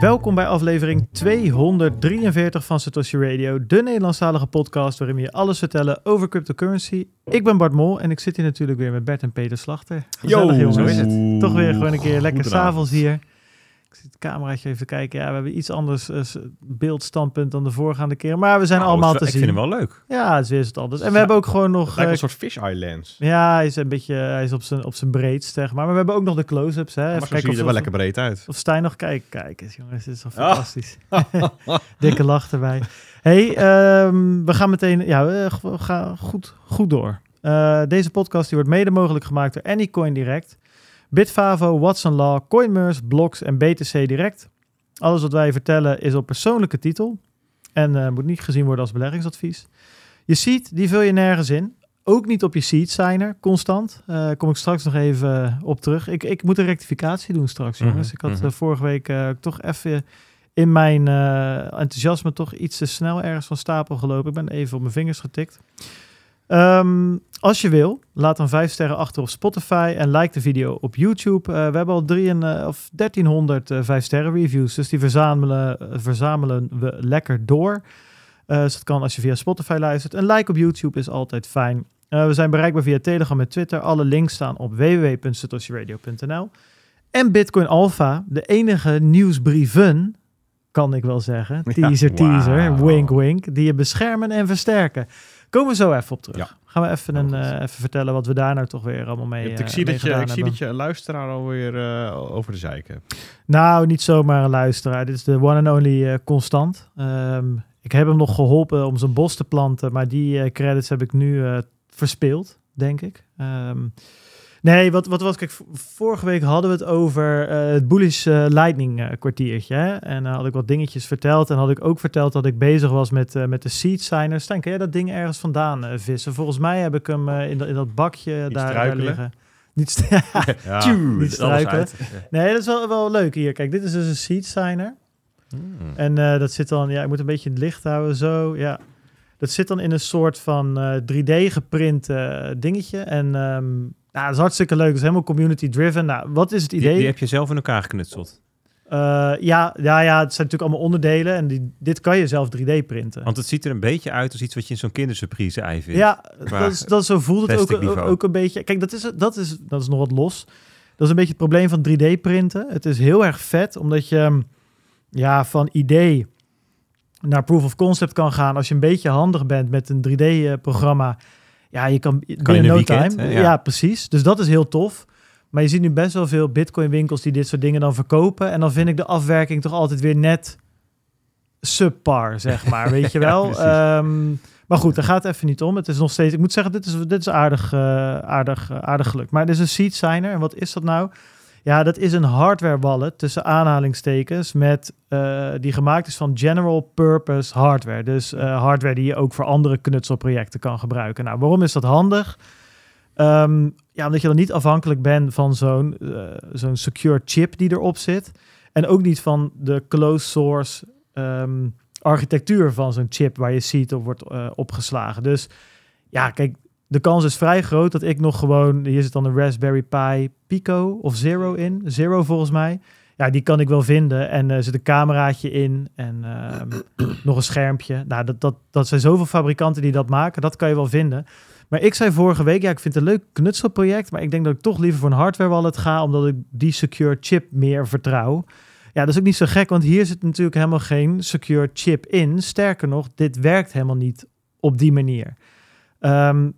Welkom bij aflevering 243 van Satoshi Radio, de Nederlandstalige podcast waarin we je alles vertellen over cryptocurrency. Ik ben Bart Mol en ik zit hier natuurlijk weer met Bert en Peter Slachter. Gezellig, Yo, jongens. zo is het. Toch weer gewoon een keer lekker s'avonds hier. Ik zit het cameraatje even te kijken. Ja, we hebben iets anders eh, beeldstandpunt dan de voorgaande keer. Maar we zijn Nou, allemaal ik te vind zien. hem wel leuk. Ja, het is weer het anders. En we hebben ook gewoon nog... Lijkt eh, een soort fish eye lens. ja, hij is een beetje hij is op zijn, op zijn breedst, zeg maar. Maar we hebben ook nog de close-ups. Hè. maar zo zie je of, er wel lekker breed uit. of Stijn nog kijkt. Kijk eens, jongens. Dit is wel Ah. fantastisch. Dikke lach erbij. hey, ehm, we gaan meteen... Ja, we we gaan goed, goed door. Eh, deze podcast die wordt mede mogelijk gemaakt door Anycoin Direct, Bitfavo, Watson Law, Coinmerse, Blocks en BTC Direct. Alles wat wij vertellen is op persoonlijke titel en eh, moet niet gezien worden als beleggingsadvies. Je seed, die vul je nergens in. Ook niet op je seed signer, constant. Eh kom ik straks nog even op terug. Ik, ik moet een rectificatie doen straks, Mhm, jongens. Ik had mhm. eh, vorige week toch even in mijn enthousiasme toch iets te snel ergens van stapel gelopen. Ik ben even op mijn vingers getikt. Ehm, als je wil, laat dan vijf sterren achter op Spotify en like de video op YouTube. Eh, we hebben al drie en, eh, of 1300 eh, vijf sterren reviews, dus die verzamelen, eh, verzamelen we lekker door. Dus dat kan als je via Spotify luistert. Een like op YouTube is altijd fijn. We zijn bereikbaar via Telegram en Twitter. Alle links staan op www.satoshiradio.nl. En Bitcoin Alpha, de enige nieuwsbrieven, kan ik wel zeggen. Ja, Teaser, teaser, wink, wink. Die je beschermen en versterken. Komen we zo even op terug. Ja. Gaan we even, een, Oh, goed. eh, even vertellen wat we daar nou toch weer allemaal mee, Je hebt- ik eh, zie, dat je, gedaan ik zie hebben. dat je een luisteraar alweer eh over de zeik hebt. Nou, niet zomaar een luisteraar. Dit is de one and only eh, Constant. Ehm, ik heb hem nog geholpen om zijn bos te planten, maar die eh, credits heb ik nu eh, verspeeld, denk ik. Ehm, nee, wat, wat was kijk, vorige week hadden we het over eh, het Bullish eh, Lightning eh, kwartiertje. Hè? En dan had ik wat dingetjes verteld en had ik ook verteld dat ik bezig was met, met de seed signers. Stijn, kan jij dat ding ergens vandaan vissen? Volgens mij heb ik hem in, dat- in dat bakje daar, daar liggen. Niet Ja. Tjoe, niet struikelen. uit. Nee, dat is wel, wel leuk hier. Kijk, dit is dus een seed signer. Hmm. En dat zit dan, ja, ik moet een beetje in het licht houden, zo, ja. Dat zit dan in een soort van eh, 3D geprint dingetje. En ehm nou, dat is hartstikke leuk. Het is helemaal community driven. Nou, wat is het idee? die heb je zelf in elkaar geknutseld. Eh, ja, ja, ja, het zijn natuurlijk allemaal onderdelen. En die, dit kan je zelf 3D printen. Want het ziet er een beetje uit als iets wat je in zo'n kindersurprise ei vindt. Ja, dat is, dat zo voelt het ook, ook, een beetje. Kijk, dat is, dat, is, dat is nog wat los. Dat is een beetje het probleem van 3D-printen. Het is heel erg vet, omdat je hm, ja, van idee naar proof of concept kan gaan. Als je een beetje handig bent met een 3D-programma. Ja, je kan binnen een no weekend, time. Ja. Ja. precies. Dus dat is heel tof. Maar je ziet nu best wel veel Bitcoin-winkels die dit soort dingen dan verkopen. En dan vind ik de afwerking toch altijd weer net subpar, zeg maar. Weet je wel? Ehm, maar goed, daar gaat het even niet om. Het is nog steeds, ik moet zeggen, dit is, dit is aardig, eh, aardig, eh, aardig geluk. Maar dit is een seed signer. En wat is dat nou? Ja, dat is een hardware wallet tussen aanhalingstekens met eh, die gemaakt is van general purpose hardware. Dus eh, hardware die je ook voor andere knutselprojecten kan gebruiken. Nou, waarom is dat handig? Ehm, ja, omdat je dan niet afhankelijk bent van zo'n eh, zo'n secure chip die erop zit. En ook niet van de closed source ehm, architectuur van zo'n chip waar je seed op wordt opgeslagen. Dus ja, kijk, de kans is vrij groot dat ik nog gewoon... Hier zit dan een Raspberry Pi Pico of Zero in. Zero volgens mij. Ja, die kan ik wel vinden. En er zit een cameraatje in en ehm, nog een schermpje. Nou, dat, dat, dat zijn zoveel fabrikanten die dat maken. Dat kan je wel vinden. Maar ik zei vorige week, ja, ik vind het een leuk knutselproject. Maar ik denk dat ik toch liever voor een hardware wallet ga, omdat ik die secure chip meer vertrouw. Ja, dat is ook niet zo gek, want hier zit natuurlijk helemaal geen secure chip in. Sterker nog, dit werkt helemaal niet op die manier. Ehm,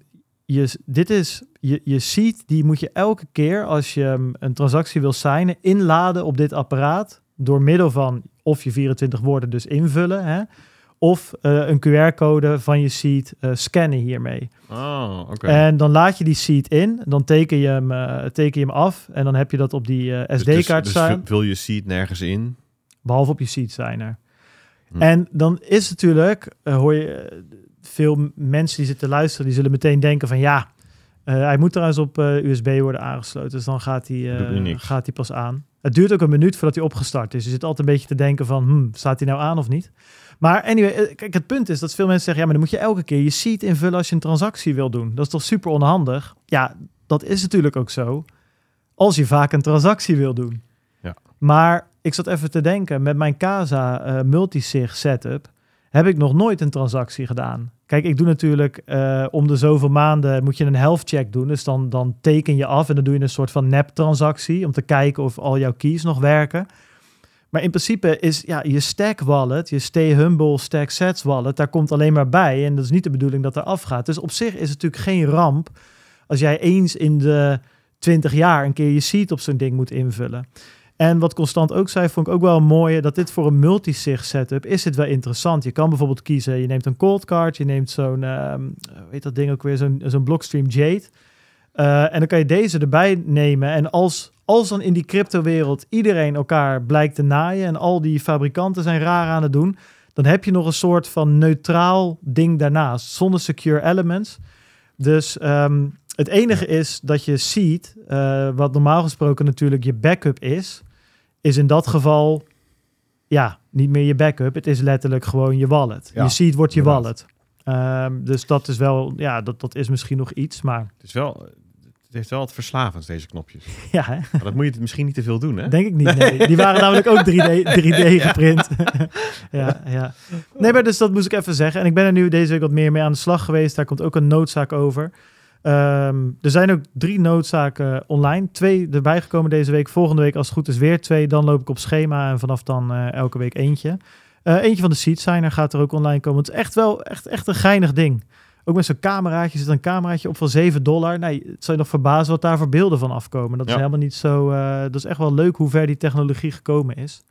je, dit is, je, je seed, die moet je elke keer als je een transactie wil signen, inladen op dit apparaat. Door middel van of je 24 woorden dus invullen, hè, of eh, een QR-code van je seed eh, scannen hiermee. Oh, oké. En dan laat je die seed in, dan teken je hem, eh, teken je hem af en dan heb je dat op die eh, Dus- dus- SD-kaart dus staan, vul je seed nergens in. behalve op je seed signer. Hm. En dan is natuurlijk, hoor je veel mensen die zitten luisteren, die zullen meteen denken van ja, eh, hij moet trouwens op eh, USB worden aangesloten, dus dan gaat hij, eh, gaat hij pas aan. Het duurt ook een minuut voordat hij opgestart is. Je zit altijd een beetje te denken van, hmm, staat hij nou aan of niet? Maar anyway, kijk, het punt is dat veel mensen zeggen, ja, maar dan moet je elke keer je seed invullen als je een transactie wil doen. Dat is toch super onhandig? Ja, dat is natuurlijk ook zo. Als je vaak een transactie wil doen. Ja. Maar ik zat even te denken, met mijn Casa multisig setup heb ik nog nooit een transactie gedaan. Kijk, ik doe natuurlijk eh, om de zoveel maanden moet je een health check doen. Dus dan, dan teken je af en dan doe je een soort van nep-transactie om te kijken of al jouw keys nog werken. Maar in principe is ja, je stack wallet, je stay humble stack sets wallet, daar komt alleen maar bij. En dat is niet de bedoeling dat er afgaat. Dus op zich is het natuurlijk geen ramp als jij eens in de 20 jaar een keer je seed op zo'n ding moet invullen. En wat Constant ook zei, vond ik ook wel een mooie, dat dit voor een multisig setup is dit wel interessant. Je kan bijvoorbeeld kiezen, je neemt een cold card, je neemt zo'n, ehm weet dat ding ook weer, zo'n zo'n Blockstream Jade. Eh, en dan kan je deze erbij nemen. En als, als dan in die crypto-wereld iedereen elkaar blijkt te naaien en al die fabrikanten zijn raar aan het doen, dan heb je nog een soort van neutraal ding daarnaast, zonder secure elements. Dus ehm, het enige is dat je ziet, eh, wat normaal gesproken natuurlijk je backup is, is in dat geval ja, niet meer je backup. Het is letterlijk gewoon je wallet. Ja, je seed wordt je inderdaad. wallet. Ehm, dus dat is wel, ja, dat, dat is misschien nog iets, maar Het, is wel, het heeft wel het verslavends, deze knopjes. ja, hè? Maar dat moet je misschien niet te veel doen, hè? denk ik niet. Nee. Die waren namelijk ook 3D, 3D geprint. ja, ja. Nee, maar dus dat moest ik even zeggen. En ik ben er nu deze week wat meer mee aan de slag geweest. Daar komt ook een noodzaak over. Ehm, er zijn ook drie noodzaken online. Twee erbij gekomen deze week. Volgende week als het goed is weer twee. Dan loop ik op schema en vanaf dan eh, elke week eentje. Eh, eentje van de Seed Signer gaat er ook online komen. Het is echt wel echt, echt een geinig ding. Ook met zo'n cameraatje zit een cameraatje op van 7 dollar. Nee, het zou je nog verbazen wat daar voor beelden van afkomen. Dat is helemaal niet zo... eh, dat is echt wel leuk hoe ver die technologie gekomen is.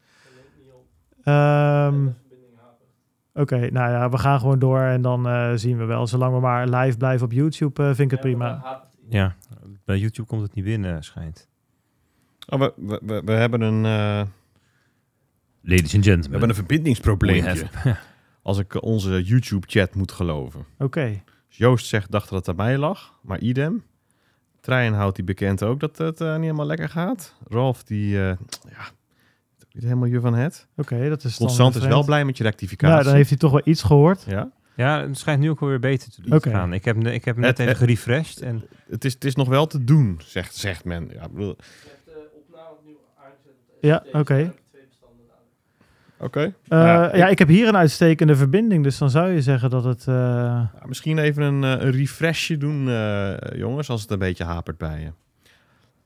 Ehm, Oké, nou ja, we gaan gewoon door en dan eh, zien we wel. Zolang we maar live blijven op YouTube, eh, vind ik het prima. Ja, bij YouTube komt het niet binnen, schijnt. Oh, we, we, we, we hebben een, eh, Ladies and we gentlemen. hebben een verbindingsprobleem. We Als ik eh, onze YouTube-chat moet geloven. Oké, Dus Joost zegt, dacht dat het aan mij lag, maar idem. Trein houdt die bekend ook dat het eh, niet helemaal lekker gaat. Rolf, die, eh, ja, niet helemaal je van het. oké, dat is dan Constant is wel blij met je rectificatie. Nou, dan heeft hij toch wel iets gehoord. Ja, Ja, het schijnt nu ook wel weer beter te doen te gaan. Ik heb, ik heb hem net Het- even gerefreshed. En het is, het is nog wel te doen, zegt, zegt men. Ja, ik bedoel, Ja, oké. Oké. Eh, Ja, ja, ik- ik heb hier een uitstekende verbinding, dus dan zou je zeggen dat het... eh, Ja, misschien even een, eh, een refreshje doen, eh, jongens, als het een beetje hapert bij je.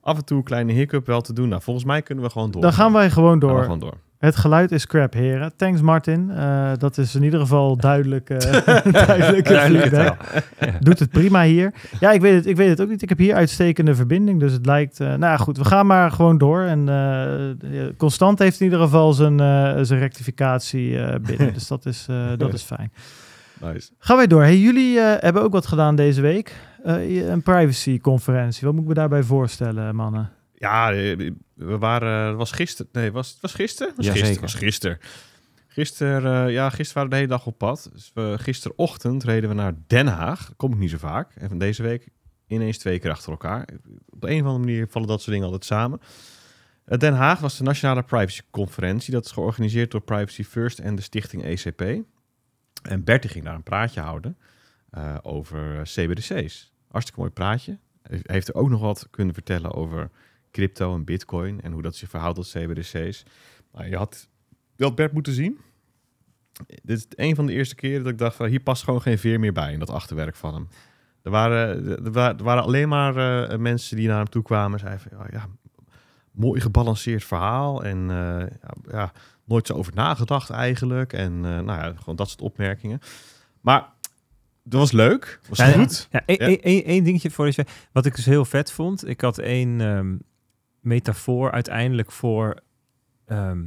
Af en toe een kleine hiccup wel te doen. Nou, volgens mij kunnen we gewoon door. dan gaan wij gewoon Gaan we door. gewoon door. Het geluid is crap, heren. Thanks, Martin. Eh, dat is in ieder geval duidelijk. eh feedback. taal. Ja. Doet het prima hier. Ja, ik weet het, ik weet het ook niet. Ik heb hier uitstekende verbinding, dus het lijkt... eh, nou ja, goed, we gaan maar gewoon door. En eh, Constant heeft in ieder geval zijn, eh, zijn rectificatie eh, binnen. dus dat is, eh, dat is fijn. Nice. Gaan wij door. Hey, jullie eh, hebben ook wat gedaan deze week. Eh, een privacy-conferentie. Wat moet ik me daarbij voorstellen, mannen? Ja, eh, we waren, het was gisteren. Nee, was het was gisteren? Was gisteren. Was gisteren. Gisteren, eh, ja, gisteren waren we de hele dag op pad. Dus we, gisterochtend reden we naar Den Haag. Dat kom ik niet zo vaak. En van deze week ineens twee keer achter elkaar. Op de een of andere manier vallen dat soort dingen altijd samen. Eh, Den Haag was de Nationale Privacy Conferentie. Dat is georganiseerd door Privacy First en de stichting ECP. En Bertie ging daar een praatje houden eh, over CBDC's. Hartstikke mooi praatje. Hij heeft er ook nog wat kunnen vertellen over crypto en bitcoin en hoe dat zich verhoudt tot CBDC's. Nou, je, had, had Bert moeten zien. Dit is een van de eerste keren dat ik dacht van hier past gewoon geen veer meer bij in dat achterwerk van hem. Er waren, er wa- waren alleen maar eh, mensen die naar hem toe kwamen en zeiden van ja, ja mooi gebalanceerd verhaal en eh, ja, ja, nooit zo over nagedacht eigenlijk en eh, nou ja, gewoon dat soort opmerkingen. Maar dat was leuk, was Ja, goed. Ja, één Ja. één- één dingetje voor je. Wat ik dus heel vet vond. Ik had één ehm, metafoor uiteindelijk voor. ehm,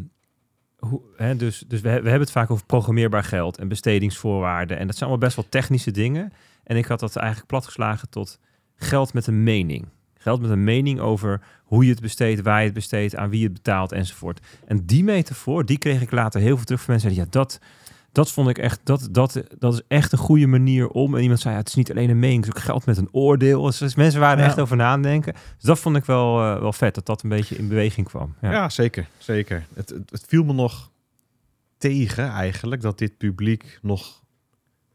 hoe, hè, dus dus we, we hebben het vaak over programmeerbaar geld en bestedingsvoorwaarden. En dat zijn allemaal best wel technische dingen. En ik had dat eigenlijk platgeslagen tot geld met een mening. Geld met een mening over hoe je het besteedt, waar je het besteedt, aan wie het betaalt enzovoort. En die metafoor, die kreeg ik later heel veel terug van mensen. die zeiden, Ja, dat, dat vond ik echt, dat, dat, dat is echt een goede manier om. En iemand zei, ja, het is niet alleen een mening, het is ook geld met een oordeel. Dus, dus mensen waren er Ja. echt over nadenken. Dus dat vond ik wel, eh, wel vet, dat dat een beetje in beweging kwam. Ja. Ja, zeker. zeker. Het, het, het viel me nog tegen eigenlijk dat dit publiek nog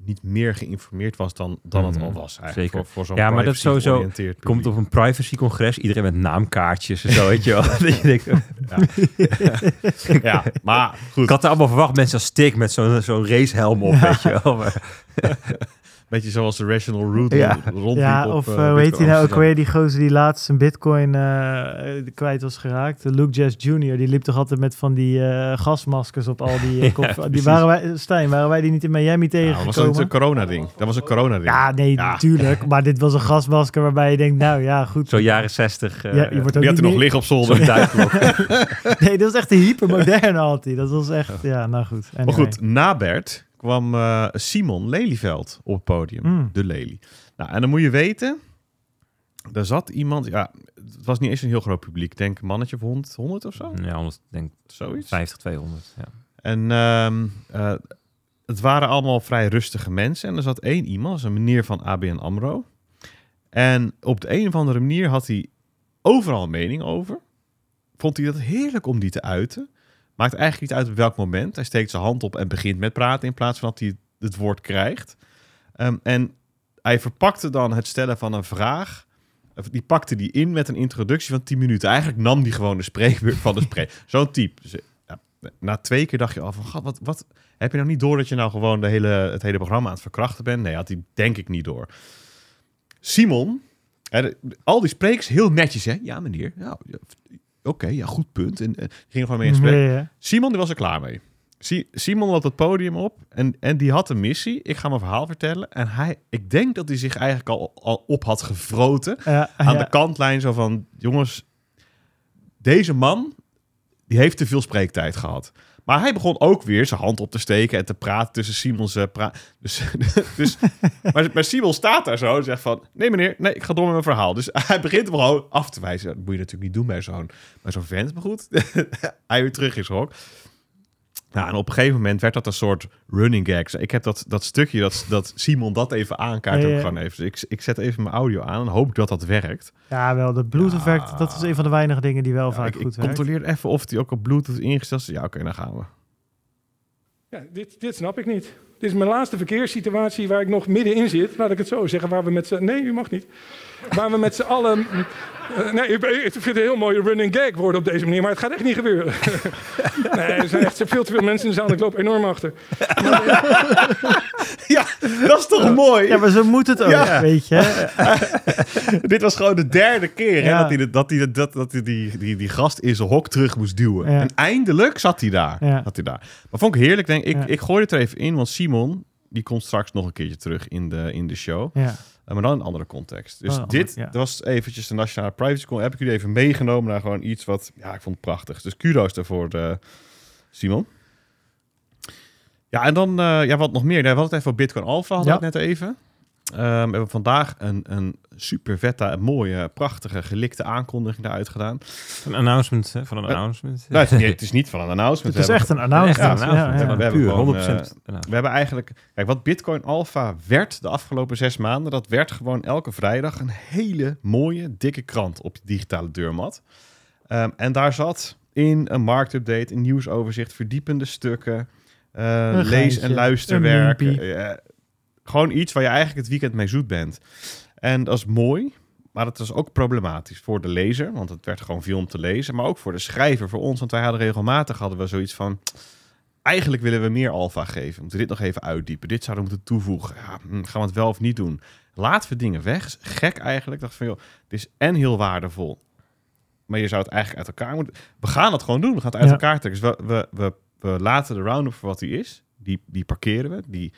niet meer geïnformeerd was dan, dan het Mhm, al was. Eigenlijk, zeker. Voor, voor zo'n Ja, maar dat sowieso- Komt op een privacycongres, iedereen met naamkaartjes en zo, weet je wel. Dat je denkt, Ja, maar goed. ik had er allemaal verwacht, mensen als stik met zo'n zo'n racehelm op, weet je wel. Maar, Beetje zoals de Rational Root Ja. rondliep Ja, op, of hoe heet Bitcoin hij nou ook weer? Die gozer die laatst zijn bitcoin eh, kwijt was geraakt. Luke Jazz Jr. Die liep toch altijd met van die eh, gasmaskers op al die kop- die waren wij, Stijn, waren wij die niet in Miami Ja, dat was tegengekomen? een corona-ding. Dat was een corona-ding. Ja, nee, Ja. natuurlijk. Maar dit was een gasmasker waarbij je denkt, nou ja, goed. zo jaren zestig. eh, Ja, je wordt ook Die had niet er nog liggen op zolder. Nee, dat is echt een hypermoderne hij. Dat was echt, ja, nou goed. Maar goed, na Bert kwam eh, Simon Lelyveld op het podium. Mm. De Lely. Nou, en dan moet je weten, er zat iemand, ja, het was niet eens een heel groot publiek. Ik denk een mannetje of 100, 100 of zo, Ja, anders denk ik zoiets. 50, 200. Ja. En ehm, eh, het waren allemaal vrij rustige mensen. En er zat één iemand, dat is een meneer van ABN AMRO. En op de een of andere manier had hij overal een mening over. Vond hij dat heerlijk om die te uiten. Maakt eigenlijk niet uit op welk moment. Hij steekt zijn hand op en begint met praten in plaats van dat hij het woord krijgt. Ehm, en hij verpakte dan het stellen van een vraag. of Die pakte die in met een introductie van 10 minuten. Eigenlijk nam die gewoon de spreekbeurt van de spreker. Zo'n type. Dus, ja, na twee keer dacht je al van, "God, wat, wat heb je nou niet door dat je nou gewoon de hele, het hele programma aan het verkrachten bent? Nee, had hij denk ik niet door. Simon, al die sprekers heel netjes, hè? Ja, meneer. Ja, Oké, ja, goed punt. En eh, die ging gewoon mee in gesprek. Nee, hè? Simon die was er klaar mee. Si- Simon loopt het podium op en, en die had een missie. Ik ga mijn verhaal vertellen. En hij, ik denk dat hij zich eigenlijk al, al op had gefroten Ja, aan de kantlijn zo van... Jongens, deze man, die heeft te veel spreektijd gehad. Maar hij begon ook weer zijn hand op te steken en te praten tussen Simons... eh, pra dus, dus, maar, maar Simon staat daar zo en zegt van... Nee meneer, nee, ik ga door met mijn verhaal. Dus hij begint hem gewoon af te wijzen. Dat moet je natuurlijk niet doen bij zo'n zo'n vent. Maar goed, hij weer terug is hok. Nou, en op een gegeven moment werd dat een soort running gag. Ik heb dat, dat stukje dat, dat Simon dat even aankaart Ja, gewoon even. Dus ik, ik zet even mijn audio aan en hoop ik dat dat werkt. Ja, wel, de Bluetooth Ja. werkt, dat is een van de weinige dingen die wel Ja, vaak ik, ik goed werkt. controleer even of die ook op Bluetooth ingesteld is. Ja, oké, dan gaan we. Ja, dit, dit snap ik niet. Dit is mijn laatste verkeerssituatie waar ik nog middenin zit. Laat ik het zo zeggen. Waar we met z'n... Nee, u mag niet. Waar we met z'n allen... eh, nee, ik, ik vind het een heel mooie running gag worden op deze manier. Maar het gaat echt niet gebeuren. nee, er zijn echt veel te veel mensen in de zaal. en Ik loop enorm achter. Ja, dat is toch mooi? Ja, maar zo moet het ook, Ja. weet je. Dit was gewoon de derde keer hè, dat hij, dat hij, dat, dat hij die, die, die gast in zijn hok terug moest duwen. Ja. En eindelijk zat hij daar. Ja. Zat hij daar. Maar vond ik heerlijk. Denk, ik, Ja. ik gooi het er even in, want Simon die komt straks nog een keertje terug in de, in de show. Ja. Maar dan een andere context. Dus Oh, dit ja. dat was eventjes de Nationale Privacy Con. Heb ik jullie even meegenomen naar gewoon iets wat... Ja, ik vond het prachtig. Dus kudo's daarvoor, eh, Simon. Ja, en dan... eh, ja, wat nog meer. We hadden het even over Bitcoin Alpha, hadden Ja. net even. Ehm, we hebben vandaag een, een super vette, mooie, prachtige, gelikte aankondiging daaruit gedaan. Een announcement hè, van een Eh, announcement. Nou, het, is niet, het is niet van een announcement. Het is echt een announcement. Ja. We hebben gewoon, 100%. announcement. We hebben eigenlijk, kijk, wat Bitcoin Alpha werd de afgelopen zes maanden, dat werd gewoon elke vrijdag een hele mooie, dikke krant op je digitale deurmat. Ehm, en daar zat in een marktupdate, een nieuwsoverzicht, verdiepende stukken, eh, Een lees- en luisterwerk. eh, gewoon iets waar je eigenlijk het weekend mee zoet bent. En dat is mooi, maar het was ook problematisch voor de lezer, want het werd gewoon veel om te lezen, maar ook voor de schrijver, voor ons, want wij hadden regelmatig hadden we zoiets van, eigenlijk willen we meer alfa geven. We moeten dit nog even uitdiepen. Dit zouden we moeten toevoegen. Ja, hm, gaan we het wel of niet doen? Laten we dingen weg. Gek eigenlijk. Ik dacht van, joh, dit is en heel waardevol. Maar je zou het eigenlijk uit elkaar moeten... We gaan het gewoon doen. We gaan het uit Ja. elkaar trekken. Dus we, we, we, we laten de round-up voor wat die is. Die, die parkeren we. Die,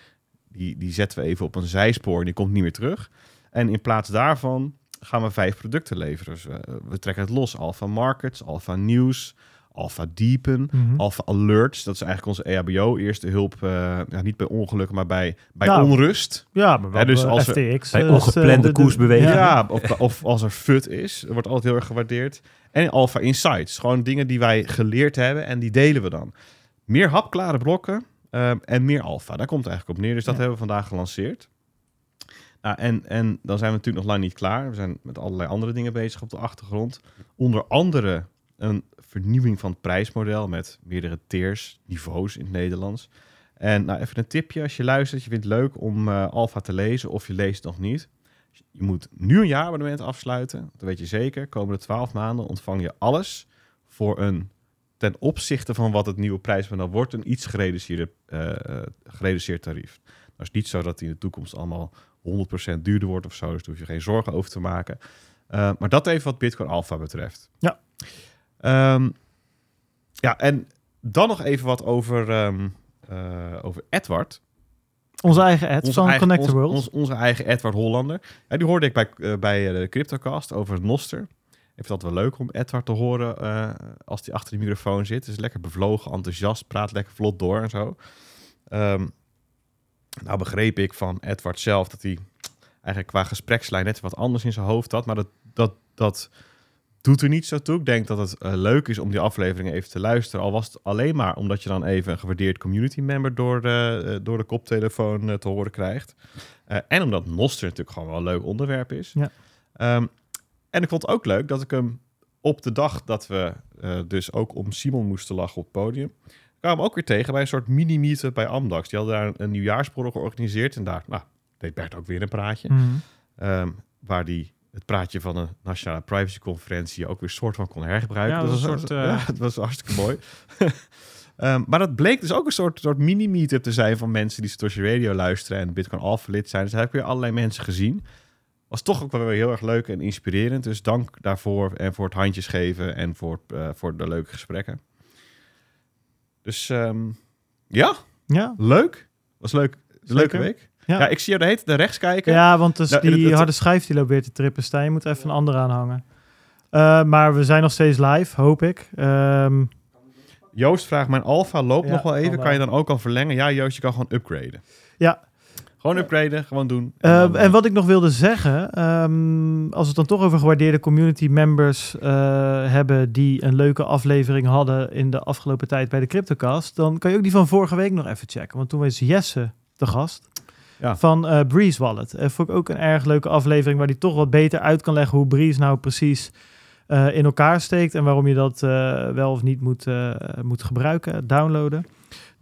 die, die zetten we even op een zijspoor en die komt niet meer terug. En in plaats daarvan gaan we vijf producten leveren. Dus we, we trekken het los. Alpha Markets, Alpha Nieuws, Alpha Deepen, Mhm. Alpha Alerts. Dat is eigenlijk onze EHBO, eerste hulp. eh, ja, niet bij ongelukken, maar bij, bij Nou, onrust. Ja, maar wel Ja, dus dus als FTX. Bij eh, is, eh, ongeplande de- de- koersbeweging. Ja, Ja. of, of als er FUT is. Dat wordt altijd heel erg gewaardeerd. En Alpha Insights. Gewoon dingen die wij geleerd hebben en die delen we dan. Meer hapklare blokken ehm, en meer alpha. Daar komt het eigenlijk op neer. Dus dat Ja. hebben we vandaag gelanceerd. Nou, en, en dan zijn we natuurlijk nog lang niet klaar. We zijn met allerlei andere dingen bezig op de achtergrond. Onder andere een vernieuwing van het prijsmodel met meerdere tiers, niveaus in het Nederlands. En nou, even een tipje als je luistert. Je vindt het leuk om eh Alpha te lezen of je leest nog niet. Je moet nu een jaarabonnement afsluiten. Dat weet je zeker. Komende 12 maanden ontvang je alles voor een ten opzichte van wat het nieuwe prijsmodel wordt, een iets gereduceerde, eh, gereduceerd tarief. Nou is niet zo dat die in de toekomst allemaal 100% duurder wordt of zo, dus daar hoef je geen zorgen over te maken. Eh, maar dat even wat Bitcoin Alpha betreft. Ja. Ehm, ja, en dan nog even wat over, ehm, eh, over Edward. Onze eigen ad Onze van eigen, Connect the ons- World. ons- onze eigen Edward Hollander. Ja, die hoorde ik bij, bij de Cryptocast over Noster. Ik vind het wel leuk om Edward te horen eh, als hij achter de microfoon zit. Is lekker bevlogen, enthousiast, praat lekker vlot door en zo. Ehm, nou begreep ik van Edward zelf dat hij eigenlijk qua gesprekslijn net wat anders in zijn hoofd had. Maar dat, dat, dat doet er niet zo toe. Ik denk dat het eh, leuk is om die afleveringen even te luisteren. Al was het alleen maar omdat je dan even een gewaardeerd community member door de, eh, door de koptelefoon te horen krijgt. En omdat Noster natuurlijk gewoon wel een leuk onderwerp is. Ja. Ehm, en ik vond het ook leuk dat ik hem op de dag dat we eh, dus ook om Simon moesten lachen op het podium, kwam ook weer tegen bij een soort mini-meetup bij Amdax. Die hadden daar een, een nieuwjaarsborrel georganiseerd en daar nou, deed Bert ook weer een praatje. Mhm. Ehm, waar die het praatje van een nationale privacyconferentie ook weer soort van kon hergebruiken. Ja, dat was een soort, eh, ja, was hartstikke mooi. Ehm, maar dat bleek dus ook een soort, soort mini-meetup te zijn van mensen die Satoshi Radio luisteren en Bitcoin Alpha lid zijn. Dus daar heb ik weer allerlei mensen gezien. Was toch ook wel weer heel erg leuk en inspirerend. Dus dank daarvoor en voor het handjes geven en voor, eh, voor de leuke gesprekken. Dus ehm, ja, Ja, leuk. Was leuk. Leuke week. Ja. Ja. ik zie jou de hele rechts kijken. ja want dus Nou, die het- harde schijf die loopt weer te trippen, Stijn. Je moet even een andere aanhangen. Eh, maar we zijn nog steeds live, hoop ik. Ehm, Joost vraagt, mijn alfa loopt Ja, nog wel even. kan je dan ook al verlengen? Ja, Joost, je kan gewoon upgraden. Ja. Gewoon upgraden, gewoon doen. Eh, dan, en wat ik nog wilde zeggen, ehm, als we het dan toch over gewaardeerde community members eh, hebben die een leuke aflevering hadden in de afgelopen tijd bij de Cryptocast, dan kan je ook die van vorige week nog even checken. Want toen was Jesse de gast Ja. van eh, Breeze Wallet. En vond ik ook een erg leuke aflevering waar die toch wat beter uit kan leggen hoe Breeze nou precies eh, in elkaar steekt en waarom je dat eh, wel of niet moet, eh, moet gebruiken, downloaden.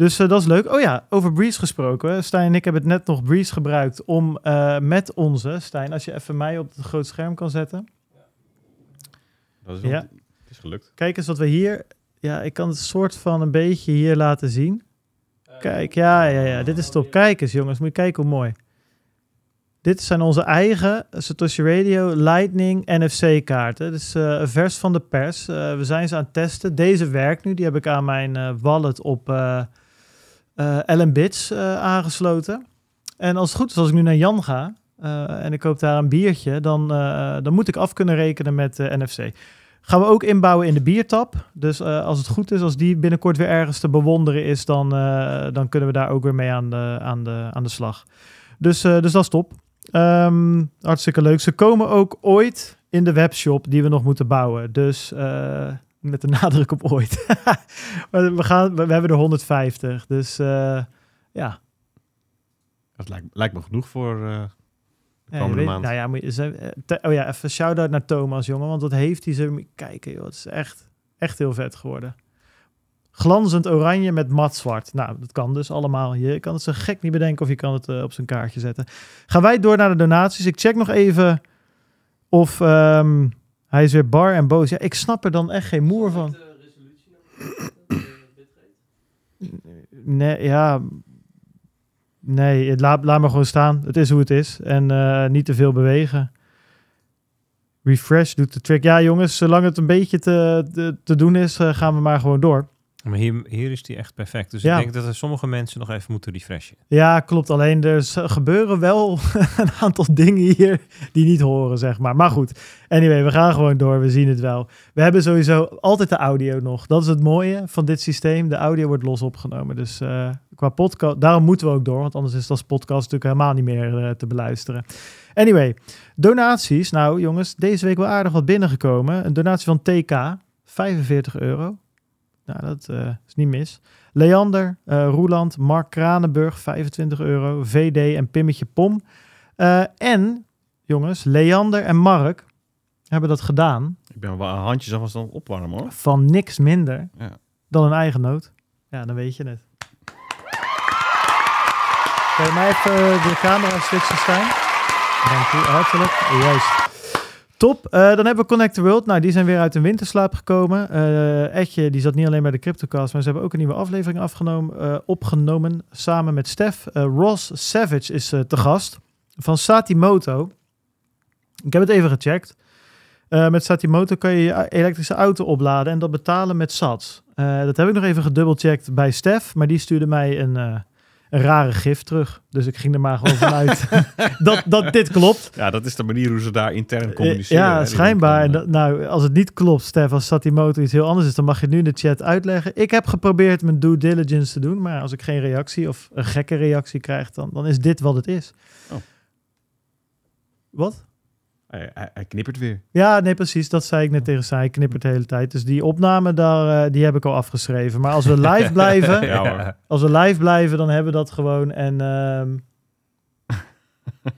Dus eh, dat is leuk. Oh ja, over Breeze gesproken. Stijn en ik hebben het net nog Breeze gebruikt om eh, met onze... Stijn, als je even mij op het groot scherm kan zetten. dat is wel- ja. Het is gelukt. Kijk eens wat we hier... Ja, ik kan het soort van een beetje hier laten zien. Kijk, ja, ja, ja. Dit is top. Kijk eens, jongens. Moet je kijken hoe mooi. Dit zijn onze eigen Satoshi Radio Lightning NFC-kaarten. Dus eh, een vers van de pers. Eh, we zijn ze aan het testen. Deze werkt nu. Die heb ik aan mijn eh, wallet op eh LM Bits eh, aangesloten. En als het goed is, als ik nu naar Jan ga eh, en ik koop daar een biertje, dan, dan moet ik af kunnen rekenen met NFC. Gaan we ook inbouwen in de biertap. Dus als het goed is, als die binnenkort weer ergens te bewonderen is, dan, dan kunnen we daar ook weer mee aan de, aan de, aan de slag. Dus, dus dat is top. Ehm, hartstikke leuk. Ze komen ook ooit in de webshop die we nog moeten bouwen. Dus met de nadruk op ooit. We, gaan, we, we hebben er 150. Dus eh, ja. Dat lijkt, lijkt me genoeg voor eh, de Ja, komende weet- maand. Nou ja, moet je, ze- eh, oh ja, even shout-out naar Thomas, jongen. Want wat heeft hij zo... Kijken, joh. Het is echt, echt heel vet geworden. Glanzend oranje met mat zwart. Nou, dat kan dus allemaal. Je kan het zo gek niet bedenken of je kan het op zijn kaartje zetten. Gaan wij door naar de donaties. Ik check nog even of ehm, hij is weer bar en boos. Ja, ik snap er dan echt geen moer van. Nee, ja. Nee, laat, laat maar gewoon staan. Het is hoe het is. En eh, niet te veel bewegen. Refresh doet de trick. Ja, jongens, zolang het een beetje te, te, te doen is, eh, gaan we maar gewoon door. Maar hier, hier is die echt perfect. Dus Ja. ik denk dat er sommige mensen nog even moeten refreshen. Ja, klopt. Alleen er gebeuren wel een aantal dingen hier die niet horen, zeg maar. Maar goed, anyway, we gaan gewoon door. We zien het wel. We hebben sowieso altijd de audio nog. Dat is het mooie van dit systeem. De audio wordt los opgenomen. Dus eh, qua podcast, daarom moeten we ook door. Want anders is als podcast natuurlijk helemaal niet meer eh, te beluisteren. Anyway, donaties. Nou jongens, deze week wel aardig wat binnengekomen. Een donatie van TK, 45 euro. Nou, dat eh, is niet mis. Leander, eh, Roeland, Mark Kranenburg, 25 euro. VD en Pimmetje Pom. Eh, en, jongens, Leander en Mark hebben dat gedaan Ik ben wel handjes alvast aan het opwarmen hoor. van niks minder Ja. dan een eigen noot. Ja, dan weet je het. Kan je mij even de camera switchen staan? Dank u, hartelijk. Juist. Top. Eh, dan hebben we Connect the World. Nou, die zijn weer uit een winterslaap gekomen. Eh Etje, die zat niet alleen bij de CryptoCast, maar ze hebben ook een nieuwe aflevering afgenomen, eh, opgenomen samen met Stef. Ross Savage is te gast van Satimoto. Ik heb het even gecheckt. Met Satimoto kan je je elektrische auto opladen en dat betalen met sats. Dat heb ik nog even gedubbelcheckt bij Stef, maar die stuurde mij een, een rare gif terug. Dus ik ging er maar gewoon vanuit dat, dat dit klopt. Ja, dat is de manier hoe ze daar intern Eh, communiceren. Ja, schijnbaar. En dat- nou, als het niet klopt, Stef, als Satimoto iets heel anders is, dan mag je nu in de chat uitleggen. Ik heb geprobeerd mijn due diligence te doen, maar als ik geen reactie of een gekke reactie krijg, dan, dan is dit wat het is. Oh. Wat? Eh, Hij, hij, hij knippert weer. Ja, nee, precies. Dat zei ik net tegen zij. Ik knippert de hele tijd. Dus die opname, daar, eh, die heb ik al afgeschreven. Maar als we live blijven, Ja, hoor. als we live blijven, dan hebben we dat gewoon. En ehm,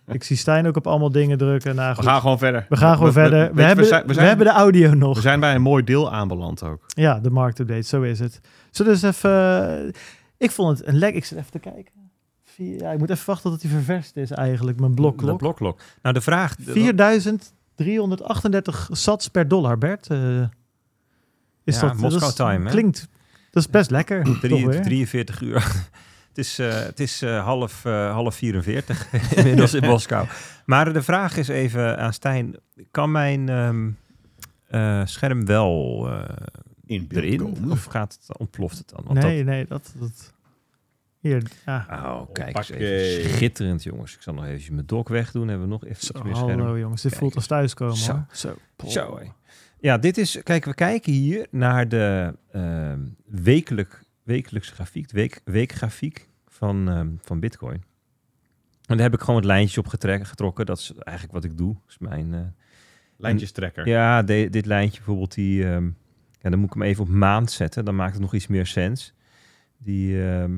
ik zie Stijn ook op allemaal dingen drukken. Nou, We gaan gewoon verder. We gaan gewoon We- verder. We, hebben, zijn, we, hebben de audio nog. we zijn bij een mooi deel aanbeland ook. Ja, de marktupdate, zo is het. Zullen we eens even... ik vond het een lek... Ik zit even te kijken. Vier, ja, ik moet even wachten tot hij ververst is eigenlijk, mijn De blokklok. blokklok. Nou, de vraag... de- 4338 sats per dollar, Bert. Eh, is Ja, dat, is- time, hè? Klinkt... Dat is best lekker. toch Drie- weer? 43 uur. het is, eh, het is eh, half, eh, half 44 inmiddels in Moskou. Maar de vraag is even aan Stijn. Kan mijn ehm, eh, scherm wel eh, In beeld erin? komen. Of gaat het, ontploft het dan? Want Nee, nee, dat... dat hier, ja. oh, kijk eens Hoppakee. even. Schitterend, jongens. Ik zal nog even mijn dock wegdoen. Hebben we nog even Zo, iets meer scherm. hallo jongens, dit Kijk voelt als thuiskomen Zo. hoor. Zo. Zo. Ja, dit is... Kijk, we kijken hier naar de ehm, wekelijk, wekelijkse grafiek, de week, weekgrafiek van, ehm, van Bitcoin. En daar heb ik gewoon het lijntje op getrek- getrokken. Dat is eigenlijk wat ik doe. Dat is mijn... eh, Lijntjestrekker. ja, de- dit lijntje bijvoorbeeld, die, ehm, ja, dan moet ik hem even op maand zetten. Dan maakt het nog iets meer sens. Die, ehm,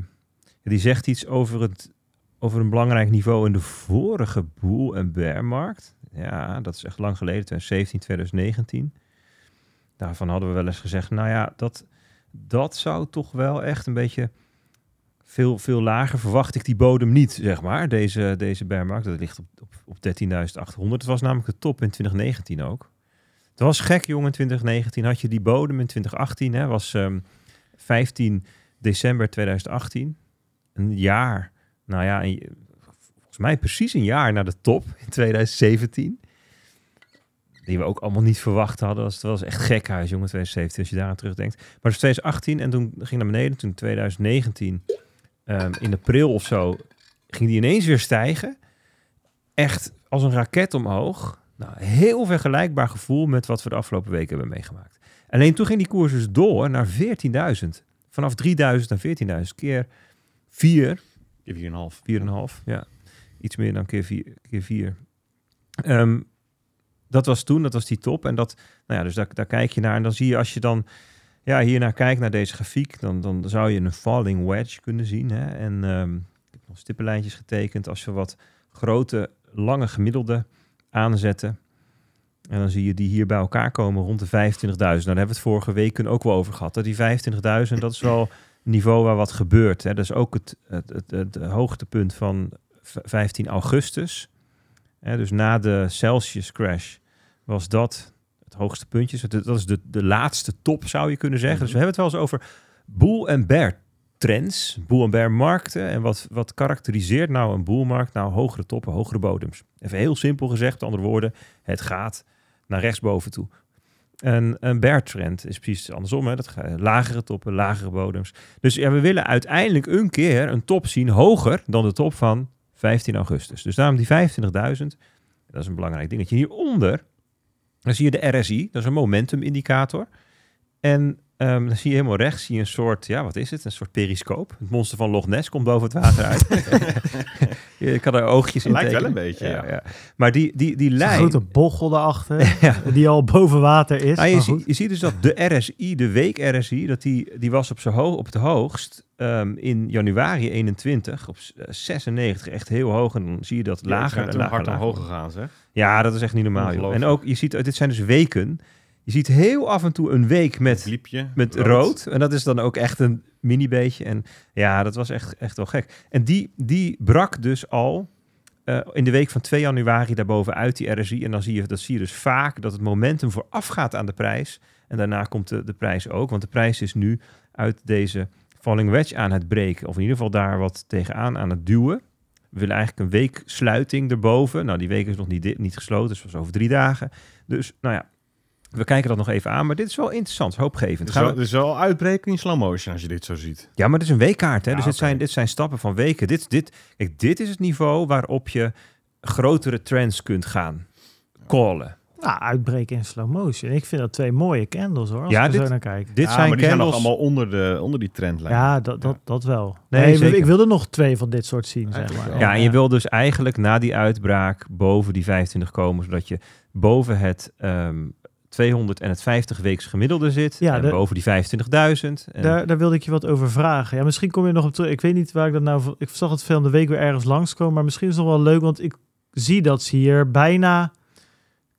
die zegt iets over, het, over een belangrijk niveau in de vorige boel- en bearmarkt. Ja, dat is echt lang geleden, 2017, 2019. Daarvan hadden we wel eens gezegd, nou ja, dat, dat zou toch wel echt een beetje veel, veel lager verwacht ik die bodem niet, zeg maar, deze, deze bearmarkt. Dat ligt op, op, op 13.800. Het was namelijk de top in 2019 ook. Het was gek, jongen, in 2019 had je die bodem in 2018, hè, was ehm 15 december 2018. Een jaar, nou ja, volgens mij precies een jaar na de top in 2017. Die we ook allemaal niet verwacht hadden. Dat was, echt gekhuis, jongen, 2017, als je daaraan terugdenkt. Maar dus 2018 en toen ging naar beneden. Toen 2019, ehm, in april of zo, ging die ineens weer stijgen. Echt als een raket omhoog. Nou, heel vergelijkbaar gevoel met wat we de afgelopen weken hebben meegemaakt. Alleen toen ging die koers dus door naar 14.000. Vanaf 3.000 naar 14.000 keer 4, Keer 4,5. 4,5. Ja, iets meer dan keer 4. Keer vier. Ehm, dat was toen, dat was die top. En dat, nou ja, dus daar, daar kijk je naar. En dan zie je als je dan ja, hiernaar kijkt, naar deze grafiek, dan, dan zou je een falling wedge kunnen zien. Hè? En ehm, ik heb nog stippenlijntjes getekend. Als we wat grote, lange gemiddelde aanzetten. En dan zie je die hier bij elkaar komen rond de 25.000. Nou, daar hebben we het vorige week ook wel over gehad. Hè? Die 25.000, dat is wel niveau waar wat gebeurt. Hè? Dat is ook het, het, het, het hoogtepunt van v- 15 augustus. Hè? Dus na de Celsius crash was dat het hoogste puntje. Dat dat is de, de laatste top, zou je kunnen zeggen. Dus we hebben het wel eens over bull en bear trends, bull en bear markten. En wat, wat karakteriseert nou een bullmarkt? Nou, hogere toppen, hogere bodems. Even heel simpel gezegd, met andere woorden, het gaat naar rechtsboven toe. En een bear trend is precies andersom. Hè? Dat gaat lagere toppen, lagere bodems. Dus ja, we willen uiteindelijk een keer een top zien hoger dan de top van 15 augustus. Dus daarom die 25.000. Dat is een belangrijk dingetje. Hieronder, dan zie je de RSI. Dat is een momentum indicator. En ehm, dan zie je helemaal rechts zie je een soort, ja, wat is het? Een soort periscoop. Het monster van Loch Ness komt boven het water uit. je kan er oogjes in Lijkt wel een beetje, ja. Maar die, die, die lijn... grote bochel daarachter, Ja. die al boven water is. Nou, je, zie- je ziet dus dat de RSI, de week RSI, dat die, die was op, zo hoog, op het hoogst ehm, in januari 21 op s- eh, 96, echt heel hoog. En dan zie je dat Ja, lager zijn en toen lager, hard lager. omhoog gegaan, zeg. Ja, dat is echt niet normaal. Joh. En ook, je ziet, dit zijn dus weken. Je ziet heel af en toe een week met Bliepje. met rood. En dat is dan ook echt een mini beetje. En ja, dat was echt, echt wel gek. En die, die brak dus al eh, in de week van 2 januari daarboven uit die RSI. En dan zie je, dat zie je dus vaak dat het momentum voorafgaat aan de prijs. En daarna komt de, de prijs ook. Want de prijs is nu uit deze falling wedge aan het breken. Of in ieder geval daar wat tegenaan aan het duwen. We willen eigenlijk een week sluiting erboven. Nou, die week is nog niet, niet gesloten. Dus was over drie dagen. Dus nou ja, we kijken dat nog even aan. Maar dit is wel interessant, hoopgevend. Het Gaan we- het is wel uitbreken in slow motion als je dit zo ziet. ja, maar dit is een weekkaart. Hè? Ja, dus dit, zijn, dit zijn stappen van weken. Dit, dit, kijk, dit is het niveau waarop je grotere trends kunt gaan callen. Nou, uitbreken in slow motion. Ik vind dat twee mooie candles hoor, als Ja, ik er dit- zo naar kijk. Dit ja, zijn maar die candles... zijn nog allemaal onder, de, onder die trendlijn. Ja, dat, dat, dat wel. Nee, Nee, ik wilde nog twee van dit soort zien, zeg maar. Ja, en je wil dus eigenlijk na die uitbraak boven die 25 komen, zodat je boven het ehm 200 en het 50 weeks gemiddelde zit. Ja, en de- boven die 25.000. En- Daar, daar wilde ik je wat over vragen. Ja, misschien kom je nog op terug. Ik weet niet waar ik dat nou... Ik zag het veel de week weer ergens langskomen. Maar misschien is het nog wel leuk, want ik zie dat ze hier bijna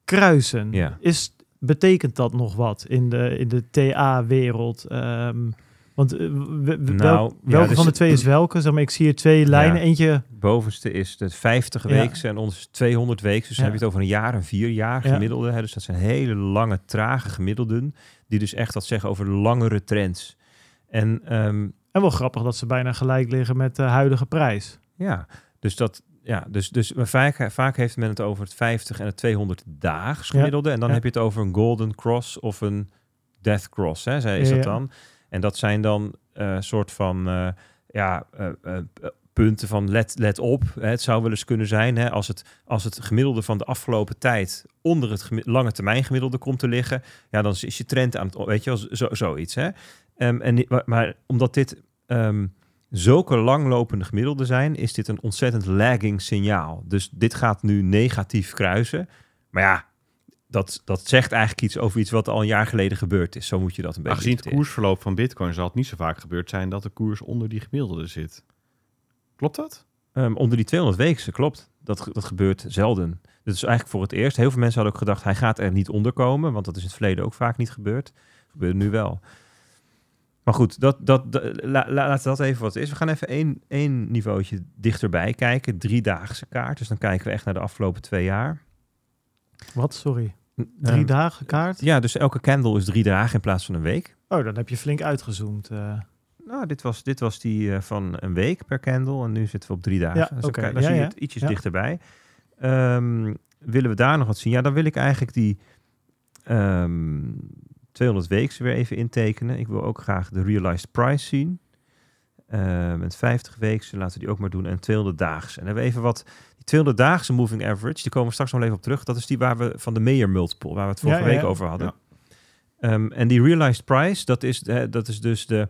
kruisen. Ja. Is, betekent dat nog wat in de, in de TA-wereld? Ehm, want eh, Nou, ja, welke dus- van de twee is welke? Zeg maar, ik zie hier twee lijnen. Eentje... bovenste is de 50 Ja. weeks en ons is 200 weeks. Dus dan heb je het over een jaar en vier jaar Ja. gemiddelde. Hè? Dus dat zijn hele lange, trage gemiddelden. Die dus echt wat zeggen over langere trends. En ehm, En wel grappig dat ze bijna gelijk liggen met de huidige prijs. ja, dus dat... Ja, dus, dus vaak, vaak heeft men het over het 50 en het 200 daags gemiddelde. En dan Ja. heb je het over een golden cross of een death cross, hè, is dat ja. En dat zijn dan een soort van eh, ja, eh, eh, eh, punten van let, let op. Het zou wel eens kunnen zijn hè, als, het, als het gemiddelde van de afgelopen tijd onder het lange termijn gemiddelde komt te liggen. Ja, dan is- je trend aan het, weet je zo, zoiets. Hè. Ehm, en, maar omdat dit ehm, zulke langlopende gemiddelden zijn, is dit een ontzettend lagging signaal. Dus dit gaat nu negatief kruisen. Maar ja, dat, dat zegt eigenlijk iets over iets wat al een jaar geleden gebeurd is. Zo moet je dat een beetje Aangezien het koersverloop van bitcoin zal het niet zo vaak gebeurd zijn dat de koers onder die gemiddelde zit. Klopt dat? Ehm, onder die 200 weken, klopt. Dat, dat gebeurt zelden. Dit is eigenlijk voor het eerst. Heel veel mensen hadden ook gedacht, hij gaat er niet onder komen. Want dat is in het verleden ook vaak niet gebeurd. Gebeurt nu wel. Maar goed, dat, dat, dat, la, la- laten we dat even wat het is. We gaan even één, één niveautje dichterbij kijken. Driedaagse kaart. Dus dan kijken we echt naar de afgelopen twee jaar. Wat? Sorry. Drie Ehm, dagen kaart? Ja, dus elke candle is drie dagen in plaats van een week. Oh, dan heb je flink uitgezoomd. eh. Nou, dit was, dit was die eh, van een week per candle. En nu zitten we op drie dagen. Ja, Dus dan Ja, zie je ja. het ietsjes dichterbij. Ehm, willen we daar nog wat zien? Ja, dan wil ik eigenlijk die ehm 200 weeks weer even intekenen. Ik wil ook graag de realized price zien. Ehm met 50 weken, laten we die ook maar doen. En 200 daagse. En dan hebben we even wat... Die 200 daagse moving average, die komen we straks nog even op terug. Dat is die waar we van de Mayer multiple, waar we het vorige Ja, week ja. over hadden. Ehm, en die realized price, dat is, de, dat is dus de,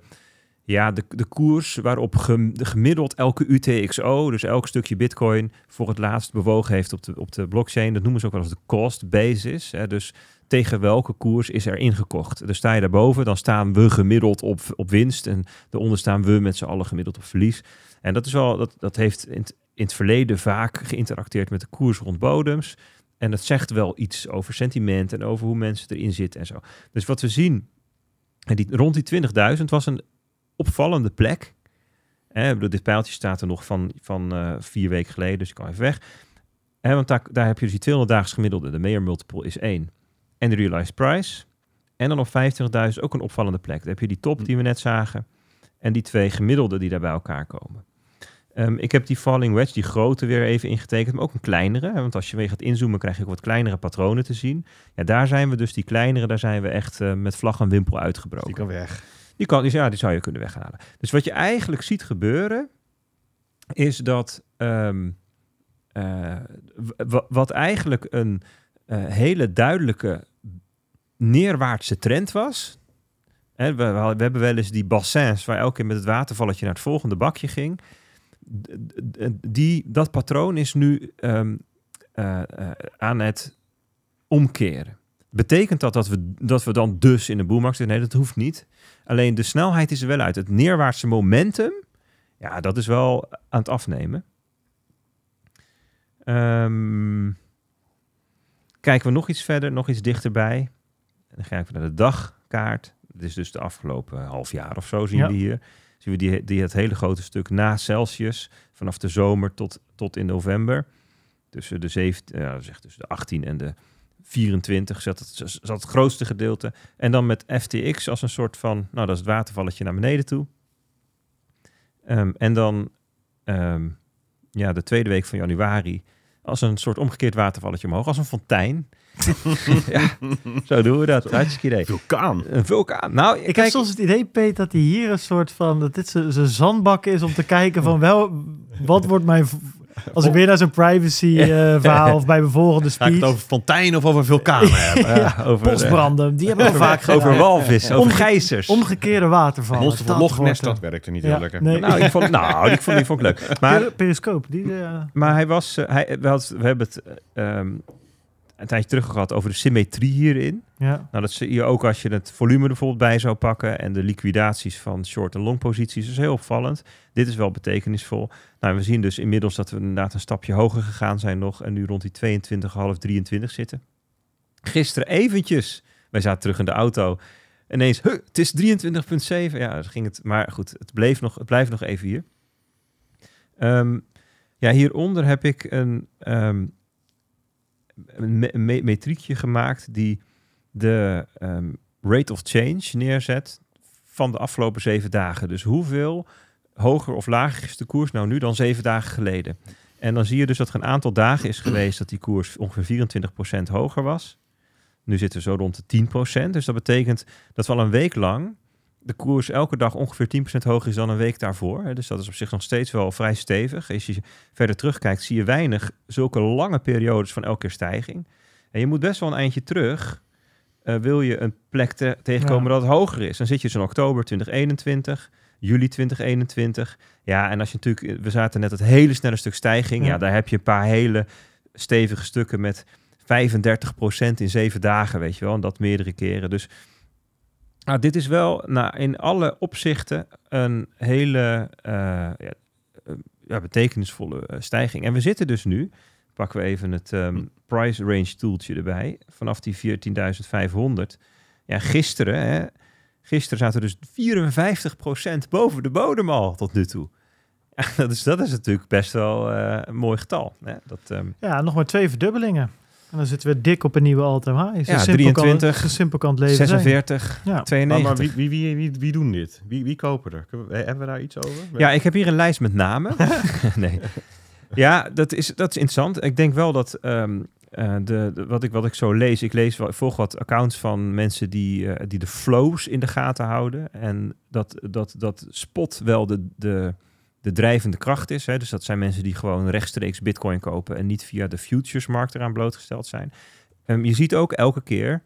ja, de, de koers waarop gem- de gemiddeld elke UTXO, dus elk stukje bitcoin, voor het laatst bewogen heeft op de, op de blockchain. Dat noemen ze ook wel als de cost basis. Hè? Dus tegen welke koers is er ingekocht? Dus sta je daarboven, dan staan we gemiddeld op, op winst en daaronder staan we met z'n allen gemiddeld op verlies. En dat, is wel, dat, dat heeft in in het verleden vaak geïnteracteerd met de koers rond bodems. En dat zegt wel iets over sentiment en over hoe mensen erin zitten en zo. Dus wat we zien, en die, rond die 20.000 was een opvallende plek. Ik bedoel, dit pijltje staat er nog van, van eh, vier weken geleden, dus ik kan even weg. Hè, want daar, daar heb je dus die 200 daags gemiddelde. De Mayer multiple is 1. En de realized price. En dan op 25.000 ook een opvallende plek. Dan heb je die top die we net zagen. En die twee gemiddelde die daar bij elkaar komen. Ehm, ik heb die falling wedge, die grote, weer even ingetekend, maar ook een kleinere. Want als je weer gaat inzoomen, krijg je ook wat kleinere patronen te zien. Ja, daar zijn we dus, die kleinere, daar zijn we echt eh, met vlag en wimpel uitgebroken. Die kan weg. Die, kan, dus ja, die zou je kunnen weghalen. Dus wat je eigenlijk ziet gebeuren, is dat ehm, eh, wat eigenlijk een eh, hele duidelijke neerwaartse trend was. We, we hebben wel eens die bassins waar elke keer met het watervalletje naar het volgende bakje ging. Die, dat patroon is nu ehm, eh, eh, aan het omkeren. Betekent dat dat we, dat we dan dus in de boelmarkt zitten? Nee, dat hoeft niet. Alleen de snelheid is er wel uit. Het neerwaartse momentum, ja, dat is wel aan het afnemen. Ehm, kijken we nog iets verder, nog iets dichterbij. dan ga ik naar de dagkaart. Dit is dus de afgelopen half jaar of zo zien Ja. we hier. Zien we die, die het hele grote stuk na Celsius, vanaf de zomer tot, tot in november. Tussen de, 17, ja, zeg tussen de 18 en de 24 zat het, het grootste gedeelte. En dan met FTX als een soort van, nou dat is het watervalletje naar beneden toe. Ehm, en dan ehm, ja, de tweede week van januari als een soort omgekeerd watervalletje omhoog, als een fontein. ja, zo doen we dat. Hartstikke idee. Vulkaan. Een vulkaan. Nou, Ik kijk, heb soms het idee, Peet, dat hij hier een soort van... dat dit zijn zandbak is om te kijken van wel... wat wordt mijn... Als ik weer naar zo'n privacy eh, verhaal of bij mijn volgende Ga ik het speech... over fontein of over vulkanen hebben? ja, over, Bosbranden, die hebben we vaak over, over gedaan. walvis, over Omge- gijzers. Omgekeerde watervallen. Monster van Dat Loch dat werkte niet Ja, heel lekker. nee. Nou, ik vond, nou, ik vond, ik vond het leuk. Maar Peri- Periscoop, die... eh, Maar hij was, eh, hij, we, had, we hebben het eh, ehm, een tijdje terug gehad over de symmetrie hierin. ja. Nou, dat zie je ook als je het volume er bijvoorbeeld bij zou pakken en de liquidaties van short- en long posities. Dat is heel opvallend. Dit is wel betekenisvol. Nou, we zien dus inmiddels dat we inderdaad een stapje hoger gegaan zijn nog en nu rond die 22,5, 23 zitten. Gisteren eventjes, wij zaten terug in de auto, ineens, huh, het is 23,7. Ja, dat ging het, maar goed, het, bleef nog, het blijft nog even hier. Ehm, ja, hieronder heb ik een, ehm, een me- me- metriekje gemaakt die de ehm, rate of change neerzet van de afgelopen zeven dagen. Dus hoeveel hoger of lager is de koers nou nu dan zeven dagen geleden? En dan zie je dus dat er een aantal dagen is geweest dat die koers ongeveer 24% hoger was. Nu zitten we zo rond de 10%. Dus dat betekent dat we al een week lang de koers elke dag ongeveer 10% hoger is dan een week daarvoor. Dus dat is op zich nog steeds wel vrij stevig. Als je verder terugkijkt, zie je weinig zulke lange periodes van elke keer stijging. En je moet best wel een eindje terug. eh, wil je een plek te- tegenkomen Ja. dat het hoger is. Dan zit je zo'n oktober 2021, juli 2021. Ja, en als je natuurlijk, we zaten net het hele snelle stuk stijging. Ja, Ja. daar heb je een paar hele stevige stukken met 35% in zeven dagen, weet je wel. En dat meerdere keren. Dus nou, dit is wel nou, in alle opzichten een hele eh, ja, eh, ja, betekenisvolle eh, stijging. En we zitten dus nu, pakken we even het ehm, price range tooltje erbij, vanaf die 14.500. Ja, gisteren, hè, gisteren zaten we dus 54% boven de bodem al tot nu toe. Ja, dat, is, dat is natuurlijk best wel een mooi getal. Hè? Dat, ehm, ja, nog maar twee verdubbelingen. En dan zitten we dik op een nieuwe all-time high. Zo Ja, simpel kan het- 23, zo simpel kan het leven zijn. 46, Ja. 92. Maar, maar wie, wie, wie, wie, wie doen dit? Wie, wie kopen er? Hebben we daar iets over? Ja, ik heb hier een lijst met namen. nee. Ja, dat is, dat is interessant. Ik denk wel dat ehm, eh, de, de- wat, ik, wat ik zo lees, ik lees wel, ik volg wat accounts van mensen die, eh, die de flows in de gaten houden. En dat, dat, dat spot wel de, de, de drijvende kracht is. Hè. Dus dat zijn mensen die gewoon rechtstreeks bitcoin kopen en niet via de futuresmarkt eraan blootgesteld zijn. Ehm, je ziet ook elke keer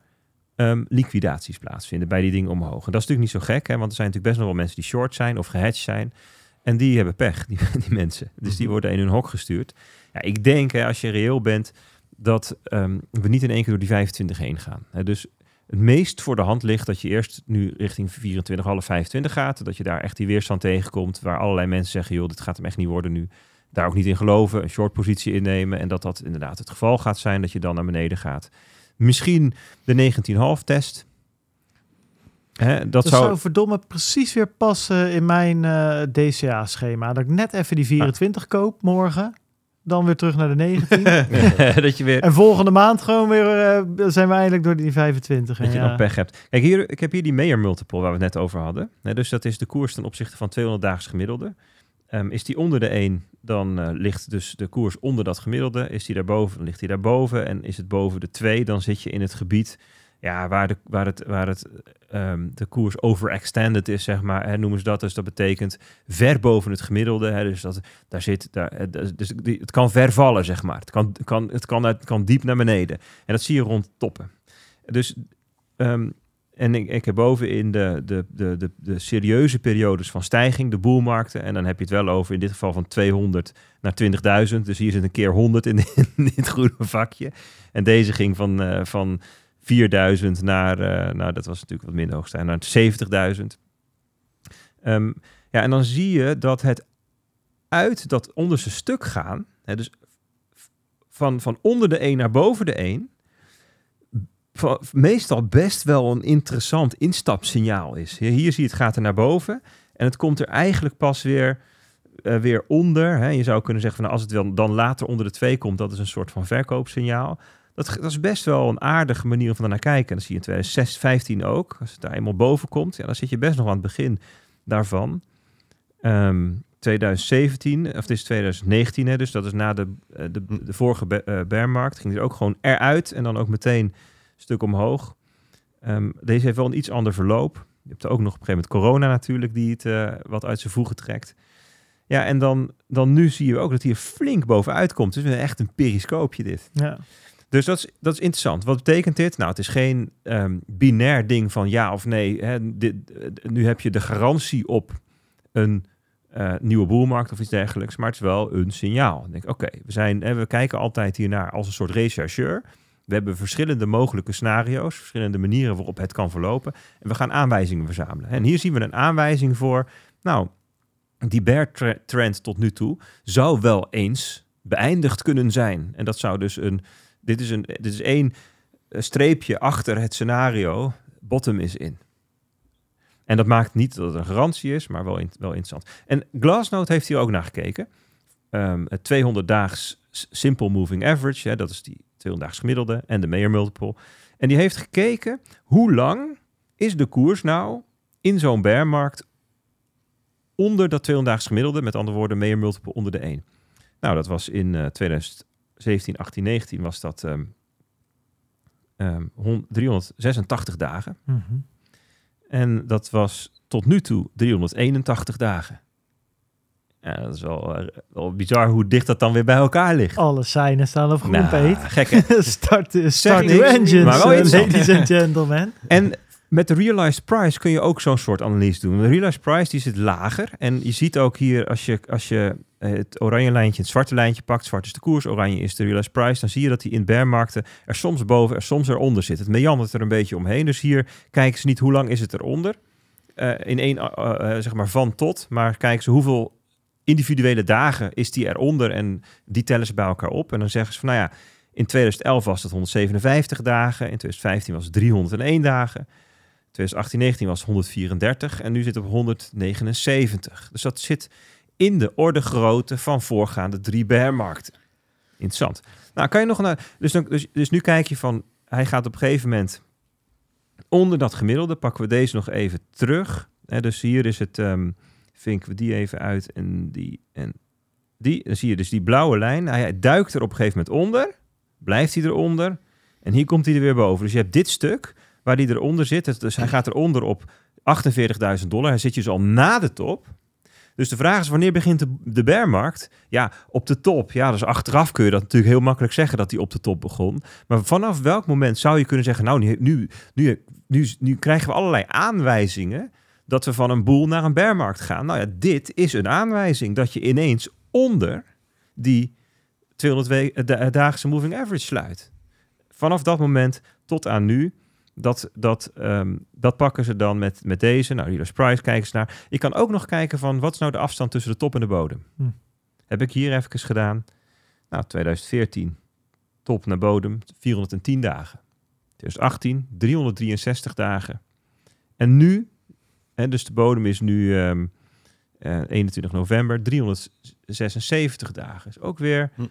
ehm, liquidaties plaatsvinden bij die dingen omhoog. En dat is natuurlijk niet zo gek, hè, want er zijn natuurlijk best nog wel mensen die short zijn of gehedged zijn. En die hebben pech, die, die mensen. Dus die worden in hun hok gestuurd. Ja, ik denk, hè, als je reëel bent, dat ehm, we niet in één keer door die 25 heen gaan. Hè, dus het meest voor de hand ligt dat je eerst nu richting 24, half 25 gaat. Dat je daar echt die weerstand tegenkomt, waar allerlei mensen zeggen, joh, dit gaat hem echt niet worden nu. Daar ook niet in geloven, een short positie innemen. En dat dat inderdaad het geval gaat zijn, dat je dan naar beneden gaat. Misschien de 19,5 test. Hè, dat, Dat zou... zou verdomme precies weer passen in mijn eh, DCA-schema. Dat ik net even die 24 koop morgen. Dan weer terug naar de 19. dat je weer... en volgende maand gewoon weer eh, zijn we eindelijk door die 25. Dat je ja. nog pech hebt. Kijk, hier, ik heb hier die Mayer multiple waar we het net over hadden. Hè, dus dat is de koers ten opzichte van 200 daags gemiddelde. Ehm, is die onder de 1, dan eh, ligt dus de koers onder dat gemiddelde. Is die daarboven, dan ligt die daarboven. En is het boven de 2, dan zit je in het gebied ja, waar, de, waar, het, waar het, ehm, de koers overextended is, zeg maar. Hè, noemen ze dat. Dus dat betekent ver boven het gemiddelde. Hè, dus dat, daar zit, daar, eh, dus die, het kan ver vallen, zeg maar. Het kan, kan, het kan, kan diep naar beneden. En dat zie je rond toppen. Dus ehm, en ik, ik heb bovenin de, de, de, de, de serieuze periodes van stijging, de boelmarkten. En dan heb je het wel over in dit geval van 200 naar 20.000. Dus hier zit een keer 100 in, in dit groene vakje. En deze ging van, eh, van 4000 naar, eh, nou dat was natuurlijk wat minder hoogstijn, naar 70.000. Ehm, ja, en dan zie je dat het uit dat onderste stuk gaan, hè, dus van, van onder de 1 naar boven de 1, va- meestal best wel een interessant instapsignaal is. Hier, zie je het gaat er naar boven en het komt er eigenlijk pas weer, eh, weer onder. Hè. Je zou kunnen zeggen van als het wel dan later onder de 2 komt, dat is een soort van verkoopsignaal. Dat, dat is best wel een aardige manier om naar kijken. En dat zie je in 2015 ook. Als het daar eenmaal boven komt, ja, dan zit je best nog aan het begin daarvan. Ehm 2017, of het is 2019, hè, dus dat is na de, eh, de, de vorige eh, bearmarkt, ging er ook gewoon eruit en dan ook meteen een stuk omhoog. Ehm, deze heeft wel een iets ander verloop. Je hebt ook nog op een gegeven moment corona natuurlijk, die het eh, wat uit zijn voegen trekt. Ja, en dan, dan nu zie je ook dat hij er flink bovenuit komt. Weer echt een periscoopje dit. Ja. Dus dat is, dat is interessant. Wat betekent dit? Nou, het is geen ehm, binair ding van ja of nee. Hè. Dit, eh, nu heb je de garantie op een eh, nieuwe boelmarkt of iets dergelijks. Maar het is wel een signaal. Ik denk, oké, we zijn, hè, we kijken altijd hiernaar als een soort rechercheur. We hebben verschillende mogelijke scenario's, verschillende manieren waarop het kan verlopen. En we gaan aanwijzingen verzamelen. En hier zien we een aanwijzing voor, nou, die bear trend tot nu toe zou wel eens beëindigd kunnen zijn. En dat zou dus een, dit is, een, dit is één eh, streepje achter het scenario. Bottom is in. En dat maakt niet dat het een garantie is, maar wel, in, wel interessant. En Glassnode heeft hier ook naar gekeken. Um, het 200-daags Simple Moving Average, hè, dat is die 200-daags gemiddelde, en de Mayer Multiple. En die heeft gekeken hoe lang is de koers nou in zo'n bearmarkt onder dat 200-daags gemiddelde, met andere woorden, Mayer Multiple onder de 1. Nou, dat was in uh, 17, 18, 19 was dat ehm, ehm, 386 dagen. Mhm. En dat was tot nu toe 381 dagen. Ja, dat is wel, eh, wel, bizar hoe dicht dat dan weer bij elkaar ligt. Alle seinen staan op groen, nou, Gekke. start eh, start engines, maar wel eh, ladies and gentlemen. En met de realized price kun je ook zo'n soort analyse doen. De realized price die zit lager. En je ziet ook hier, als je, als je het oranje lijntje, het zwarte lijntje pakt, zwart is de koers, oranje is de realized price, dan zie je dat die in bearmarkten er soms boven, er soms eronder zit. Het meandert er een beetje omheen. Dus hier kijken ze niet hoe lang is het eronder. eh in één, eh, eh, zeg maar van tot, maar kijken ze hoeveel individuele dagen is die eronder en die tellen ze bij elkaar op. En dan zeggen ze van, nou ja, in 2011 was het 157 dagen, in 2015 was het 301 dagen, 2018-19 was het 134 en nu zit het op 179. Dus dat zit in de orde grootte van voorgaande drie bearmarkten. Interessant. Nou, kan je nog naar. Dus, dus, dus nu kijk je van. Hij gaat op een gegeven moment onder dat gemiddelde. Pakken we deze nog even terug. Hè, dus hier is het. ehm vinken we die even uit en die en die. Dan zie je dus die blauwe lijn. Hij, hij duikt er op een gegeven moment onder. Blijft hij eronder. En hier komt hij er weer boven. Dus je hebt dit stuk waar hij eronder zit. Dus hij gaat eronder op 48.000 dollar. Hij zit dus al na de top. Dus de vraag is, wanneer begint de, de bearmarkt? Ja, op de top. Ja, dus achteraf kun je dat natuurlijk heel makkelijk zeggen dat hij op de top begon. Maar vanaf welk moment zou je kunnen zeggen, nou, nu, nu, nu, nu, krijgen we allerlei aanwijzingen dat we van een boel naar een bearmarkt gaan. Nou ja, dit is een aanwijzing dat je ineens onder die 200-daagse moving average sluit. Vanaf dat moment tot aan nu dat, dat, ehm, dat pakken ze dan met, met deze. Nou, Reader's Price kijken ze naar. Je kan ook nog kijken van wat is nou de afstand tussen de top en de bodem. Hm. Heb ik hier even gedaan. Nou, 2014, top naar bodem, 410 dagen. 2018, 363 dagen. En nu, hè, dus de bodem is nu ehm, eh, 21 november, 376 dagen. Is ook weer Hm.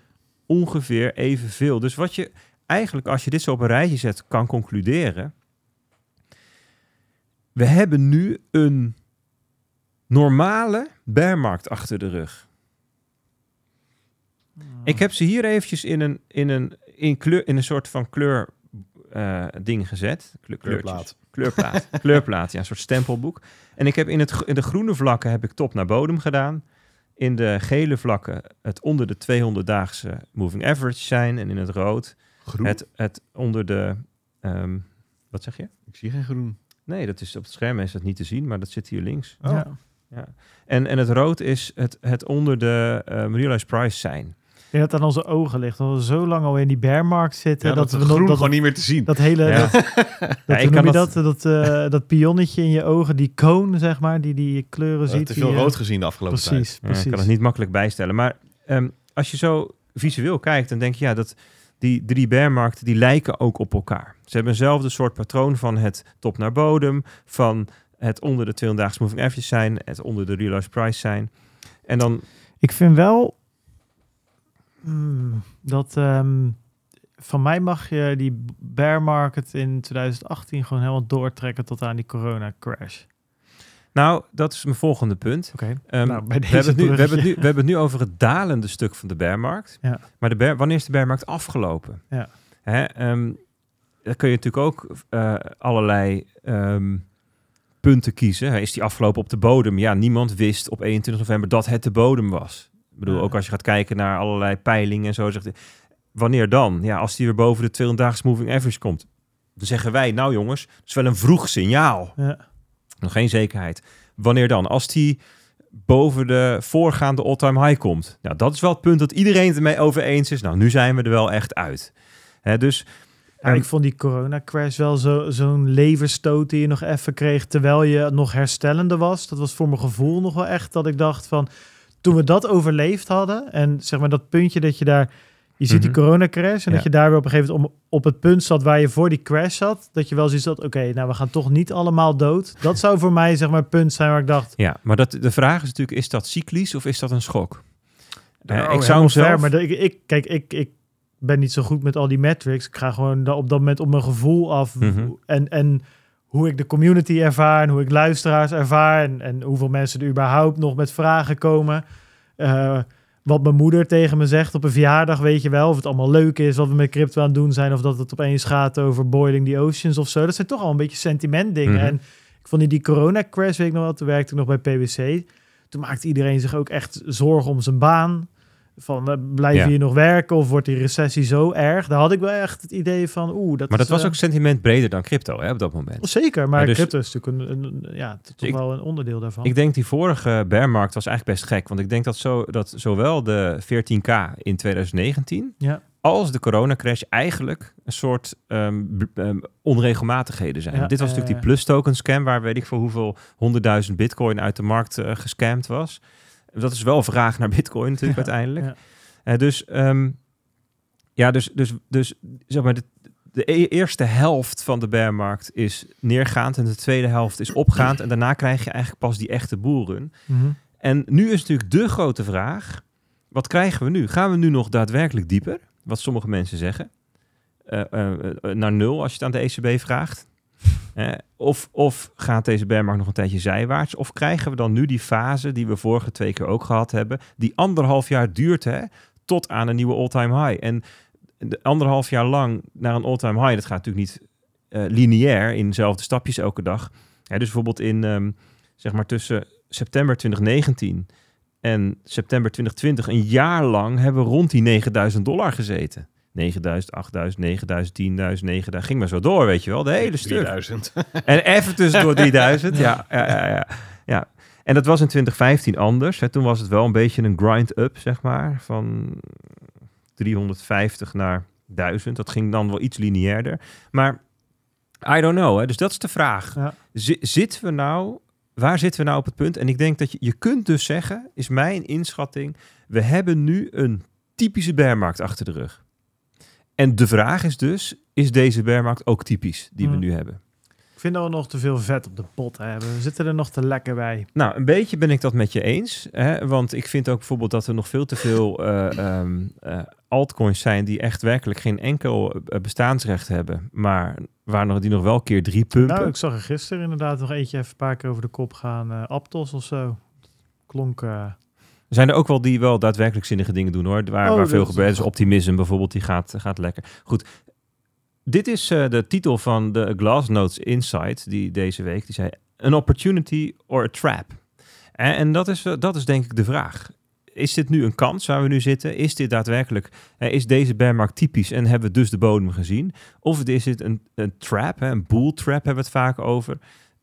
ongeveer evenveel. Dus wat je eigenlijk, als je dit zo op een rijtje zet, kan concluderen. We hebben nu een normale bearmarkt achter de rug. Ik heb ze hier eventjes in een, in een, in kleur, in een soort van kleur eh, ding gezet. Kleur. Kleurplaat. Kleurplaat. Kleurplaat, ja, een soort stempelboek. En ik heb in, het, in de groene vlakken heb ik top naar bodem gedaan. In de gele vlakken het onder de 200-daagse moving average zijn. En in het rood Groen? het, het onder de... ehm, wat zeg je? Ik zie geen groen. Nee, dat is op het scherm is dat niet te zien, maar dat zit hier links. Oh. Ja. Ja. En, en het rood is het, het onder de um, realized price zijn. Ik denk dat aan onze ogen ligt. Dat we zo lang al in die bearmarkt zitten. Ja, dat, dat, we groen dat, gewoon niet meer te zien. dat hele... Ja. Dat, dat, Ja, ik noem je dat- dat? Dat, eh, dat pionnetje in je ogen, die cone, zeg maar, die die kleuren ziet. te veel eh, rood gezien de afgelopen tijd. Precies, Ja, precies. ik kan het niet makkelijk bijstellen. Maar ehm, als je zo visueel kijkt, dan denk je, ja, dat, die drie bearmarkten die lijken ook op elkaar. Ze hebben eenzelfde soort patroon van het top naar bodem, van het onder de 200 moving average zijn, het onder de realized price zijn. En dan, Ik vind wel mm, dat ehm, van mij mag je die bear market in 2018 gewoon helemaal doortrekken tot aan die corona crash. Nou, dat is mijn volgende punt. Oké. Ehm, Nou, bij we, hebben nu, we, hebben nu, we hebben het nu over het dalende stuk van de bearmarkt. Ja. Maar de bear, wanneer is de bearmarkt afgelopen? Ja. Hè, ehm, dan kun je natuurlijk ook eh, allerlei ehm, punten kiezen. Is die afgelopen op de bodem? Ja, niemand wist op 21 november dat het de bodem was. Ik bedoel, Ja. ook als je gaat kijken naar allerlei peilingen en zo. Zegt, wanneer dan? Ja, als die weer boven de 200 moving average komt. Dan zeggen wij, nou jongens, dat is wel een vroeg signaal. Ja. Nog geen zekerheid. Wanneer dan? Als die boven de voorgaande all-time high komt. Nou, dat is wel het punt dat iedereen het ermee over eens is. Nou, nu zijn we er wel echt uit. Hè, dus Ja, ik vond die corona crash wel zo- zo'n leverstoot die je nog even kreeg terwijl je nog herstellende was. Dat was voor mijn gevoel nog wel echt dat ik dacht van toen we dat overleefd hadden en zeg maar dat puntje dat je daar je ziet die Mhm. corona crash en Ja. dat je daar weer op een gegeven moment om, op het punt zat waar je voor die crash zat, dat je wel zoiets had, oké, nou we gaan toch niet allemaal dood. Dat zou voor mij zeg maar het punt zijn waar ik dacht, ja, maar dat, de vraag is natuurlijk, is dat cyclisch of is dat een schok? Eh, oh, ik zou hem zelf... maar de- ik, ik, kijk, ik, ik ben niet zo goed met al die metrics. Ik ga gewoon da- op dat moment op mijn gevoel af. Mhm. en, en hoe ik de community ervaar en hoe ik luisteraars ervaar. En, en hoeveel mensen er überhaupt nog met vragen komen. Eh, wat mijn moeder tegen me zegt op een verjaardag, weet je wel. Of het allemaal leuk is, wat we met crypto aan het doen zijn. Of dat het opeens gaat over boiling the oceans of zo. Dat zijn toch al een beetje sentiment dingen. Mhm. En ik vond die, die corona crash, weet ik nog wel, toen werkte ik nog bij PwC. Toen maakte iedereen zich ook echt zorgen om zijn baan. Van, eh, blijf Ja. hier nog werken of wordt die recessie zo erg? Daar had ik wel echt het idee van, oeh, dat Maar dat is, was eh, ook sentiment breder dan crypto hè, op dat moment. Zeker, maar dus- crypto is natuurlijk een, ja, toch ik- wel een onderdeel daarvan. Ik denk die vorige bearmarkt was eigenlijk best gek. Want ik denk dat, zo, dat zowel de 14k in 2019 ja, als de coronacrash eigenlijk een soort ehm, ehm, onregelmatigheden zijn. Ja, Dit was natuurlijk die plus token scam waar weet ik voor hoeveel honderdduizend bitcoin uit de markt eh, gescamd was. Dat is wel vraag naar bitcoin natuurlijk uiteindelijk. Eh, dus ehm, ja, dus, dus, dus zeg maar, de, de e- eerste helft van de bearmarkt is neergaand en de tweede helft is opgaand. En daarna krijg je eigenlijk pas die echte boelrun. Mhm. En nu is natuurlijk de grote vraag: wat krijgen we nu? Gaan we nu nog daadwerkelijk dieper? Wat sommige mensen zeggen. Eh, eh, naar nul als je het aan de ECB vraagt. Eh, of, of gaat deze bearmarkt nog een tijdje zijwaarts? Of krijgen we dan nu die fase die we vorige twee keer ook gehad hebben, die anderhalf jaar duurt hè, tot aan een nieuwe all-time high? En de anderhalf jaar lang naar een all-time high, dat gaat natuurlijk niet eh, lineair in dezelfde stapjes elke dag. Dus bijvoorbeeld in, ehm, zeg maar tussen september 2019 en september 2020, een jaar lang, hebben we rond die 9000 dollar gezeten. 9000, 8000, 9000, 10.000, 9000. Ging maar zo door, weet je wel. De hele stuk. 3000. En even tussendoor 3000. ja, ja, ja, ja, ja. En dat was in 2015 anders. Hè. Toen was het wel een beetje een grind-up, zeg maar. Van 350 naar 1000. Dat ging dan wel iets lineairder. Maar I don't know. Hè. Dus dat is de vraag. Ja. Zitten we nou... Waar zitten we nou op het punt? En ik denk dat je, je kunt dus zeggen, is mijn inschatting, we hebben nu een typische bearmarkt achter de rug. En de vraag is dus, is deze bearmarkt ook typisch die we Hmm. nu hebben? Ik vind dat we nog te veel vet op de pot hebben. We zitten er nog te lekker bij. Nou, een beetje ben ik dat met je eens. Hè? Want ik vind ook bijvoorbeeld dat er nog veel te veel eh, ehm, eh, altcoins zijn die echt werkelijk geen enkel eh, bestaansrecht hebben. Maar waar nog, die nog wel keer drie pumpen. Nou, ik zag er gisteren inderdaad nog eentje even een paar keer over de kop gaan. eh Aptos of zo. Klonk... eh, zijn er ook wel die wel daadwerkelijk zinnige dingen doen hoor. Waar, Oh, waar veel gebeurt. Dus Optimism bijvoorbeeld, die gaat, gaat lekker. Goed. Dit is eh, de titel van de Glassnodes Insight die deze week. Die zei, an opportunity or a trap? En, en dat, is, eh, dat is denk ik de vraag. Is dit nu een kans waar we nu zitten? Is dit daadwerkelijk, eh, is deze bearmarkt typisch en hebben we dus de bodem gezien? Of is dit een, een trap, hè, een bull trap hebben we het vaak over.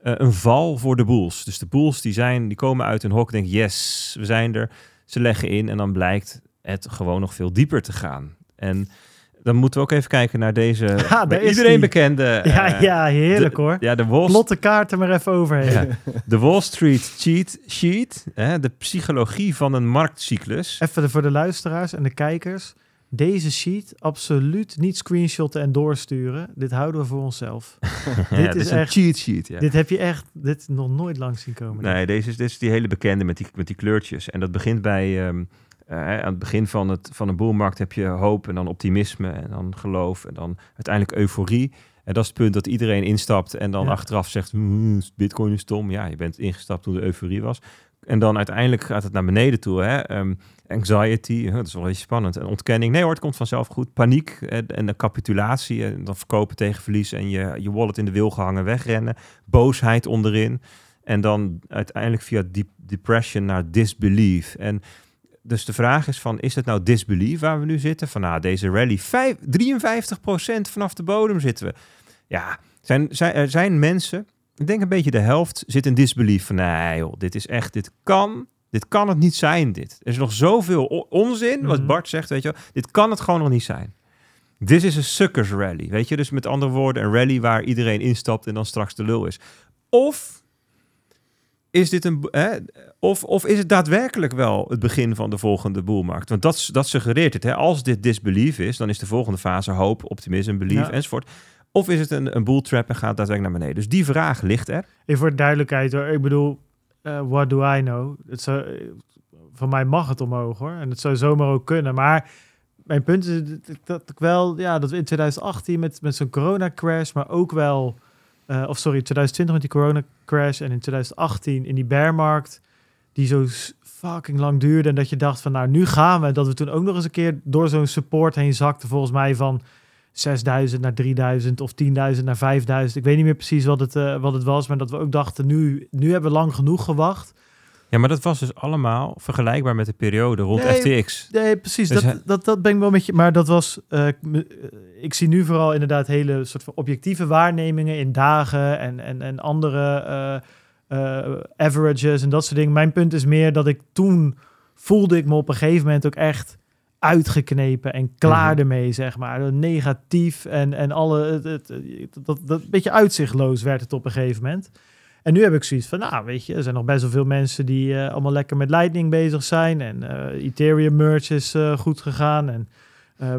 Eh, een val voor de bulls. Dus de bulls die, zijn, die komen uit hun hok denken, yes, we zijn er. Ze leggen in en dan blijkt het gewoon nog veel dieper te gaan. En dan moeten we ook even kijken naar deze bij iedereen die. bekende... ja, eh, ja, heerlijk de- hoor. Ja, de Wall, Plotte kaart er maar even overheen. ja, de Wall Street cheat sheet. Hè, de psychologie van een marktcyclus. Even voor de luisteraars en de kijkers. Deze sheet absoluut niet screenshotten en doorsturen. Dit houden we voor onszelf. Ja, Dit dit is een echt- cheat sheet. Ja. Dit heb je echt dit nog nooit langs zien komen. Nee, deze is, dit is die hele bekende met die, met die kleurtjes. En dat begint bij... ehm, eh, aan het begin van, het, van een boelmarkt heb je hoop en dan optimisme en dan geloof en dan uiteindelijk euforie. En dat is het punt dat iedereen instapt en dan Ja. achteraf zegt, "Hmm, bitcoin is stom. Ja, je bent ingestapt toen de euforie was. En dan uiteindelijk gaat het naar beneden toe. Hè? Ehm, anxiety, dat is wel beetje spannend. En ontkenning, nee hoor, het komt vanzelf goed. Paniek en, en de capitulatie. En dan verkopen tegen verlies en je, je wallet in de wil gehangen, wegrennen. Boosheid onderin. En dan uiteindelijk via deep depression naar disbelief. En dus de vraag is van, is het nou disbelief waar we nu zitten? Van nou, deze rally, vijf, 53% vanaf de bodem zitten we. Ja, zijn, zijn, er zijn mensen, ik denk een beetje de helft, zit in disbelief van, nee joh, dit is echt, dit kan, dit kan het niet zijn dit. Er is nog zoveel onzin, wat Mhm. Bart zegt, weet je wel. Dit kan het gewoon nog niet zijn. Dit is een suckers rally, weet je. Dus met andere woorden, een rally waar iedereen instapt en dan straks de lul is. Of is dit een... Hè, of, of is het daadwerkelijk wel het begin van de volgende boelmarkt? Want dat, dat suggereert het. Hè? Als dit disbelief is, dan is de volgende fase hoop, optimisme, belief Ja. enzovoort. Of is het een, een bull trap en gaat daadwerkelijk naar beneden? Dus die vraag ligt er. Even voor de duidelijkheid hoor. Ik bedoel, eh, what do I know? Het van mij mag het omhoog hoor. En het zou zomaar ook kunnen. Maar mijn punt is dat, ik wel, ja, dat we in 2018 met, met zo'n corona crash, maar ook wel, eh, of sorry, 2020 met die corona crash en in 2018 in die bearmarkt, die zo fucking lang duurde. En dat je dacht van nou, nu gaan we. Dat we toen ook nog eens een keer door zo'n support heen zakten, volgens mij van 6000 naar 3000 of 10.000 naar 5000. Ik weet niet meer precies wat het, eh, wat het was, maar dat we ook dachten, nu, nu hebben we lang genoeg gewacht. Ja, maar dat was dus allemaal vergelijkbaar met de periode rond Nee, FTX. Nee, precies. Dus dat, hij- dat, dat ben ik wel met je. Maar dat was. eh, ik eh, ik zie nu vooral inderdaad hele soort van objectieve waarnemingen in dagen en, en, en andere averages en dat soort dingen. Mijn punt is meer dat ik toen voelde ik me op een gegeven moment ook echt uitgeknepen en klaar Mhm. ermee, zeg maar. Negatief en, en alle. Het, het, het- dat, dat beetje uitzichtloos werd het op een gegeven moment. En nu heb ik zoiets van, nou weet je, er zijn nog best wel veel mensen die eh, allemaal lekker met Lightning bezig zijn. En eh, Ethereum merge is eh, goed gegaan. En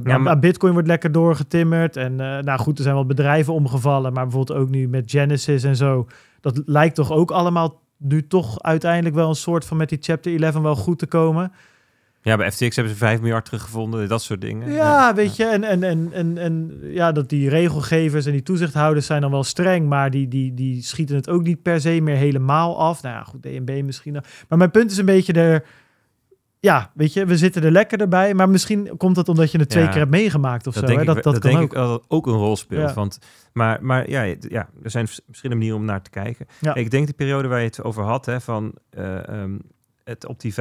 Ja, maar- Bitcoin wordt lekker doorgetimmerd. En nou goed, er zijn wat bedrijven omgevallen. Maar bijvoorbeeld ook nu met Genesis en zo. Dat lijkt toch ook allemaal nu toch uiteindelijk wel een soort van met die chapter 11 wel goed te komen. Ja, bij FTX hebben ze 5 miljard teruggevonden, dat soort dingen. Ja, weet je, en, en, en, en, en ja, dat die regelgevers en die toezichthouders zijn dan wel streng, maar die, die, die schieten het ook niet per se meer helemaal af. Nou ja, goed, DNB misschien. nog. Maar mijn punt is een beetje er, ja, weet je, we zitten er lekker erbij, maar misschien komt het omdat je het twee Ja, keer hebt meegemaakt of Dat zo. denk, hè? ik, Dat, dat, dat kan denk ook. ik dat dat ook een rol speelt. Ja. Want, maar maar ja, ja, er zijn vers- verschillende manieren om naar te kijken. Ik denk de periode waar je het over had, hè, van eh, ehm, het op die 5.000,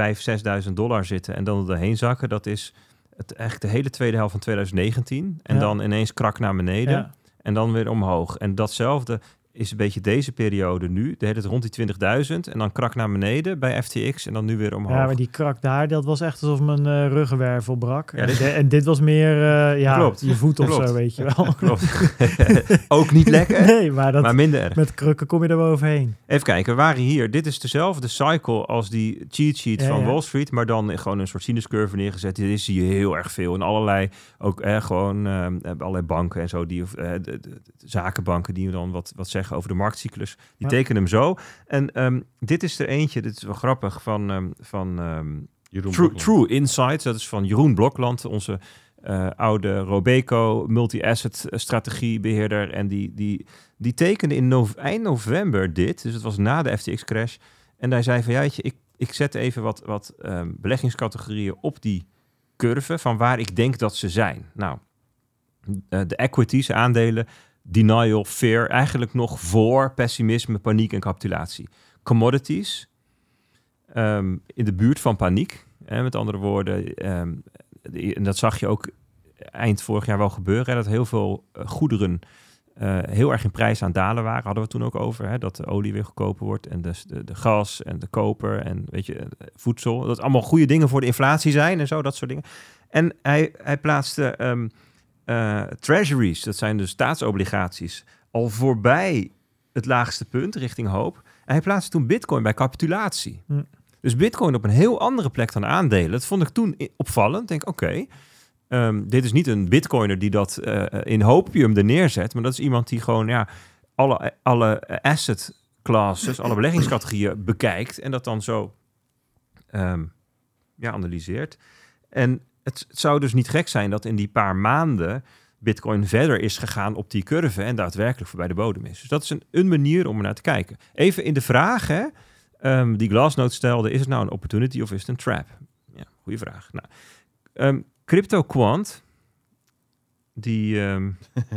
6.000 dollar zitten en dan er doorheen zakken, dat is het, eigenlijk de hele tweede helft van 2019. En Ja. dan ineens krak naar beneden Ja. en dan weer omhoog. En datzelfde is een beetje deze periode nu. De hele tijd rond die 20.000 en dan krak naar beneden bij FTX en dan nu weer omhoog. Ja, maar die krak daar, dat was echt alsof mijn eh ruggenwervel brak. Ja, en, dit- de- en dit was meer, eh, ja, Klopt. je voet of Klopt. zo, weet je wel. Klopt. ook niet lekker, Nee, maar, dat, maar minder erg. met krukken kom je er wel overheen. Even kijken, we waren hier. Dit is dezelfde cycle als die cheat sheet Ja, van ja. Wall Street, maar dan gewoon een soort sinuscurve neergezet. Dit zie je heel erg veel. En allerlei, ook eh, gewoon eh, allerlei banken en zo, die, eh, de, de- de zakenbanken die dan wat, wat zeggen over de marktcyclus, die tekenen hem zo. En ehm, dit is er eentje, dit is wel grappig, van, ehm, van Jeroen True. True Insights. Dat is van Jeroen Blokland, onze eh, oude Robeco multi-asset eh, strategiebeheerder. En die, die, die tekende in eind november dit. Dus het was na de FTX-crash. En hij zei van, ja, je, ik, ik zet even wat, wat beleggingscategorieën op die curve van waar ik denk dat ze zijn. Nou, eh, de equities, aandelen, denial, fear, eigenlijk nog voor pessimisme, paniek en capitulatie. Commodities, ehm, in de buurt van paniek. Hè, met andere woorden, ehm, en dat zag je ook eind vorig jaar wel gebeuren, hè, dat heel veel eh, goederen eh, heel erg in prijs aan dalen waren. Hadden we toen ook over, hè, dat de olie weer goedkoper wordt en dus de, de gas en de koper en weet je, eh, voedsel. Dat allemaal goede dingen voor de inflatie zijn en zo, dat soort dingen. En hij, hij plaatste ehm, eh, treasuries, dat zijn dus staatsobligaties, al voorbij het laagste punt richting hoop. En hij plaatste toen bitcoin bij capitulatie. Hm. Dus bitcoin op een heel andere plek dan aandelen. Dat vond ik toen opvallend. Denk, oké, ehm, dit is niet een bitcoiner die dat eh, in hopium er neerzet, maar dat is iemand die gewoon ja, alle, alle asset classes, alle beleggingscategorieën bekijkt en dat dan zo ehm, ja, analyseert. En het, het zou dus niet gek zijn dat in die paar maanden Bitcoin verder is gegaan op die curve en daadwerkelijk voorbij de bodem is. Dus dat is een, een manier om er naar te kijken. Even in de vraag, hè, ehm, die Glassnode stelde, is het nou een opportunity of is het een trap? Ja, goede vraag. Nou, ehm, Crypto Quant, die... ehm,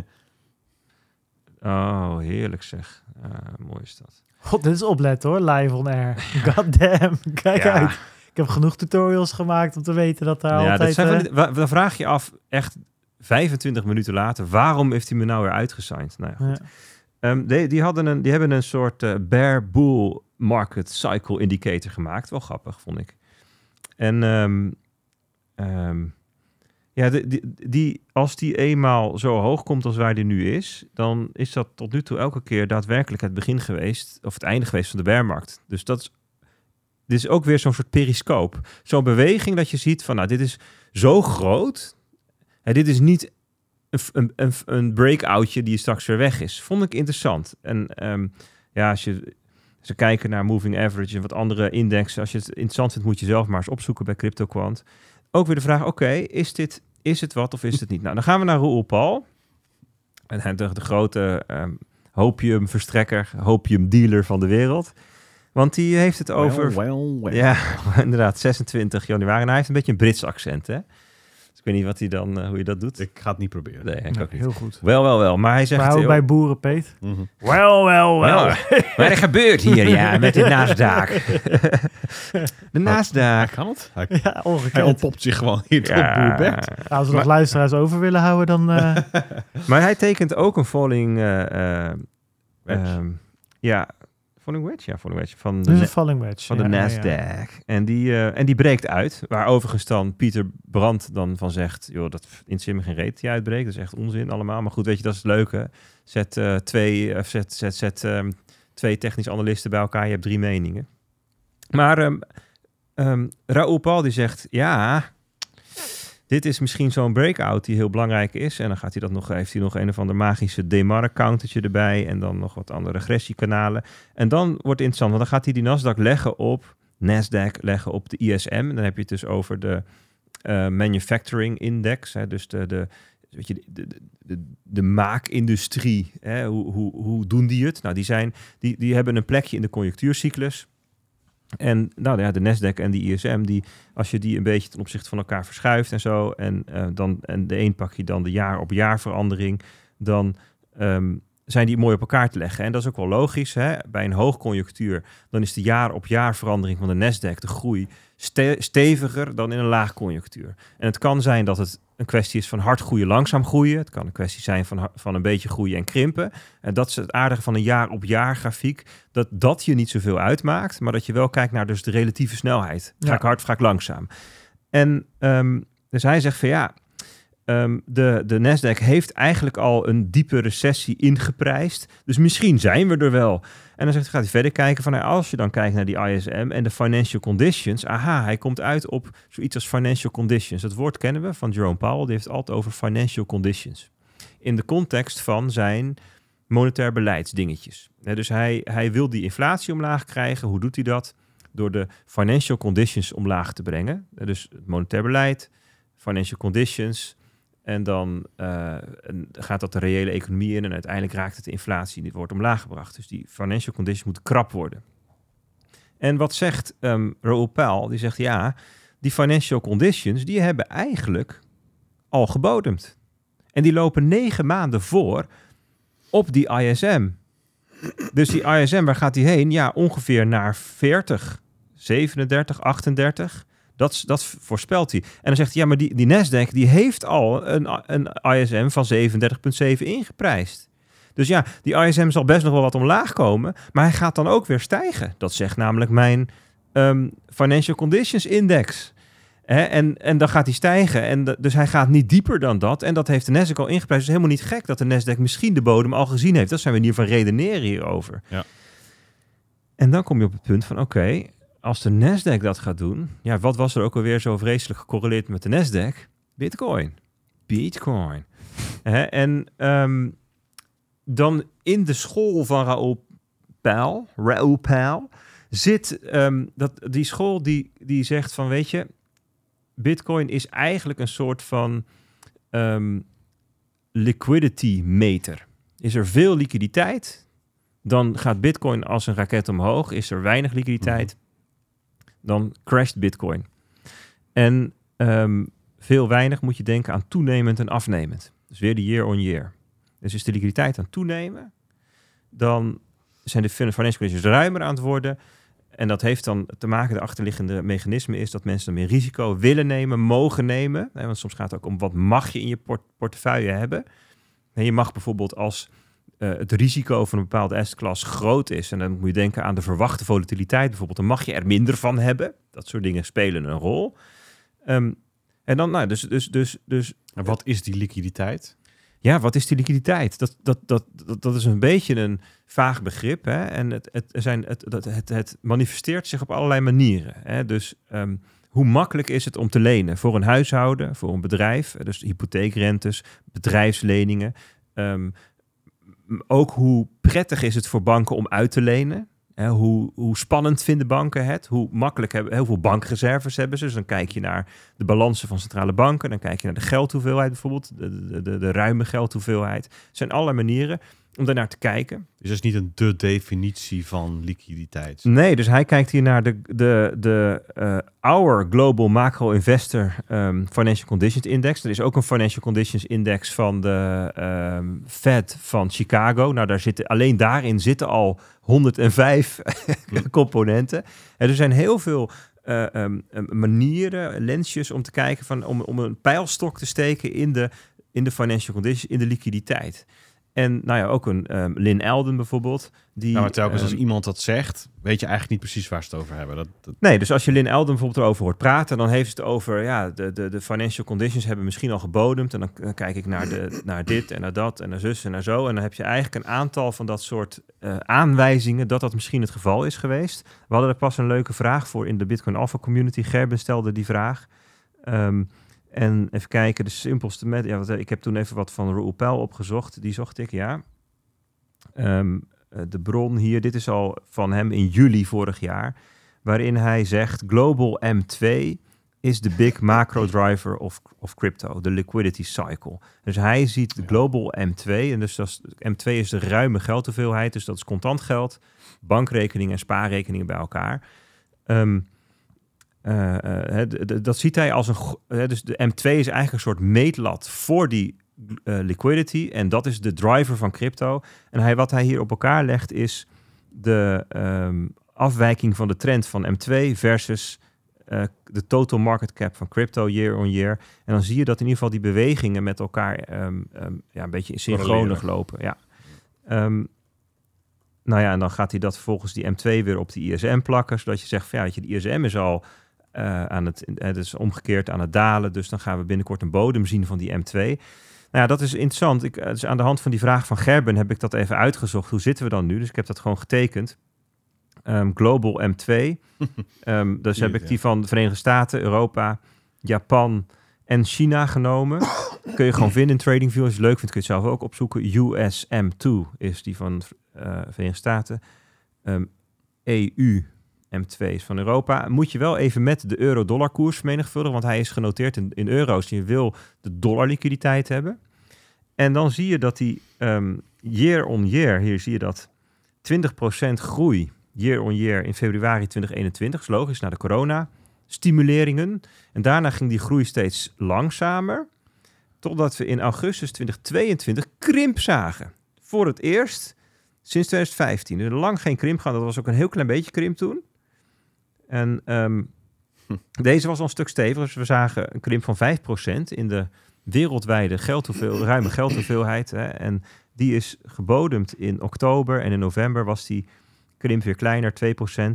oh, heerlijk zeg. Ah, mooi is dat. God, dit is opletten hoor, live on air. God damn, kijk Ja. uit. Ik heb genoeg tutorials gemaakt om te weten dat daar Ja, dat altijd... van eh, wa- dan vraag je af, echt 25 minuten later, waarom heeft hij me nou weer uitgesigned? Nou ja, goed. ja. Ehm, die, die, hadden een, die hebben een soort eh, bear bull market cycle indicator gemaakt. Wel grappig, vond ik. En ehm, ehm, ja, die, die, die, als die eenmaal zo hoog komt als waar die nu is, dan is dat tot nu toe elke keer daadwerkelijk het begin geweest, of het einde geweest van de bearmarkt. Dus dat is, dit is ook weer zo'n soort periscoop. Zo'n beweging dat je ziet van, nou, dit is zo groot. Dit is niet een, een, een, breakoutje die straks weer weg is. Vond ik interessant. En ehm, ja, als je ze kijken naar moving average en wat andere indexen, als je het interessant vindt, moet je zelf maar eens opzoeken bij CryptoQuant. Ook weer de vraag: oké, is dit is het wat of is het niet? Nou, dan gaan we naar Roel Paul. En de, de grote ehm verstrekker, hopium dealer van de wereld. Want die heeft het over Well, well, well. ja, inderdaad, 26 januari. En hij heeft een beetje een Brits accent, hè? Dus ik weet niet wat hij dan, eh, hoe je dat doet. Ik ga het niet proberen. Nee, ik Ja, ook niet. heel goed. Wel, wel, wel. Maar hij zegt... Heel- bij boeren, Peet. Mhm. Wel, wel, wel. Ja, maar er gebeurt hier, ja, met de Nasdaq. de. Hij kan het. Hij, Ja, hij ongekend. ontpopt zich gewoon hier op boerbed. Als we Maar- nog luisteraars over willen houden, dan... eh, Maar hij tekent ook een falling... eh, eh, ehm, ja, falling wedge? Ja, falling wedge. Van de, falling wedge. van de Ja, Nasdaq. ja. En, die, eh, en die breekt uit. Waar overigens dan Pieter Brandt dan van zegt... joh, dat interesseert me geen reet die uitbreekt. Dat is echt onzin allemaal. Maar goed, weet je, dat is het leuke. Zet, eh, twee, of zet, zet, zet ehm, twee technische analisten bij elkaar. Je hebt drie meningen. Maar ehm ehm, Raoul Paul die zegt... ja, dit is misschien zo'n breakout die heel belangrijk is. En dan gaat hij dat nog, heeft hij nog een of ander magische Demar-countertje erbij. En dan nog wat andere regressiekanalen. En dan wordt het interessant, want dan gaat hij die Nasdaq leggen op Nasdaq, leggen op de ISM. Dan heb je het dus over de eh, manufacturing index. Hè, dus de, de, weet je, de, de, de maakindustrie. Hè, hoe, hoe, hoe doen die het? Nou, die, zijn, die, die hebben een plekje in de conjunctuurcyclus. En nou ja, de Nasdaq en die ISM, die, als je die een beetje ten opzichte van elkaar verschuift en zo, en, eh, dan, en de een pak je dan de jaar op jaar verandering, dan ehm, zijn die mooi op elkaar te leggen. En dat is ook wel logisch. Hè? Bij een hoogconjunctuur, dan is de jaar op jaar verandering van de Nasdaq, de groei, ste- steviger dan in een laagconjunctuur. En het kan zijn dat het een kwestie is van hard groeien, langzaam groeien. Het kan een kwestie zijn van, van een beetje groeien en krimpen. En dat is het aardige van een jaar op jaar grafiek. Dat dat je niet zoveel uitmaakt, maar dat je wel kijkt naar dus de relatieve snelheid. Ga Ja. ik hard, ga ik langzaam. En ehm, dus hij zegt van ja, ehm, de, de Nasdaq heeft eigenlijk al een diepe recessie ingeprijsd. Dus misschien zijn we er wel. En dan zegt, gaat hij verder kijken van, nou, als je dan kijkt naar die ISM en de financial conditions, aha, hij komt uit op zoiets als financial conditions. Dat woord kennen we van Jerome Powell, die heeft altijd over financial conditions. In de context van zijn monetair beleidsdingetjes. Dus hij, hij wil die inflatie omlaag krijgen. Hoe doet hij dat? Door de financial conditions omlaag te brengen. Dus het monetair beleid, financial conditions. En dan eh, gaat dat de reële economie in en uiteindelijk raakt het de inflatie. Die wordt omlaag gebracht. Dus die financial conditions moeten krap worden. En wat zegt um, Raoul? Die zegt ja, die financial conditions die hebben eigenlijk al gebodemd. En die lopen negen maanden voor op die ISM. Dus die ISM, waar gaat die heen? Ja, ongeveer naar 40, 37, 38. Dat, dat voorspelt hij. En dan zegt hij, ja, maar die, die Nasdaq die heeft al een, een ISM van 37,7 ingeprijsd. Dus ja, die ISM zal best nog wel wat omlaag komen, maar hij gaat dan ook weer stijgen. Dat zegt namelijk mijn ehm, Financial Conditions Index. En, en dan gaat hij stijgen. En de- dus hij gaat niet dieper dan dat. En dat heeft de Nasdaq al ingeprijsd. Dus helemaal niet gek dat de Nasdaq misschien de bodem al gezien heeft. Dat zijn we in ieder geval redeneren hierover. Ja. En dan kom je op het punt van, oké, als de Nasdaq dat gaat doen... Ja, wat was er ook alweer zo vreselijk gecorreleerd met de Nasdaq? Bitcoin. Bitcoin. En ehm, dan in de school van Raoul Pijl, Raoul Pijl, zit ehm, dat, die school die, die zegt van, weet je, Bitcoin is eigenlijk een soort van ehm, liquidity meter. Is er veel liquiditeit, dan gaat Bitcoin als een raket omhoog. Is er weinig liquiditeit, dan crasht Bitcoin. En ehm, veel weinig moet je denken aan toenemend en afnemend. Dus weer de year on year. Dus is de liquiditeit aan het toenemen, dan zijn de financial conditions ruimer aan het worden. En dat heeft dan te maken, de achterliggende mechanisme is dat mensen dan meer risico willen nemen, mogen nemen. Want soms gaat het ook om wat mag je in je port portefeuille hebben. En je mag bijvoorbeeld als uh, het risico van een bepaalde asset groot is, en dan moet je denken aan de verwachte volatiliteit bijvoorbeeld, dan mag je er minder van hebben. Dat soort dingen spelen een rol. Um, en dan, nou, dus, dus, dus, dus. En wat is die liquiditeit? Ja, wat is die liquiditeit? Dat, dat, dat, dat, dat is een beetje een vaag begrip. Hè? En het, het, zijn, het, het, het, het manifesteert zich op allerlei manieren. Hè? Dus um, hoe makkelijk is het om te lenen voor een huishouden, voor een bedrijf? Dus hypotheekrentes, bedrijfsleningen. Um, ook hoe prettig is het voor banken om uit te lenen? hoe, hoe, spannend vinden banken het? Hoe makkelijk hebben, heel veel bankreserves hebben ze? Dus dan kijk je naar de balansen van centrale banken. Dan kijk je naar de geldhoeveelheid bijvoorbeeld. De, de, de, de ruime geldhoeveelheid. Er zijn allerlei manieren om daarnaar te kijken. Dus dat is niet een de definitie van liquiditeit. Nee, dus hij kijkt hier naar de, de, de uh, Our Global Macro Investor um, Financial Conditions Index. Er is ook een Financial Conditions Index van de um, Fed van Chicago. Nou, daar zitten, alleen daarin zitten al 105 componenten. En er zijn heel veel uh, um, manieren, lensjes om te kijken van om, om een pijlstok te steken in de, in de financial conditions, in de liquiditeit. En nou ja, ook een um, Lynn Elden bijvoorbeeld. Die, nou, maar telkens als ehm, iemand dat zegt, weet je eigenlijk niet precies waar ze het over hebben. Dat, Nee, dus als je Lynn Elden bijvoorbeeld erover hoort praten, dan heeft het over, ja, de, de, de financial conditions hebben misschien al gebodemd. En dan, dan kijk ik naar, de, naar dit en naar dat en naar zus en naar zo. En dan heb je eigenlijk een aantal van dat soort uh, aanwijzingen dat dat misschien het geval is geweest. We hadden er pas een leuke vraag voor in de Bitcoin Alpha community. Gerben stelde die vraag. Um, en even kijken, de simpelste met. Ja, wat, ik heb toen even wat van Raoul Pell opgezocht. Die zocht ik, ja. Um, de bron hier, dit is al van hem in juli vorig jaar. Waarin hij zegt: Global M2 is de big macro driver of, of crypto, de liquidity cycle. Dus hij ziet de global M2, en dus dat is, M2 is de ruime geldhoeveelheid, dus dat is contant geld, bankrekeningen en spaarrekeningen bij elkaar. Um, uh, dat ziet hij als een. dus de M2 is eigenlijk een soort meetlat voor die uh, liquidity. En dat is de driver van crypto. En hij, wat hij hier op elkaar legt is de um, afwijking van de trend van M2 versus uh, de total market cap van crypto year on year. En dan zie je dat in ieder geval die bewegingen met elkaar um, um, ja, een beetje synchronig lopen. Ja. nou ja, en dan gaat hij dat volgens die M2 weer op die ISM plakken, zodat je zegt, van, ja, dat je, de ISM is al uh, aan het, het is omgekeerd aan het dalen. Dus dan gaan we binnenkort een bodem zien van die M2. Nou ja, dat is interessant. Ik, dus aan de hand van die vraag van Gerben heb ik dat even uitgezocht. Hoe zitten we dan nu? Dus ik heb dat gewoon getekend. Um, Global M2. um, ehm, dus heb ik die van de Verenigde Staten, Europa, Japan en China genomen. kun je gewoon vinden in TradingView. Als je het leuk vindt, kun je het zelf ook opzoeken. USM2 is die van uh, Verenigde Staten. Um, EU M2 is van Europa, moet je wel even met de euro-dollar koers vermenigvuldigen, want hij is genoteerd in, in euro's. Je wil de dollar liquiditeit hebben. En dan zie je dat die um, year on year, hier zie je dat 20% groei year on year in februari 2021, is logisch, na de corona stimuleringen. En daarna ging die groei steeds langzamer, totdat we in augustus 2022 krimp zagen. Voor het eerst sinds 2015. Dus lang geen krimp gehad, dat was ook een heel klein beetje krimp toen. En hm. deze was al een stuk steviger. Dus we zagen een krimp van 5% in de wereldwijde geldhoeveel, ruime geldhoeveelheid. Hè. En die is gebodemd in oktober en in november was die krimp weer kleiner, 2%.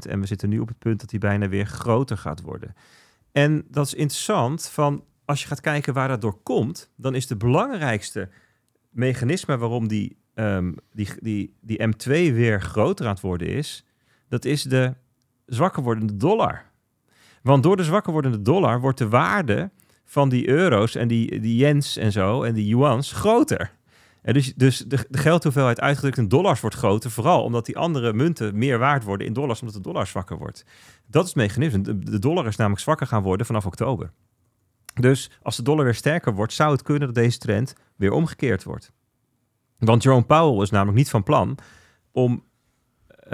En we zitten nu op het punt dat die bijna weer groter gaat worden. En dat is interessant, van als je gaat kijken waar dat door komt, dan is de belangrijkste mechanisme waarom die, um, die, die, die M2 weer groter aan het worden is, dat is de zwakker wordende dollar. Want door de zwakker wordende dollar wordt de waarde van die euro's en die, die yens en zo en die yuans groter. En dus dus de, de geldhoeveelheid uitgedrukt in dollars wordt groter, vooral omdat die andere munten meer waard worden in dollars, omdat de dollar zwakker wordt. Dat is het mechanisme. De, de dollar is namelijk zwakker gaan worden vanaf oktober. Dus als de dollar weer sterker wordt, zou het kunnen dat deze trend weer omgekeerd wordt. Want Jerome Powell is namelijk niet van plan om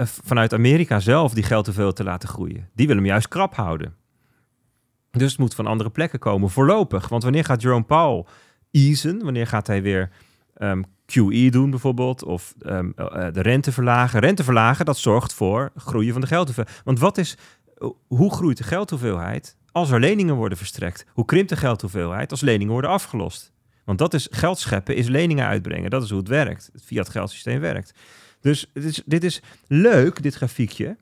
vanuit Amerika zelf die geldhoeveelheid te laten groeien. Die wil hem juist krap houden. Dus het moet van andere plekken komen, voorlopig. Want wanneer gaat Jerome Powell easen? Wanneer gaat hij weer ehm, QE doen bijvoorbeeld? Of ehm, eh, de rente verlagen? Rente verlagen, dat zorgt voor groeien van de geldhoeveelheid. Want wat is, eh, hoe groeit de geldhoeveelheid als er leningen worden verstrekt? Hoe krimpt de geldhoeveelheid als leningen worden afgelost? Want dat is geld scheppen, is leningen uitbrengen. Dat is hoe het werkt. Het fiat geldsysteem werkt. Dus dit is, dit is leuk, dit grafiekje.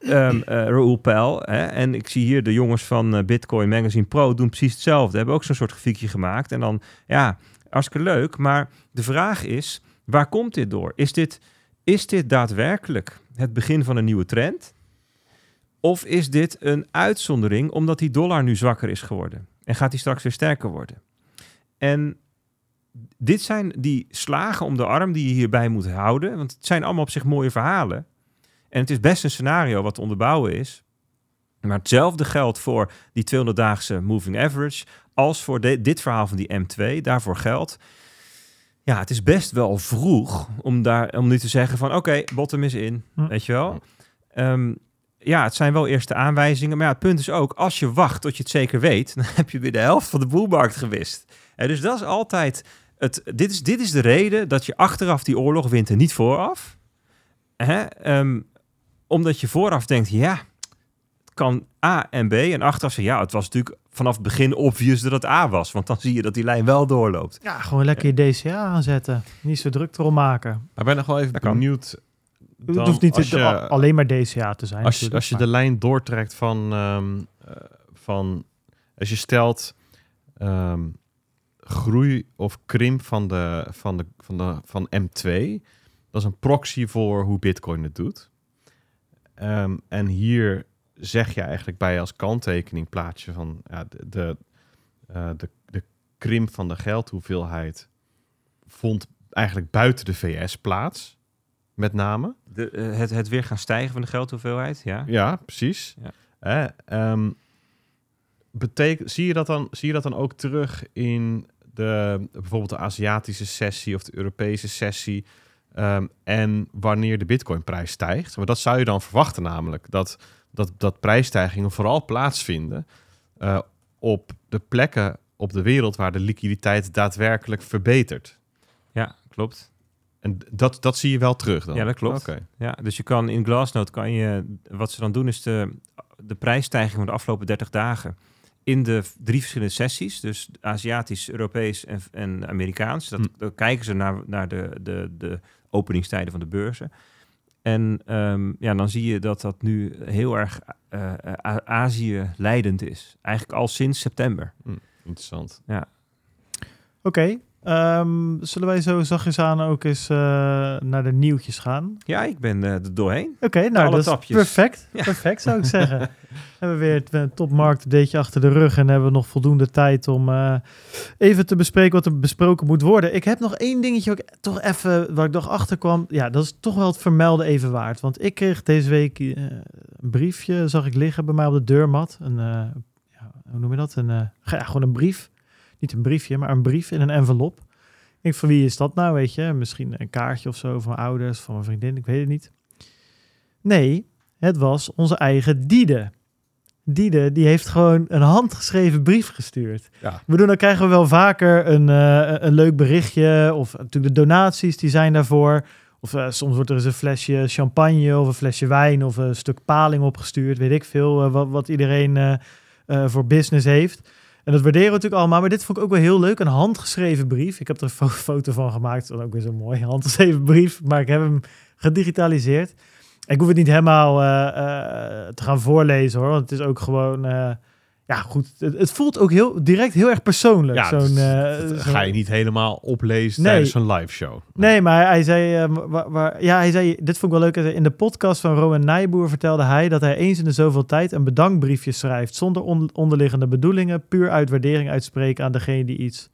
um, Raoul Peil. Hè? En ik zie hier de jongens van uh, Bitcoin Magazine Pro doen precies hetzelfde. Hebben ook zo'n soort grafiekje gemaakt. En dan, ja, hartstikke leuk. Maar de vraag is, waar komt dit door? Is dit, is dit daadwerkelijk het begin van een nieuwe trend? Of is dit een uitzondering omdat die dollar nu zwakker is geworden? En gaat die straks weer sterker worden? En dit zijn die slagen om de arm die je hierbij moet houden. Want het zijn allemaal op zich mooie verhalen. En het is best een scenario wat te onderbouwen is. Maar hetzelfde geldt voor die 200-daagse moving average als voor dit verhaal van die M2. Daarvoor geldt. Ja, het is best wel vroeg om, daar, om nu te zeggen van oké, bottom is in. Hm. Weet je wel? Um, ja, het zijn wel eerste aanwijzingen. Maar ja, het punt is ook, als je wacht tot je het zeker weet, dan heb je weer de helft van de boelmarkt gewist. En dus dat is altijd het. Dit is, dit is de reden dat je achteraf die oorlog wint en niet vooraf. Hè? Um, omdat je vooraf denkt, ja, het kan A en B. En achteraf zeg ja, het was natuurlijk vanaf het begin obvious dat het A was. Want dan zie je dat die lijn wel doorloopt. Ja, gewoon lekker je DCA aanzetten. Niet zo druk erom maken. Maar ben nog wel even benieuwd. Het Dan hoeft niet als te- je- a- alleen maar DCA te zijn. Als je, natuurlijk, als je maar- de lijn doortrekt van, ehm, eh, van als je stelt ehm, groei of krimp van, de, van, de, van, de, van M2, dat is een proxy voor hoe Bitcoin het doet. Ehm, en hier zeg je eigenlijk bij als kanttekening plaats je van ja, de, de, eh, de, de krimp van de geldhoeveelheid vond eigenlijk buiten de VS plaats, met name. De, eh, het, het weer gaan stijgen van de geldhoeveelheid, ja. Ja, precies. Ja. Ehm, betek- zie, je dat dan, zie je dat dan ook terug in de, bijvoorbeeld de Aziatische sessie of de Europese sessie? ehm, en wanneer de Bitcoinprijs stijgt? Maar dat zou je dan verwachten, namelijk dat, dat, dat prijsstijgingen vooral plaatsvinden eh, op de plekken op de wereld waar de liquiditeit daadwerkelijk verbetert. Ja, klopt. En dat, dat zie je wel terug dan? Ja, dat klopt. Oké. Ja, dus je kan in Glassnode kan je, wat ze dan doen is de, de prijsstijging van de afgelopen 30 dagen in de drie verschillende sessies, dus Aziatisch, Europees en, en Amerikaans. Dat, Hm. Dan kijken ze naar, naar de, de, de openingstijden van de beurzen. En ehm, ja, dan zie je dat dat nu heel erg eh, eh, Azië leidend is. Eigenlijk al sinds september. Interessant. Oké, ehm, zullen wij zo zachtjes aan ook eens eh, naar de nieuwtjes gaan? Ja, ik ben eh, er doorheen. Oké, nou Alle dat is perfect. Ja. Perfect zou ik zeggen. hebben we weer het eh, topmarkt achter de rug en hebben we nog voldoende tijd om even te bespreken wat er besproken moet worden. Ik heb nog één dingetje ook toch even waar ik nog achter kwam. Ja, dat is toch wel het vermelden even waard. Want ik kreeg deze week een briefje, zag ik liggen bij mij op de deurmat. Een, ja, hoe noem je dat? Een, ja, gewoon een brief. Niet een briefje, maar een brief in een envelop. Ik denk, van wie is dat nou, weet je? Misschien een kaartje of zo van mijn ouders, van mijn vriendin, ik weet het niet. Nee, het was onze eigen Diede. Diede, die heeft gewoon een handgeschreven brief gestuurd. Ja. Ik bedoel, dan krijgen we wel vaker een, eh, een leuk berichtje. Of natuurlijk de donaties, die zijn daarvoor. Of eh, soms wordt er eens een flesje champagne of een flesje wijn of een stuk paling opgestuurd. Weet ik veel, eh, wat, wat iedereen voor business heeft. En dat waarderen we natuurlijk allemaal. Maar dit vond ik ook wel heel leuk. Een handgeschreven brief. Ik heb er een fo- foto van gemaakt. Dat is ook weer zo'n mooi handgeschreven brief. Maar ik heb hem gedigitaliseerd. Ik hoef het niet helemaal eh, eh, te gaan voorlezen hoor. Want het is ook gewoon... eh, ja, goed. Het, het voelt ook heel direct heel erg persoonlijk. Ja, zo'n, dat- eh, zo'n- ga je niet helemaal oplezen Nee. tijdens een live show. Nee, maar hij zei, eh, waar, waar- ja, hij zei, dit vond ik wel leuk. Zei, In de podcast van Rowan Nijboer vertelde hij dat hij eens in de zoveel tijd een bedankbriefje schrijft zonder on- onderliggende bedoelingen, puur uit waardering uitspreken aan degene die iets,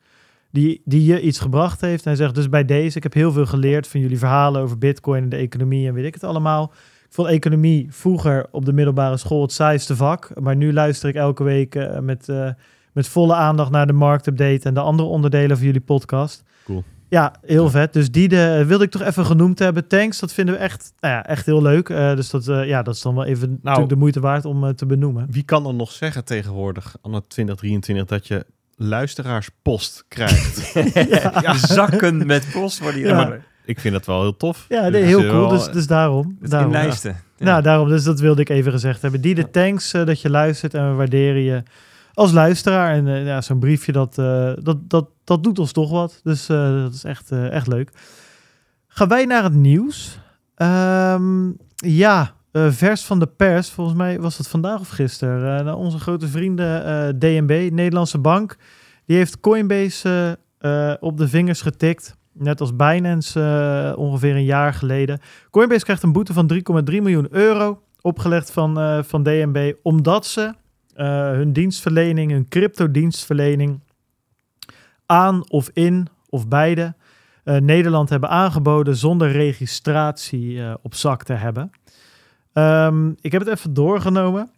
die, die je iets gebracht heeft. En hij zegt dus bij deze, ik heb heel veel geleerd van jullie verhalen over Bitcoin en de economie en weet ik het allemaal. Ik vond economie vroeger op de middelbare school het saaiste vak, maar nu luister ik elke week eh, met, eh, met volle aandacht naar de marktupdate en de andere onderdelen van jullie podcast. Cool. Ja, heel vet. Dus die de, wilde ik toch even genoemd hebben. Thanks, dat vinden we echt, nou ja, echt heel leuk. Eh, dus dat, eh, ja, dat is dan wel even natuurlijk de moeite waard om eh, te benoemen. Wie kan dan nog zeggen tegenwoordig, anno 2023, dat je luisteraarspost krijgt? Ja, Zakken met post worden hier ik vind dat wel heel tof. Ja, nee, Dus, heel eh, cool. wel- Dus, dus daarom. Daarom. in lijsten. Ja. Nou, daarom. Dus dat wilde ik even gezegd hebben. Die de thanks eh, dat je luistert en we waarderen je als luisteraar. En eh, ja, zo'n briefje, dat, eh, dat, dat, dat doet ons toch wat. Dus eh, dat is echt, eh, echt leuk. Gaan wij naar het nieuws? Ehm, ja, eh, vers van de pers. Volgens mij was het vandaag of gisteren. Eh, naar onze grote vrienden eh, DNB, Nederlandse Bank. Die heeft Coinbase op de vingers getikt. Net als Binance eh, ongeveer een jaar geleden. Coinbase krijgt een boete van 3,3 miljoen euro opgelegd van, eh, van DNB, omdat ze eh, hun dienstverlening, hun crypto-dienstverlening aan of in of beide Nederland hebben aangeboden zonder registratie op zak te hebben. Ehm, ik heb het even doorgenomen.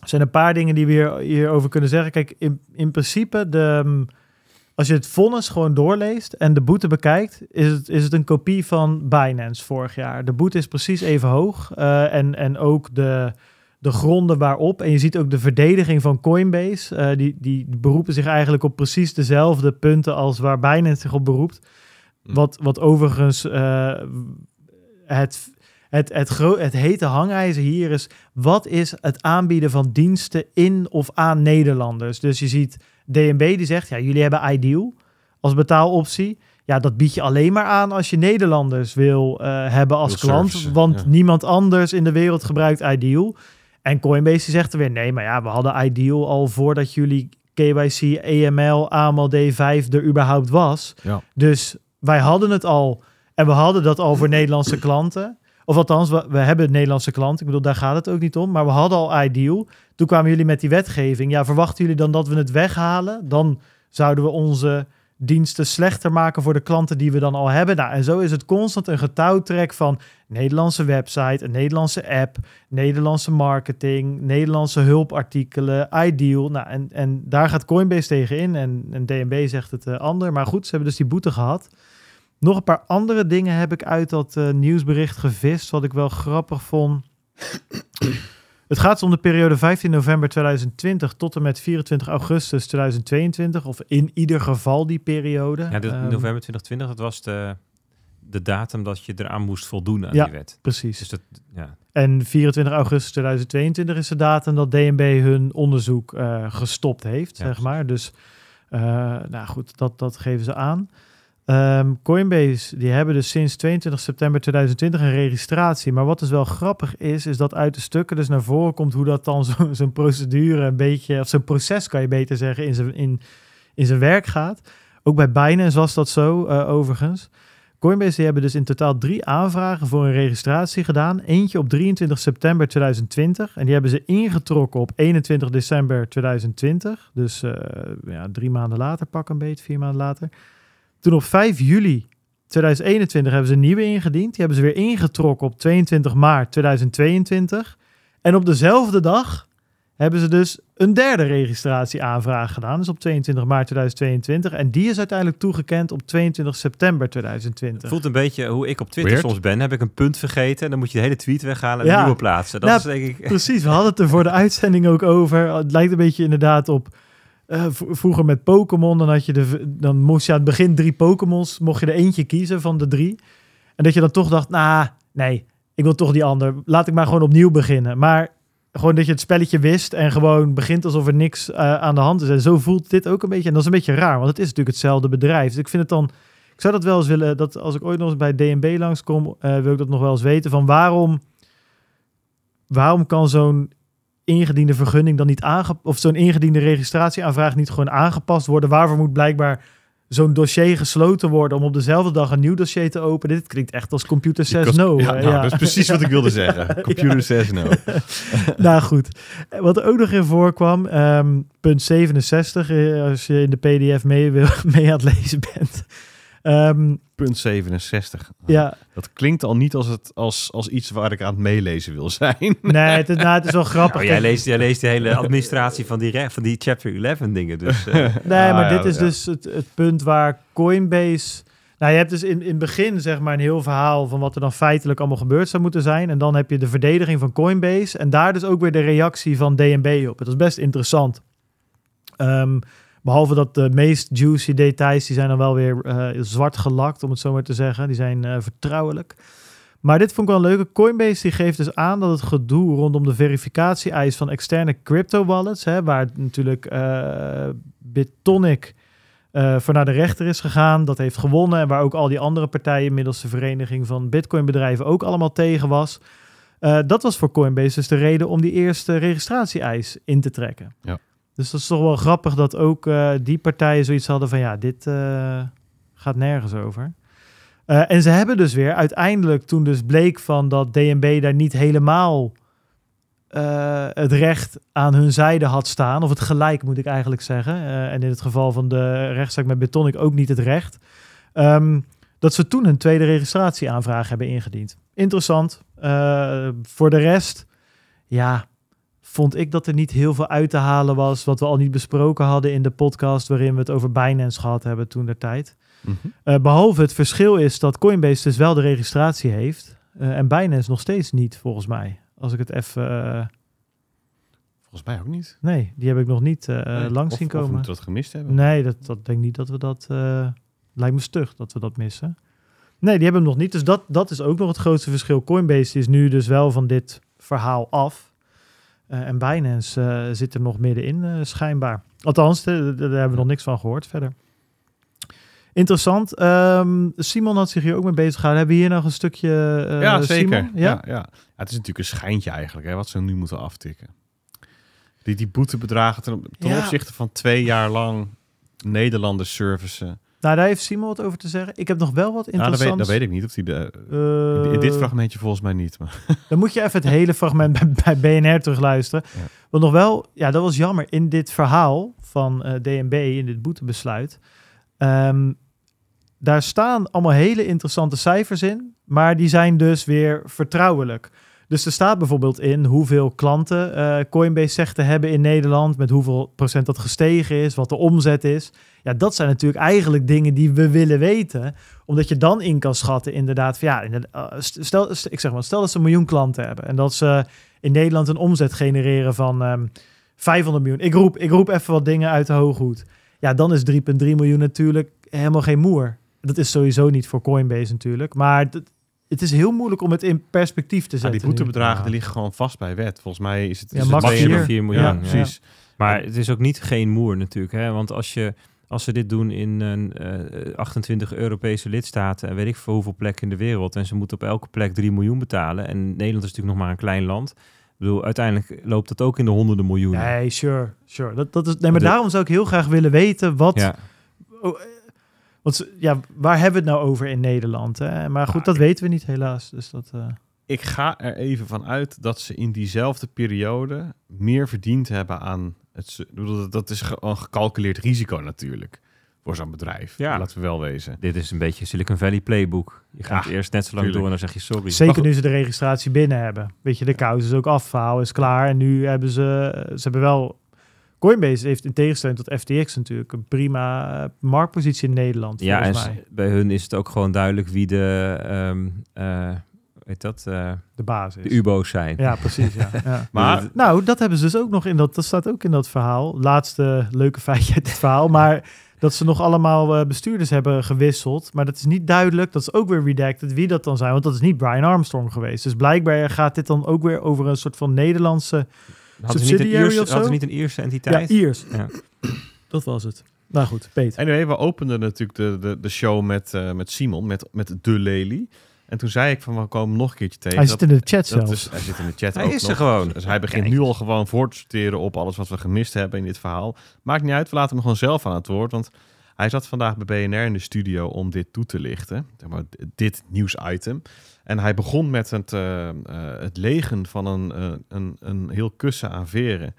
Er zijn een paar dingen die we hier, hierover kunnen zeggen. Kijk, in, in principe, de, mm, als je het vonnis gewoon doorleest en de boete bekijkt, is het, is het een kopie van Binance vorig jaar. De boete is precies even hoog. eh, en, en ook de, de gronden waarop. En je ziet ook de verdediging van Coinbase. eh, die, die beroepen zich eigenlijk op precies dezelfde punten als waar Binance zich op beroept. Hm. Wat, wat overigens eh, het, het, het, het hete hangijzer hier is... wat is het aanbieden van diensten in of aan Nederlanders? Dus je ziet DNB die zegt... ja, jullie hebben Ideal als betaaloptie. Ja, dat bied je alleen maar aan als je Nederlanders wil eh, hebben als Wil klant. Want ja. niemand anders in de wereld gebruikt Ideal. En Coinbase die zegt er weer... nee, maar ja, we hadden Ideal al voordat jullie KYC, AML, AML D5 er überhaupt was. Ja. Dus wij hadden het al. En we hadden dat al voor Nederlandse klanten. Of althans, we, we hebben Nederlandse klanten. Ik bedoel, daar gaat het ook niet om. Maar we hadden al Ideal. Toen kwamen jullie met die wetgeving. Ja, verwachten jullie dan dat we het weghalen? Dan zouden we onze diensten slechter maken voor de klanten die we dan al hebben. Nou, en zo is het constant een getouwtrek van Nederlandse website, een Nederlandse app, Nederlandse marketing, Nederlandse hulpartikelen, Ideal. Nou, en, en daar gaat Coinbase tegen in en, en DNB zegt het eh, ander. Maar goed, ze hebben dus die boete gehad. Nog een paar andere dingen heb ik uit dat eh, nieuwsbericht gevist, wat ik wel grappig vond. Het gaat om de periode 15 november 2020 tot en met 24 augustus 2022. Of in ieder geval die periode. Ja, de, Ehm, november 2020, dat was de, de datum dat je eraan moest voldoen aan Ja. die wet. Precies. Dus dat, ja. En 24 augustus 2022 is de datum dat DNB hun onderzoek eh, gestopt heeft, Ja, zeg maar. Dus, eh, nou goed, dat, dat geven ze aan. Ehm, Coinbase, die hebben dus sinds 22 september 2020 een registratie. Maar wat dus wel grappig is, is dat uit de stukken dus naar voren komt hoe dat dan zo- zo'n procedure een beetje, of zo'n proces kan je beter zeggen, in zijn, in, in zijn werk gaat. Ook bij Binance was dat zo, eh, overigens. Coinbase die hebben dus in totaal drie aanvragen voor een registratie gedaan. Eentje op 23 september 2020. En die hebben ze ingetrokken op 21 december 2020. Dus eh, ja, drie maanden later, pak een beetje, vier maanden later. Toen op 5 juli 2021 hebben ze een nieuwe ingediend. Die hebben ze weer ingetrokken op 22 maart 2022. En op dezelfde dag hebben ze dus een derde registratieaanvraag gedaan. Dus op 22 maart 2022. En die is uiteindelijk toegekend op 22 september Het 2020. voelt een beetje hoe ik op Twitter Weird. soms ben. Heb ik een punt vergeten, dan moet je de hele tweet weghalen en Ja. een nieuwe plaatsen. Dat Nou, is denk ik... Precies, we hadden het er voor de uitzending ook over. Het lijkt een beetje inderdaad op eh, vroeger met Pokémon. Dan, je dan moest je aan het begin drie Pokémons, mocht je er eentje kiezen van de drie. En dat je dan toch dacht, nou, nee, ik wil toch die ander. Laat ik maar gewoon opnieuw beginnen. Maar gewoon dat je het spelletje wist en gewoon begint alsof er niks eh, aan de hand is. En zo voelt dit ook een beetje. En dat is een beetje raar, want het is natuurlijk hetzelfde bedrijf. Dus ik vind het dan... Ik zou dat wel eens willen, dat als ik ooit nog eens bij DNB langskom, eh wil ik dat nog wel eens weten. Van waarom, waarom kan zo'n ingediende vergunning dan niet aangepast, of zo'n ingediende registratieaanvraag niet gewoon aangepast worden? Waarvoor moet blijkbaar zo'n dossier gesloten worden om op dezelfde dag een nieuw dossier te openen? Dit klinkt echt als computer says no. Ja, nou, dat is precies wat ik wilde zeggen. Computer says no. nou goed, wat er ook nog in voorkwam, ehm, punt 67, eh, als je in de pdf mee, wil, mee aan het lezen bent. Ehm, Punt 67. ja, Dat klinkt al niet als, het, als, als iets waar ik aan het meelezen wil zijn. nee, het, nou, het is wel grappig. Oh, jij, leest, jij leest de hele administratie van die, van die chapter 11 dingen. Dus, eh, Nee, maar Ah, dit is ja. dus het, het punt waar Coinbase... Nou, je hebt dus in, in het begin zeg maar een heel verhaal van wat er dan feitelijk allemaal gebeurd zou moeten zijn. En dan heb je de verdediging van Coinbase en daar dus ook weer de reactie van DNB op. Het is best interessant. Ehm, behalve dat de meest juicy details, die zijn dan wel weer eh, zwart gelakt, om het zo maar te zeggen. Die zijn eh, vertrouwelijk. Maar dit vond ik wel een leuke. Coinbase die geeft dus aan dat het gedoe rondom de verificatie-eis van externe crypto-wallets, waar natuurlijk eh Bitonic voor naar de rechter is gegaan, dat heeft gewonnen en waar ook al die andere partijen middels de vereniging van Bitcoin-bedrijven ook allemaal tegen was. Dat was voor Coinbase dus de reden om die eerste registratie-eis in te trekken. Ja. Dus dat is toch wel grappig dat ook eh, die partijen zoiets hadden van ja, dit eh, gaat nergens over. Eh, en ze hebben dus weer uiteindelijk, toen dus bleek van dat DNB daar niet helemaal het recht aan hun zijde had staan, of het gelijk moet ik eigenlijk zeggen, en in het geval van de rechtszaak met Betonic ook niet het recht, ehm, dat ze toen een tweede registratieaanvraag hebben ingediend. Interessant. Voor de rest, ja, vond ik dat er niet heel veel uit te halen was, wat we al niet besproken hadden in de podcast waarin we het over Binance gehad hebben toen der tijd. Mhm. Eh, behalve het verschil is dat Coinbase dus wel de registratie heeft eh, en Binance nog steeds niet, volgens mij. Als ik het even... eh, Volgens mij ook niet. nee, die heb ik nog niet Nee, langs of- zien Of we komen. dat gemist hebben. Nee, dat, dat denk ik niet dat we dat... lijkt me stug dat we dat missen. Nee, die hebben hem nog niet. Dus dat, dat is ook nog het grootste verschil. Coinbase is nu dus wel van dit verhaal af. Eh, en Binance eh, zit er nog middenin, eh, schijnbaar. Althans, daar hebben we nog niks van gehoord verder. Interessant. Ehm, Simon had zich hier ook mee bezig gehouden. Hebben we hier nog een stukje ja, zeker. Simon? Ja? Ja, ja. het is natuurlijk een schijntje eigenlijk, hè, wat ze nu moeten aftikken. Die, die boetebedragen ten, ten Ja. opzichte van twee jaar lang Nederlanders servicen. Nou, daar heeft Simon wat over te zeggen. Ik heb nog wel wat Nou, dat, weet, interessants. dat weet ik niet. Of die de, in, in dit Eh, fragmentje volgens mij niet. Maar. Dan moet je even het hele fragment bij, bij BNR terugluisteren. Ja. Want nog wel, ja, dat was jammer. In dit verhaal van eh, DNB, in dit boetebesluit, ehm, daar staan allemaal hele interessante cijfers in, maar die zijn dus weer vertrouwelijk. Dus er staat bijvoorbeeld in hoeveel klanten eh, Coinbase zegt te hebben in Nederland, met hoeveel procent dat gestegen is, wat de omzet is. Ja, dat zijn natuurlijk eigenlijk dingen die we willen weten, omdat je dan in kan schatten inderdaad van ja, eh, st- stel, st- ik zeg maar, stel dat ze een miljoen klanten hebben en dat ze in Nederland een omzet genereren van ehm 500 miljoen. Ik roep, ik roep even wat dingen uit de hoge hoed. Ja, dan is 3,3 miljoen natuurlijk helemaal geen moer. Dat is sowieso niet voor Coinbase natuurlijk, maar het is heel moeilijk om het in perspectief te Ja, zetten. die boetebedragen Ja. die liggen gewoon vast bij wet. Volgens mij is het, Ja, is max maximum. vier. 4 miljoen. Ja, ja. precies. Maar het is ook niet geen moer natuurlijk. Hè? Want als, je, als ze dit doen in een, eh, 28 Europese lidstaten... en weet ik voor hoeveel plekken in de wereld... en ze moeten op elke plek 3 miljoen betalen... en Nederland is natuurlijk nog maar een klein land... Ik bedoel, uiteindelijk loopt dat ook in de honderden miljoenen. Nee, sure, sure. Dat, dat is, nee, maar daarom zou ik heel graag willen weten wat... Ja. Want ja, waar hebben we het nou over in Nederland? Hè? Maar goed, Nou, dat ik- weten we niet helaas. Dus dat, eh, Ik ga er even van uit dat ze in diezelfde periode meer verdiend hebben aan het. dat- is een gecalculeerd risico natuurlijk voor zo'n bedrijf. Ja. Laten we wel wezen. Dit is een beetje Silicon Valley playbook. Je gaat Ja, eerst net zo lang tuurlijk. door en dan zeg je sorry. Zeker nu ze de registratie binnen hebben. Weet je, de kous is ook af, verhaal is klaar. En nu hebben ze, ze hebben wel... Coinbase heeft in tegenstelling tot FTX natuurlijk een prima eh, marktpositie in Nederland, Ja, en mij. bij hun is het ook gewoon duidelijk wie de, ehm eh, weet dat, eh, De basis. de UBO's zijn. Ja, precies. Ja. ja. Maar Nou, dat hebben ze dus ook nog in dat. Dat staat ook in dat verhaal. Laatste leuke feitje uit het verhaal. Maar dat ze nog allemaal bestuurders hebben gewisseld. Maar dat is niet duidelijk. Dat is ook weer redacted wie dat dan zijn. Want dat is niet Brian Armstrong geweest. Dus blijkbaar gaat dit dan ook weer over een soort van Nederlandse. Hadden ze niet een Subsidiary Ierse, of zo? hadden ze niet een Ierse Ja, entiteit? Iers. Ja. Dat was het. Nou goed, Peter. anyway, we openden natuurlijk de, de, de show met, eh, met Simon, met, met De Lely. En toen zei ik van, we komen nog een keertje tegen. Hij Dat- zit in de chat zelfs. is, hij zit in de chat Hij ook is er gewoon. Dus hij begint Kijk. nu al gewoon voor te sorteren op alles wat we gemist hebben in dit verhaal. Maakt niet uit, we laten hem gewoon zelf aan het woord. Want hij zat vandaag bij BNR in de studio om dit toe te lichten. Zeg maar, dit nieuwsitem. En hij begon met het, eh, eh, het legen van een, eh, een, een heel kussen aan veren.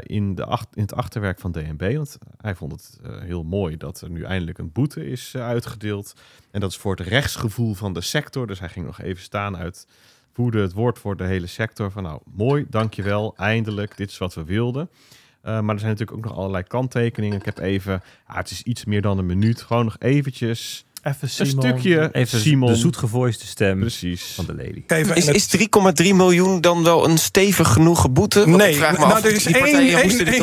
in, de ach- in het achterwerk van DNB. Want hij vond het heel mooi dat er nu eindelijk een boete is uitgedeeld. En dat is voor het rechtsgevoel van de sector. Dus hij ging nog even staan uit voerde het woord voor de hele sector. Van nou, mooi, dankjewel, eindelijk, dit is wat we wilden. Maar er zijn natuurlijk ook nog allerlei kanttekeningen. Ik heb even, ah, het is iets meer dan een minuut, gewoon nog eventjes Even een stukje Even Simon. de zoetgevoiste stem Precies. van de lady. Is, is 3,3 miljoen dan wel een stevig genoeg boete? Nee, ik vraag me nou, af, er is één,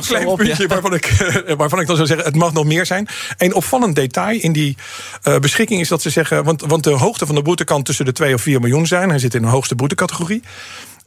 klein op, ja. puntje waarvan, ik, eh, waarvan ik dan zou zeggen, het mag nog meer zijn. Een opvallend detail in die eh, beschikking is dat ze zeggen... Want, want de hoogte van de boete kan tussen de 2 of 4 miljoen zijn. Hij zit in de hoogste boetecategorie.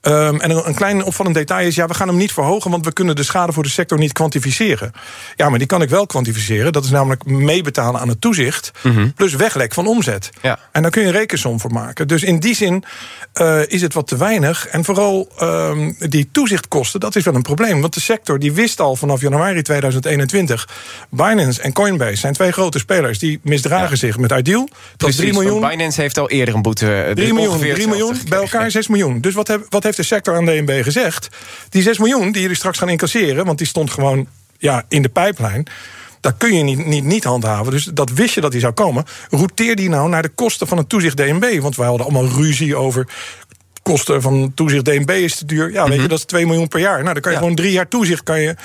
Ehm, en een, een klein opvallend detail is, ja, we gaan hem niet verhogen... want we kunnen de schade voor de sector niet kwantificeren. Ja, maar die kan ik wel kwantificeren. Dat is namelijk meebetalen aan het toezicht... plus weglek van omzet. Ja. En daar kun je een rekensom voor maken. Dus in die zin eh, is het wat te weinig. En vooral ehm, die toezichtkosten, dat is wel een probleem. Want de sector die wist al vanaf januari 2021... Binance en Coinbase zijn twee grote spelers... die misdragen zich met Ideal. Dat is 3 Precies, want miljoen. Binance heeft al eerder een boete. eh, 3 miljoen, ongeveer 3 miljoen bij elkaar 6 miljoen. Dus wat, heb, wat heeft de sector aan DNB gezegd? Die 6 miljoen die jullie straks gaan incasseren... want die stond gewoon ja, in de pijplijn... Dat kun je niet, niet, niet handhaven. Dus dat wist je dat die zou komen. Routeer die nou naar de kosten van het toezicht DNB. Want wij hadden allemaal ruzie over kosten van toezicht DNB is te duur. Ja, weet je, dat is 2 miljoen per jaar. Nou, dan kan je Ja. gewoon drie jaar toezicht. Kan je...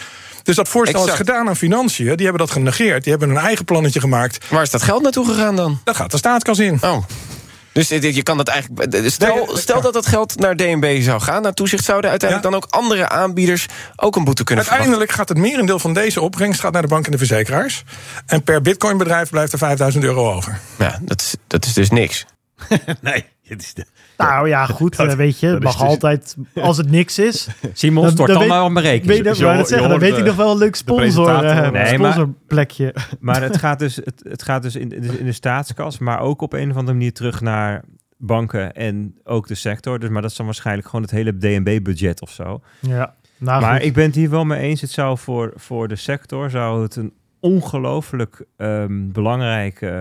Dus dat voorstel Exact. is gedaan aan financiën. Die hebben dat genegeerd. Die hebben een eigen plannetje gemaakt. Waar is dat geld naartoe gegaan dan? Dat gaat de staatskas in. Oh. Dus je kan dat eigenlijk. Stel, stel dat dat geld naar DNB zou gaan, naar toezicht, zouden uiteindelijk dan ook andere aanbieders ook een boete kunnen verwachten. Uiteindelijk gaat het merendeel van deze opbrengst gaat naar de bank en de verzekeraars. En per bitcoinbedrijf blijft er 5000 euro over. Ja, dat is, dat is dus niks. Nee, het is de, Nou ja, goed, Dat- eh, weet je, mag dus- altijd, als het niks is. Simon, Dan- stort dan dan, weet- maar op mijn Weet rekening. zeggen, je dan weet ik nog wel een leuk sponsor, eh, Nee, maar- sponsorplekje. Maar het gaat dus, het, het gaat dus in, in de- in de staatskas, maar ook op een of andere manier terug naar banken en ook de sector. Dus, maar dat is dan waarschijnlijk gewoon het hele DNB-budget of zo. Ja, nou maar goed. ik ben het hier wel mee eens. Het zou voor, voor de sector zou het een ongelooflijk ehm, belangrijk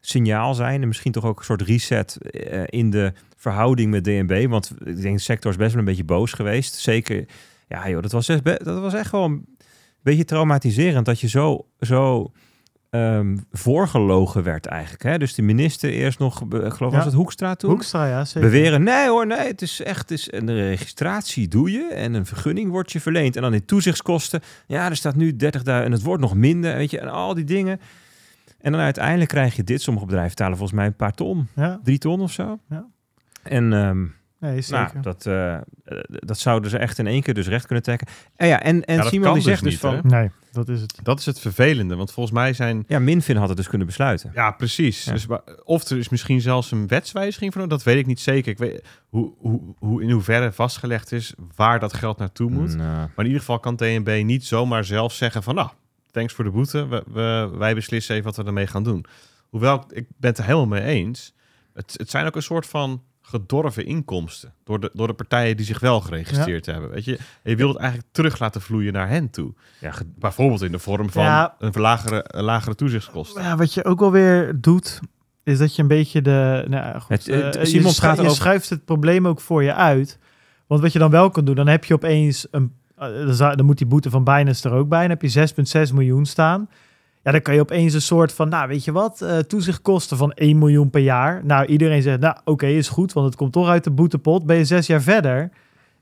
signaal zijn. En misschien toch ook een soort reset eh, in de verhouding met DNB. Want ik denk de sector is best wel een beetje boos geweest. Zeker, ja joh, dat was echt, dat was echt gewoon een beetje traumatiserend. Dat je zo, zo ehm, voorgelogen werd eigenlijk. Hè? Dus de minister eerst nog, ik geloof Ja. was het Hoekstra toen? Hoekstra, ja, zeker. beweren, nee hoor, nee, het is echt, het is een registratie doe je en een vergunning wordt je verleend. En dan in toezichtskosten, ja, er staat nu 30.000 en het wordt nog minder, weet je, en al die dingen. En dan uiteindelijk krijg je dit. Sommige bedrijven betalen volgens mij een paar ton, Ja, drie ton of zo. Ja. En nou, nee, zeker. nou, dat, eh, dat zouden ze echt in één keer dus recht kunnen trekken. En ja, en, en Ja, Simon die dus zegt dus niet, van, hè? Nee, dat is het. dat is het vervelende. Want volgens mij zijn ja, Minfin had het dus kunnen besluiten. Ja, precies. Ja. Dus, of er is misschien zelfs een wetswijziging van, dat weet ik niet zeker. Ik weet hoe, hoe, hoe in hoeverre vastgelegd is waar dat geld naartoe moet. Nou, Maar in ieder geval kan TNB niet zomaar zelf zeggen van, nou, thanks voor de boete. We, we- wij beslissen even wat we ermee gaan doen. Hoewel, ik ben het er helemaal mee eens. Het, het zijn ook een soort van gedorven inkomsten door de, door de partijen die zich wel geregistreerd hebben. Weet je, En je wilt het eigenlijk terug laten vloeien naar hen toe. ja, Bijvoorbeeld in de vorm van Ja. een lagere, een lagere toezichtskosten. Ja, wat je ook wel weer doet, is dat je een beetje de... Nou, goed, Het- het- eh, Simon je, schu- praat je over- schuift het probleem ook voor je uit. Want wat je dan wel kan doen, dan heb je opeens... Een, eh, dan moet die boete van Binance er ook bij. Dan heb je 6,6 miljoen staan. Ja, dan kan je opeens een soort van, nou weet je wat, eh toezichtkosten van 1 miljoen per jaar. Nou, iedereen zegt, nou oké, is goed, want het komt toch uit de boetepot. Ben je zes jaar verder,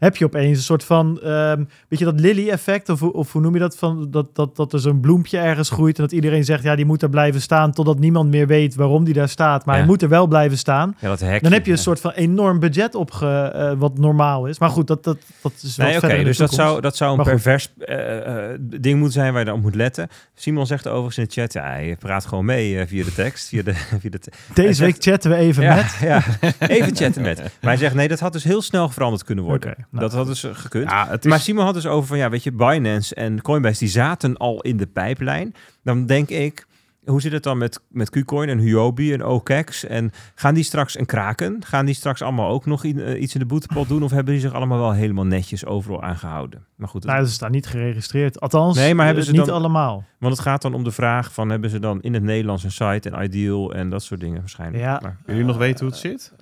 heb je opeens een soort van, ehm weet je dat Lily-effect, of, hoe- of hoe noem je dat, van, dat, dat, dat er zo'n bloempje ergens groeit en dat iedereen zegt, ja, die moet er blijven staan totdat niemand meer weet waarom die daar staat, maar Ja. hij moet er wel blijven staan. ja, dat hekje. Dan heb je een ja. soort van enorm budget opge, eh, wat normaal is. Maar goed, dat, dat, dat is wel Nee, oké, dus dat zou, dat zou een pervers eh, eh, ding moeten zijn waar je op moet letten. Simon zegt overigens in de chat, ja, hij praat gewoon mee via de tekst. Via de, via de Deze week chatten we even ja, met. even chatten met. Maar hij zegt, nee, dat had dus heel snel veranderd kunnen worden. Nou, dat had dus eh, gekund. Ja, het is, Maar Simon had dus over van, ja, weet je, Binance en Coinbase, die zaten al in de pijplijn. Dan denk ik, hoe zit het dan met, met KuCoin en Huobi en OKEx? En gaan die straks en Kraken? Gaan die straks allemaal ook nog in, eh, iets in de boetepot doen? Of hebben die zich allemaal wel helemaal netjes overal aangehouden? Maar goed, Nou, ze staan niet geregistreerd. Althans, Nee, maar hebben eh, ze niet dan- allemaal. want het gaat dan om de vraag van... hebben ze dan in het Nederlands een site en Ideal en dat soort dingen waarschijnlijk? Ja. Maar, jullie nog weten hoe het zit?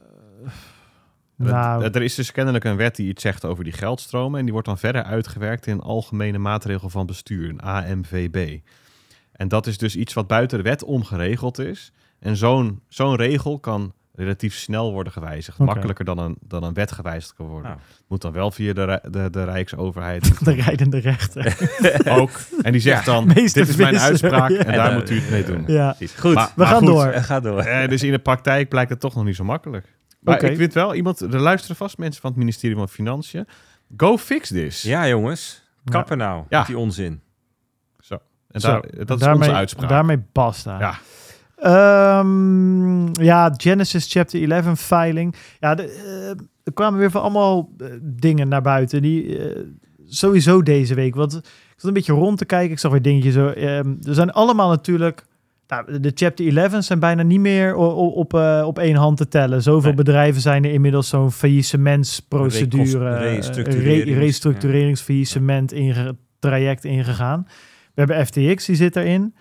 Nou, Er is dus kennelijk een wet die iets zegt over die geldstromen. En die wordt dan verder uitgewerkt in een algemene maatregel van bestuur, een AMVB. En dat is dus iets wat buiten de wet omgeregeld is. En zo'n zo'n regel kan relatief snel worden gewijzigd. Makkelijker dan een, dan een wet gewijzigd kan worden. Nou. Moet dan wel via de, de, de Rijksoverheid de rijdende rechter. ook. En die zegt dan, dit is mijn visser. uitspraak Ja. en daar moet u het mee doen. ja. goed, Maar- We gaan door. Ga door. Eh, dus in de praktijk blijkt het toch nog niet zo makkelijk. Maar ik weet wel, iemand, er luisteren vast mensen van het ministerie van Financiën. Go fix this. Ja, jongens. Kappen nou Ja. met die onzin. En Zo, daar, dat is daarmee, onze uitspraak. Daarmee basta. Ja. Ehm, ja, Genesis Chapter 11 filing. Ja, de, eh, er kwamen weer van allemaal eh, dingen naar buiten. Die eh, sowieso deze week. Want ik zat een beetje rond te kijken. Ik zag weer dingetjes. Zo, ehm, er zijn allemaal natuurlijk. Nou, de Chapter 11 zijn bijna niet meer o- o- op, eh, op één hand te tellen. Zoveel Nee. bedrijven zijn er inmiddels zo'n faillissementsprocedure, eh, restructurerings- re- restructureringsfaillissement inge- traject ingegaan. We hebben FTX, die zit erin.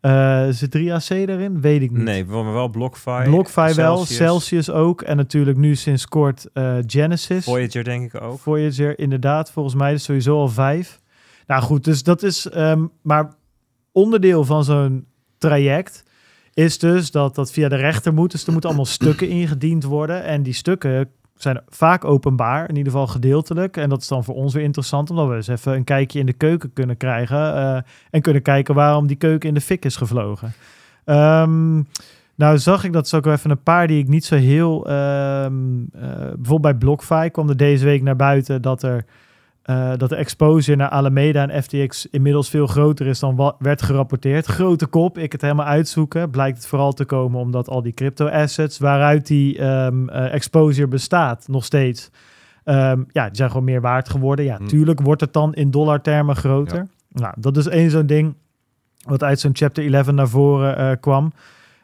Eh zit 3AC erin? Weet ik niet. Nee, maar wel BlockFi. BlockFi wel, Celsius, ook. En natuurlijk nu sinds kort eh, Genesis. Voyager denk ik ook. Voyager, inderdaad. Volgens mij is sowieso al vijf. Nou goed, dus dat is... ehm, maar onderdeel van zo'n traject is dus dat dat via de rechter moet. Dus er moeten allemaal stukken ingediend worden. En die stukken zijn vaak openbaar, in ieder geval gedeeltelijk. En dat is dan voor ons weer interessant, omdat we eens even een kijkje in de keuken kunnen krijgen. eh, en kunnen kijken waarom die keuken in de fik is gevlogen. Ehm, nou zag ik, dat is ook wel even een paar die ik niet zo heel... ehm, eh, bijvoorbeeld bij BlockFi kwam er deze week naar buiten dat er... eh, dat de exposure naar Alameda en FTX inmiddels veel groter is dan wat werd gerapporteerd. Grote kop, ik het helemaal uitzoeken. Blijkt het vooral te komen omdat al die crypto assets waaruit die eh, exposure bestaat, nog steeds, ehm, ja, die zijn gewoon meer waard geworden. Ja, Hm. tuurlijk wordt het dan in dollartermen groter. Nou, dat is één zo'n ding wat uit zo'n chapter 11 naar voren eh, kwam.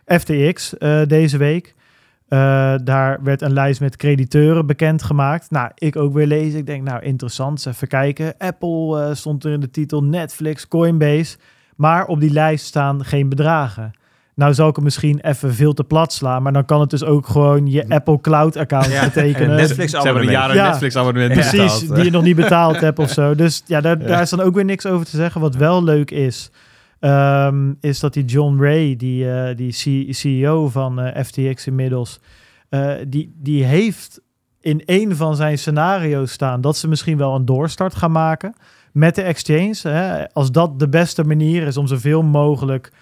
FTX deze week. Eh, daar werd een lijst met crediteuren bekendgemaakt. Nou, ik ook weer lezen. Ik denk, nou, interessant. Eens even kijken. Apple eh, stond er in de titel, Netflix, Coinbase. Maar op die lijst staan geen bedragen. Nou zou ik hem misschien even veel te plat slaan. Maar dan kan het dus ook gewoon je Apple Cloud account Ja, betekenen. en Netflix Ze hebben een abonnement. jaren Ja. Netflix abonnement Precies, die je nog niet betaald hebt of zo. Dus ja, daar, daar is dan ook weer niks over te zeggen. Wat wel leuk is, ehm, is dat die John Ray, die, eh, die CEO van eh, FTX inmiddels, eh, die, die heeft in een van zijn scenario's staan dat ze misschien wel een doorstart gaan maken met de exchange. Hè, als dat de beste manier is om zoveel mogelijk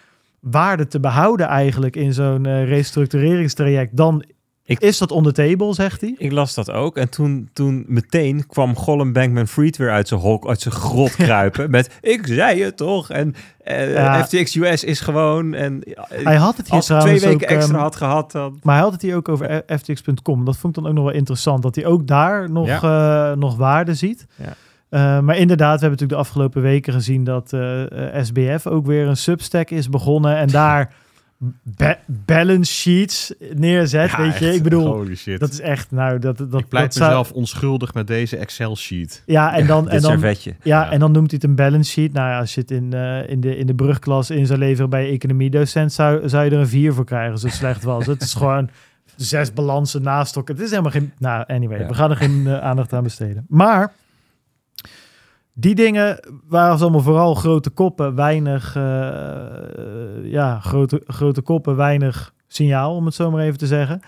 waarde te behouden eigenlijk in zo'n restructureringstraject, dan Ik- is dat on the table, zegt hij. Ik las dat ook. En toen, toen meteen kwam Gollum Bankman Fried weer uit zijn, hok, uit zijn grot kruipen. met, ik zei het toch. En eh, Ja. FTX US is gewoon... En, eh, Hij had het hier als hij twee weken ook, extra ehm, had gehad, dan... Maar hij had het hier ook over ftx.com. Dat vond ik dan ook nog wel interessant. Dat hij ook daar nog, eh, nog waarde ziet. Ja. Eh, maar inderdaad, we hebben natuurlijk de afgelopen weken gezien dat eh, eh, SBF ook weer een substack is begonnen. En daar ba- balance sheets neerzet. Ja, weet je, echt. ik bedoel, Holy shit. dat is echt, nou, dat, dat, ik pleit dat zou- mezelf onschuldig met deze Excel-sheet. Ja, en dan, en dan, servetje. ja, Ja. en dan noemt hij het een balance sheet. Nou ja, als je het in, eh, in, de, in de brugklas in zou leveren bij economiedocent, zou, zou je er een vier voor krijgen, zo slecht was. het is gewoon zes balansen naast elkaar. Het is helemaal geen... Nou, anyway, Ja. we gaan er geen eh, aandacht aan besteden. Maar die dingen waren allemaal vooral grote koppen, weinig... eh, ja, grote, grote koppen, weinig signaal, om het zo maar even te zeggen.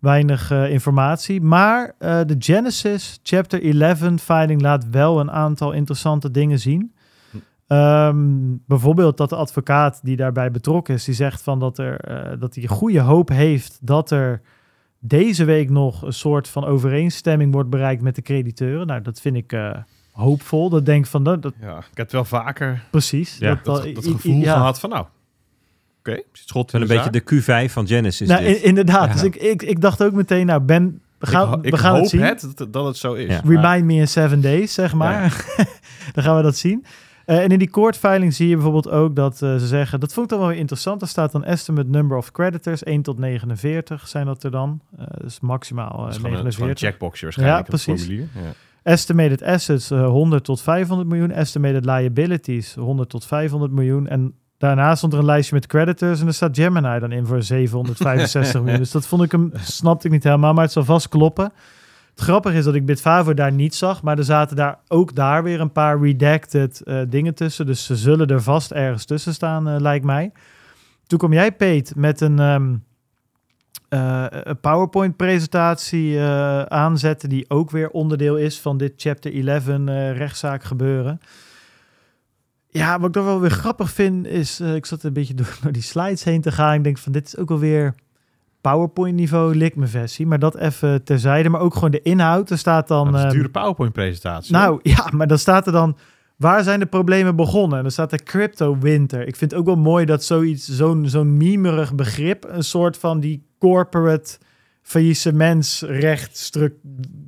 Weinig eh, informatie. Maar eh, de Genesis Chapter 11 filing laat wel een aantal interessante dingen zien. Hm. Ehm, bijvoorbeeld dat de advocaat die daarbij betrokken is, die zegt van dat, er, dat hij goede hoop heeft dat er deze week nog een soort van overeenstemming wordt bereikt met de crediteuren. Nou, dat vind ik hoopvol. Dat denk ik van dat, dat Ja, ik heb het wel vaker precies. Ja, dat, dat gevoel ja. gehad van nou, oké, schot Wel in een beetje de Q5 van Genesis Nou, in- inderdaad. Ja. Dus ik, ik, ik dacht ook meteen, nou Ben, we gaan, ik, we gaan hoop het zien. het dat, dat het zo is. Ja. Remind me in seven days, zeg maar. Dan gaan we dat zien. Eh, en in die courtfiling zie je bijvoorbeeld ook dat eh, ze zeggen, dat vond ik dan wel weer interessant, er staat dan estimate number of creditors, 1 tot 49 zijn dat er dan. Eh, dus maximaal Dat uh, is gewoon een, 49. checkboxje waarschijnlijk. Ja, het precies. formulier. Ja. Estimated assets eh, 100 tot 500 miljoen, estimated liabilities 100 tot 500 miljoen en daarnaast stond er een lijstje met creditors en daar staat Gemini dan in voor 765 miljoen. Dus dat vond ik hem, snapte ik niet helemaal, maar het zal vast kloppen. Het grappige is dat ik Bitfavo daar niet zag, maar er zaten daar ook daar weer een paar redacted eh, dingen tussen. Dus ze zullen er vast ergens tussen staan, eh, lijkt mij. Toen kom jij, Peet, met een, ehm, eh, een PowerPoint-presentatie eh, aanzetten, die ook weer onderdeel is van dit Chapter 11 eh, rechtszaak gebeuren. Ja, wat ik dan wel weer grappig vind, is, ik zat een beetje door, door die slides heen te gaan. Ik denk van, dit is ook alweer PowerPoint-niveau Likme versie, maar dat even terzijde. Maar ook gewoon de inhoud. Er staat dan... Dat is een ehm, dure PowerPoint-presentatie. nou ja, maar dan staat er dan. Waar zijn de problemen begonnen? En dan staat er crypto winter. Ik vind het ook wel mooi dat zoiets, zo'n zo'n mimerig begrip, een soort van die corporate faillissementsrecht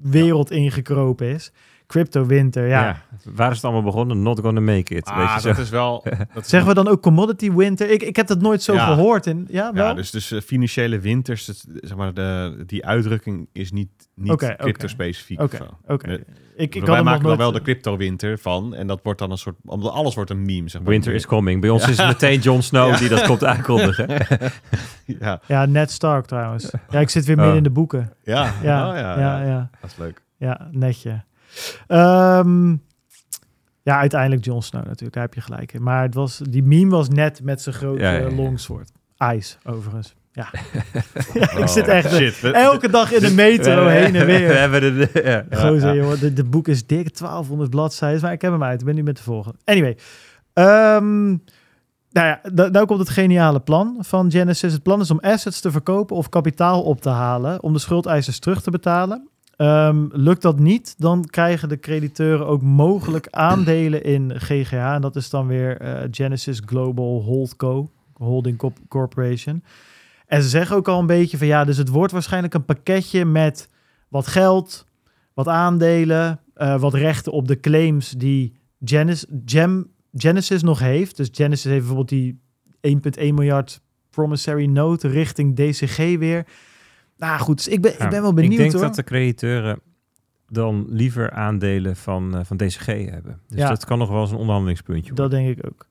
wereld ingekropen is. Crypto winter, ja. Ja. Waar is het allemaal begonnen? Not gonna make it. ah, weet je zo. dat is wel... Dat is Zeggen we dan ook commodity winter? Ik, ik heb dat nooit zo Ja. gehoord. In, ja, wel? Ja, dus, dus eh, financiële winters, het- zeg maar, de, die uitdrukking is niet, niet crypto-specifiek. Oké, oké. Ik, ik Wij had maken nooit... wel de crypto-winter van. En dat wordt dan een soort... Omdat alles wordt een meme, zeg maar. Winter is coming. Bij ons is het meteen Jon Snow Ja. die dat komt aankondigen. Ja, Ja, Ned Stark trouwens. Ja, ik zit weer midden Oh. in de boeken. ja, Ja, Oh, ja, ja, ja. ja. Dat is leuk. Ja, netje. Ehm, ja, uiteindelijk Jon Snow natuurlijk, daar heb je gelijk in. Maar het was, die meme was net met zijn grote Ja, ja, ja. longsword. Ice, overigens. Ja, ja ik Oh, zit echt eh, Shit. we- elke dag in de metro heen en We weer. hebben de, ja. Gozer, ja. jongen, de, de boek is dik, 1200 bladzijden, maar ik heb hem uit. Ik ben nu met de volgende. Anyway, ehm, nou ja, nou komt het geniale plan van Genesis. Het plan is om assets te verkopen of kapitaal op te halen om de schuldeisers terug te betalen. Ehm, lukt dat niet, dan krijgen de crediteuren ook mogelijk aandelen in GGH. En dat is dan weer eh, Genesis Global Holdco, Holding Corp- Corporation. En ze zeggen ook al een beetje van ja, dus het wordt waarschijnlijk een pakketje met wat geld, wat aandelen, eh, wat rechten op de claims die Genesis, Gem, Genesis nog heeft. Dus Genesis heeft bijvoorbeeld die 1,1 miljard promissory note richting DCG weer. Nou goed, dus ik ben, ik ben wel benieuwd Ik denk hoor. dat de crediteuren dan liever aandelen van, eh, van DCG hebben. Dus Ja. dat kan nog wel eens een onderhandelingspuntje Dat worden. denk ik ook.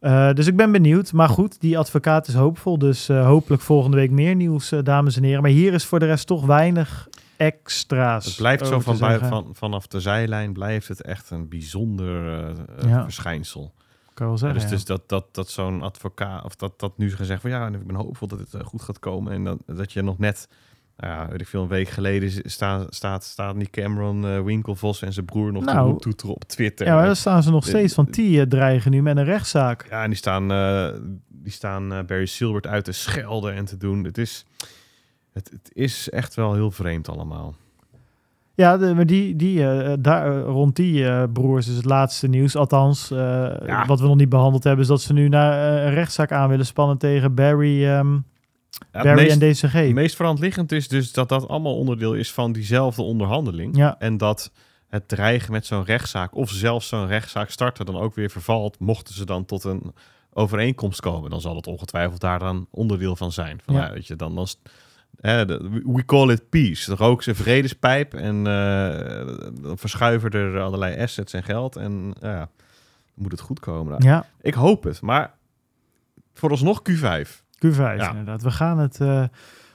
Eh, dus ik ben benieuwd. Maar goed, die advocaat is hoopvol. Dus eh, hopelijk volgende week meer nieuws, eh, dames en heren. Maar hier is voor de rest toch weinig extra's. Het blijft zo van van, vanaf de zijlijn blijft het echt een bijzonder Ja. verschijnsel. Kan wel Ja, zeggen. dus, ja. dus dat, dat, dat zo'n advocaat, of dat, dat nu gezegd van ja, ik ben hoopvol dat het goed gaat komen. En dat, dat je nog net, nou ja, weet ik veel, een week geleden z- sta, staat, staan die Cameron eh, Winkelvos en zijn broer nog Nou, te op Twitter. Ja, maar dan staan ze nog Eh, steeds van die eh, dreigen nu met een rechtszaak. Ja, en die staan, die staan Barry Silbert uit te schelden en te doen. Het is, het, het is echt wel heel vreemd allemaal. Ja, de, maar die, die, daar, rond die broers is het laatste nieuws. Althans, Ja. wat we nog niet behandeld hebben, is dat ze nu naar een rechtszaak aan willen spannen tegen Barry, ehm, Ja, Barry meest- en DCG. Het meest verantliggend is dus dat dat allemaal onderdeel is van diezelfde onderhandeling. Ja. En dat het dreigen met zo'n rechtszaak of zelfs zo'n rechtszaak starten dan ook weer vervalt, mochten ze dan tot een overeenkomst komen. Dan zal het ongetwijfeld daar dan onderdeel van zijn. Van, Ja. ja. weet je, dan, dan, we call it peace. Dan roken ze vredespijp en eh, dan verschuiven er allerlei assets en geld. En ja, dan moet het goed komen. Nou, Ja, Ik hoop het, maar vooralsnog Q5. Q5 Ja. inderdaad. We gaan, het, eh,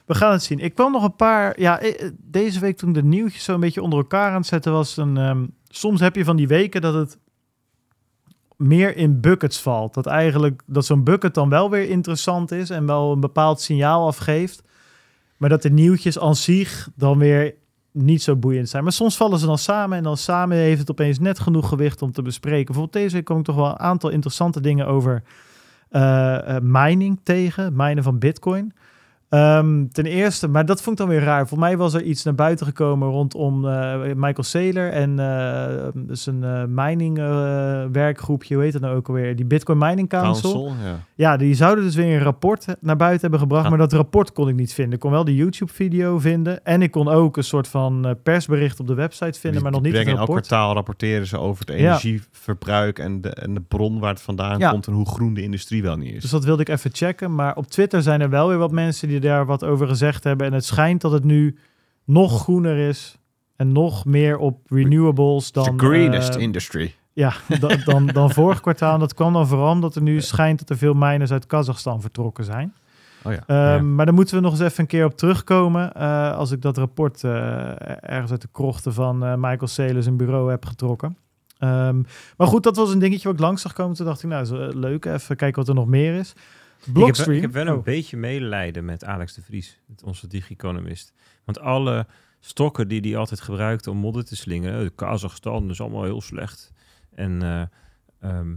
we gaan het zien. Ik kwam nog een paar... Ja, eh, deze week toen de nieuwtjes zo een beetje onder elkaar aan het zetten was... Een, ehm, soms heb je van die weken dat het meer in buckets valt. Dat eigenlijk dat zo'n bucket dan wel weer interessant is... en wel een bepaald signaal afgeeft. Maar dat de nieuwtjes aan zich dan weer niet zo boeiend zijn. Maar soms vallen ze dan samen... en dan samen heeft het opeens net genoeg gewicht om te bespreken. Bijvoorbeeld deze week kom ik toch wel een aantal interessante dingen over... eh, eh, mining tegen, minen van bitcoin. Ehm, ten eerste, maar dat vond ik dan weer raar. Voor mij was er iets naar buiten gekomen rondom uh, Michael Saylor en uh, dus een uh, mining werkgroepje, hoe heet dat nou ook alweer? Die Bitcoin Mining Council. Council, ja. Ja, die zouden dus weer een rapport naar buiten hebben gebracht, Ja. maar dat rapport kon ik niet vinden. Ik kon wel de YouTube-video vinden en ik kon ook een soort van persbericht op de website vinden, Die- maar nog niet het brengen elk rapport. kwartaal rapporteren ze over het Ja. energieverbruik en, de, en de bron waar het vandaan komt en hoe groen de industrie wel niet is. Dus dat wilde ik even checken. Maar op Twitter zijn er wel weer wat mensen die daar wat over gezegd hebben. En het schijnt dat het nu nog groener is. En nog meer op renewables dan, the greenest eh, industry. ja, da- dan, dan vorig kwartaal. En dat kwam dan vooral omdat er nu schijnt dat er veel miners uit Kazachstan vertrokken zijn. Oh ja. Ehm, ja. Maar daar moeten we nog eens even een keer op terugkomen. eh, als ik dat rapport eh, ergens uit de krochten van eh, Michael Saylor zijn bureau heb getrokken. Ehm, maar goed, dat was een dingetje wat ik langs zag komen. Toen dacht ik, nou, is, leuk. Even kijken wat er nog meer is. Ik heb, Blockstream. ik heb wel een Oh. beetje medelijden met Alex de Vries, onze digi-economist. Want alle stokken die hij altijd gebruikte om modder te slingeren, eh, Kazachstan is allemaal heel slecht. En eh, ehm,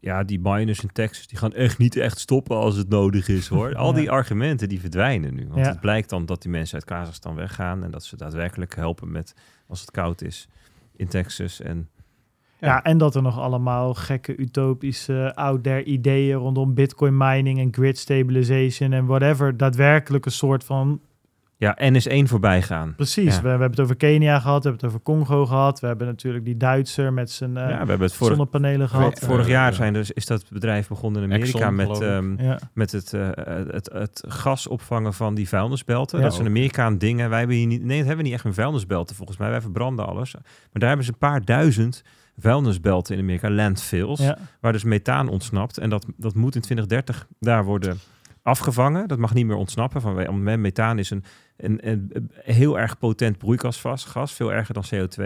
ja, die miners in Texas, die gaan echt niet echt stoppen als het nodig is hoor. Al die Ja. argumenten die verdwijnen nu. Want Ja. het blijkt dan dat die mensen uit Kazachstan weggaan en dat ze daadwerkelijk helpen met als het koud is in Texas. En Ja. en dat er nog allemaal gekke utopische out there ideeën rondom bitcoin mining en grid stabilization en whatever daadwerkelijk een soort van ja, NS1 voorbij gaan. precies. Ja. We, we hebben het over Kenia gehad, we hebben het over Congo gehad, we hebben natuurlijk die Duitser met zijn eh, ja, we hebben het vorig, zonnepanelen gehad. vorig jaar ja. zijn dus, is dat bedrijf begonnen in Amerika Exxon, met, ehm, Ja. met het, eh, het, het gas opvangen van die vuilnisbelten. Ja. dat is een Amerikaan ding. En wij hebben hier niet, nee, dat hebben we niet echt een vuilnisbelten volgens mij. Wij verbranden alles. Maar daar hebben ze een paar duizend vuilnisbelten in Amerika, landfills, Ja. waar dus methaan ontsnapt. En dat, dat moet in 2030 daar worden afgevangen. Dat mag niet meer ontsnappen. Van, methaan is een, een, een, heel erg potent broeikasgas, gas, veel erger dan CO2.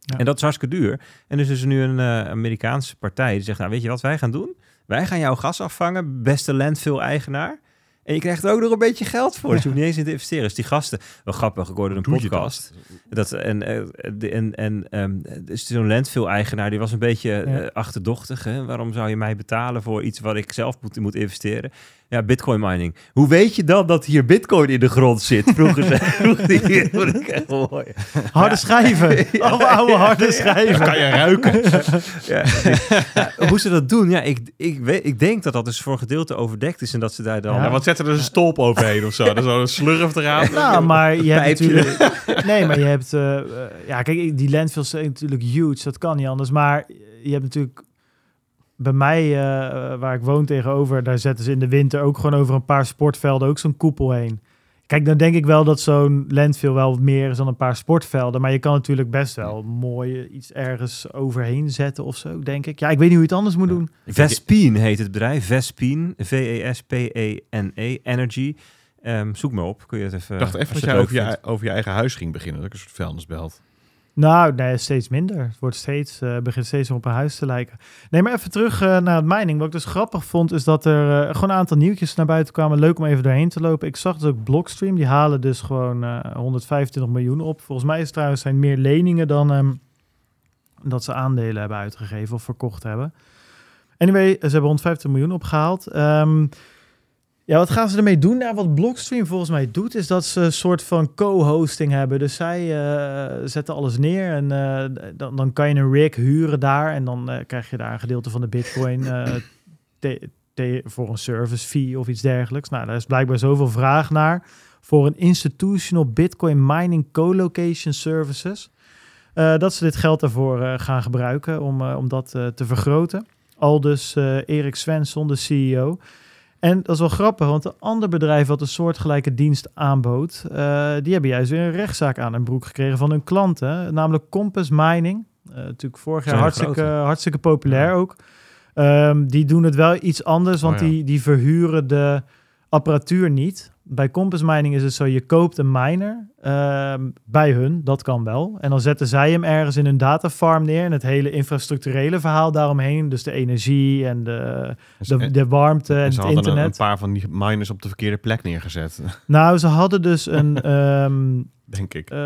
Ja. En dat is hartstikke duur. En dus is er nu een eh, Amerikaanse partij die zegt, nou weet je wat wij gaan doen? Wij gaan jouw gas afvangen, beste landfill-eigenaar. En je krijgt er ook nog een beetje geld voor. Dus je hoeft niet eens in te investeren. Dus die gasten, wel grappig, ik hoorde een Doe je podcast. Dat, en en, en, en ehm, dus zo'n landfill-eigenaar, die was een beetje Ja. eh, achterdochtig. Hè? Waarom zou je mij betalen voor iets wat ik zelf moet, moet investeren? Ja, bitcoin mining. Hoe weet je dan dat hier bitcoin in de grond zit? Vroeger ze. mooi. Harde schijven. Alle oude harde schijven. Kan je ruiken? Ja, hoe ze dat doen, ja, ik, ik, weet, ik denk dat dat dus voor een gedeelte overdekt is en dat ze daar dan... Ja. Wat zetten er een stolp overheen of zo? Dat is wel een slurf eraan. Nou, maar je hebt natuurlijk... Nee, maar je hebt... eh, eh, ja, kijk, die landfills zijn natuurlijk huge. Dat kan niet anders. Maar je hebt natuurlijk... Bij mij, eh, waar ik woon tegenover... daar zetten ze in de winter ook gewoon over een paar sportvelden... ook zo'n koepel heen. Kijk, dan denk ik wel dat zo'n landfill wel meer is dan een paar sportvelden. Maar je kan natuurlijk best wel mooi iets ergens overheen zetten of zo, denk ik. Ja, ik weet niet hoe je het anders moet doen. Vespine heet het bedrijf. Vespine, V-E-S-P-E-N-E, Energy. Ehm, zoek maar op, kun je het even... Ik dacht even als dat je jij over je, over je eigen huis ging beginnen. Dat ik een soort vuilnisbelt. Nou, nee, steeds minder. Het wordt steeds, eh, begint steeds op een huis te lijken. Nee, maar even terug eh, naar het mining. Wat ik dus grappig vond, is dat er eh, gewoon een aantal nieuwtjes naar buiten kwamen. Leuk om even doorheen te lopen. Ik zag dus ook Blockstream. Die halen dus gewoon eh 125 miljoen op. Volgens mij is het trouwens zijn meer leningen dan ehm, dat ze aandelen hebben uitgegeven of verkocht hebben. Anyway, ze hebben 150 miljoen opgehaald. Ehm, ja, wat gaan ze ermee doen? Nou, wat Blockstream volgens mij doet, is dat ze een soort van co-hosting hebben. Dus zij eh, zetten alles neer en eh, dan, dan kan je een rig huren daar. En dan eh, krijg je daar een gedeelte van de bitcoin te- te- voor een service fee of iets dergelijks. Nou, daar is blijkbaar zoveel vraag naar voor een institutional bitcoin mining co-location services. dat ze dit geld daarvoor gaan gebruiken om, om dat te vergroten. Al dus Erik Svensson, de CEO. En dat is wel grappig, want een ander bedrijf wat een soortgelijke dienst aanbood, eh, die hebben juist weer een rechtszaak aan hun broek gekregen van hun klanten, namelijk Compass Mining. Eh, natuurlijk vorig jaar hartstikke, populair ook. Ehm, die doen het wel iets anders, want Oh ja. die, die verhuren de apparatuur niet. Bij Compass Mining is het zo, je koopt een miner ehm, bij hun, dat kan wel. En dan zetten zij hem ergens in hun datafarm neer en het hele infrastructurele verhaal daaromheen, dus de energie en de, de, de warmte en, En ze het hadden een, internet. een paar van die miners op de verkeerde plek neergezet, Nou, ze hadden dus een. ehm, denk ik. eh,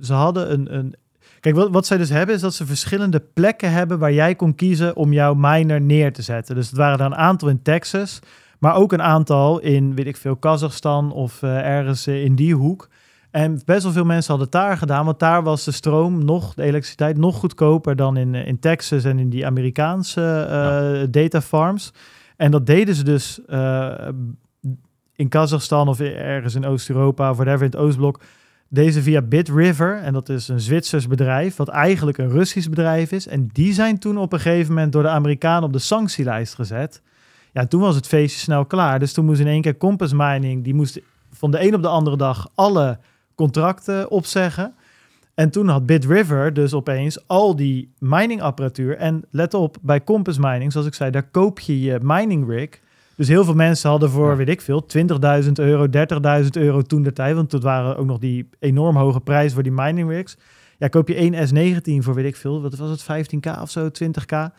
ze hadden een. een Kijk, wat, wat zij dus hebben, is dat ze verschillende plekken hebben waar jij kon kiezen om jouw miner neer te zetten. Dus het waren er een aantal in Texas. Maar ook een aantal in, weet ik veel, Kazachstan of eh, ergens eh, in die hoek. En best wel veel mensen hadden het daar gedaan, want daar was de stroom nog, de elektriciteit nog goedkoper dan in, eh, in Texas en in die Amerikaanse eh data farms. En dat deden ze dus in Kazachstan of ergens in Oost-Europa of whatever in het Oostblok. Deze via BitRiver, en dat is een Zwitsers bedrijf, wat eigenlijk een Russisch bedrijf is. En die zijn toen op een gegeven moment door de Amerikanen op de sanctielijst gezet. Ja, toen was het feestje snel klaar. Dus toen moest in één keer Compass Mining, die moest van de een op de andere dag alle contracten opzeggen. En toen had BitRiver dus opeens al die miningapparatuur. En let op, bij Compass Mining, zoals ik zei, daar koop je je mining rig. Dus heel veel mensen hadden voor, Ja. weet ik veel, 20.000 euro, 30.000 euro toen de tijd. Want dat waren ook nog die enorm hoge prijzen voor die mining rigs. Ja, koop je één S19 voor, weet ik veel, wat was het, 15k of zo, 20k.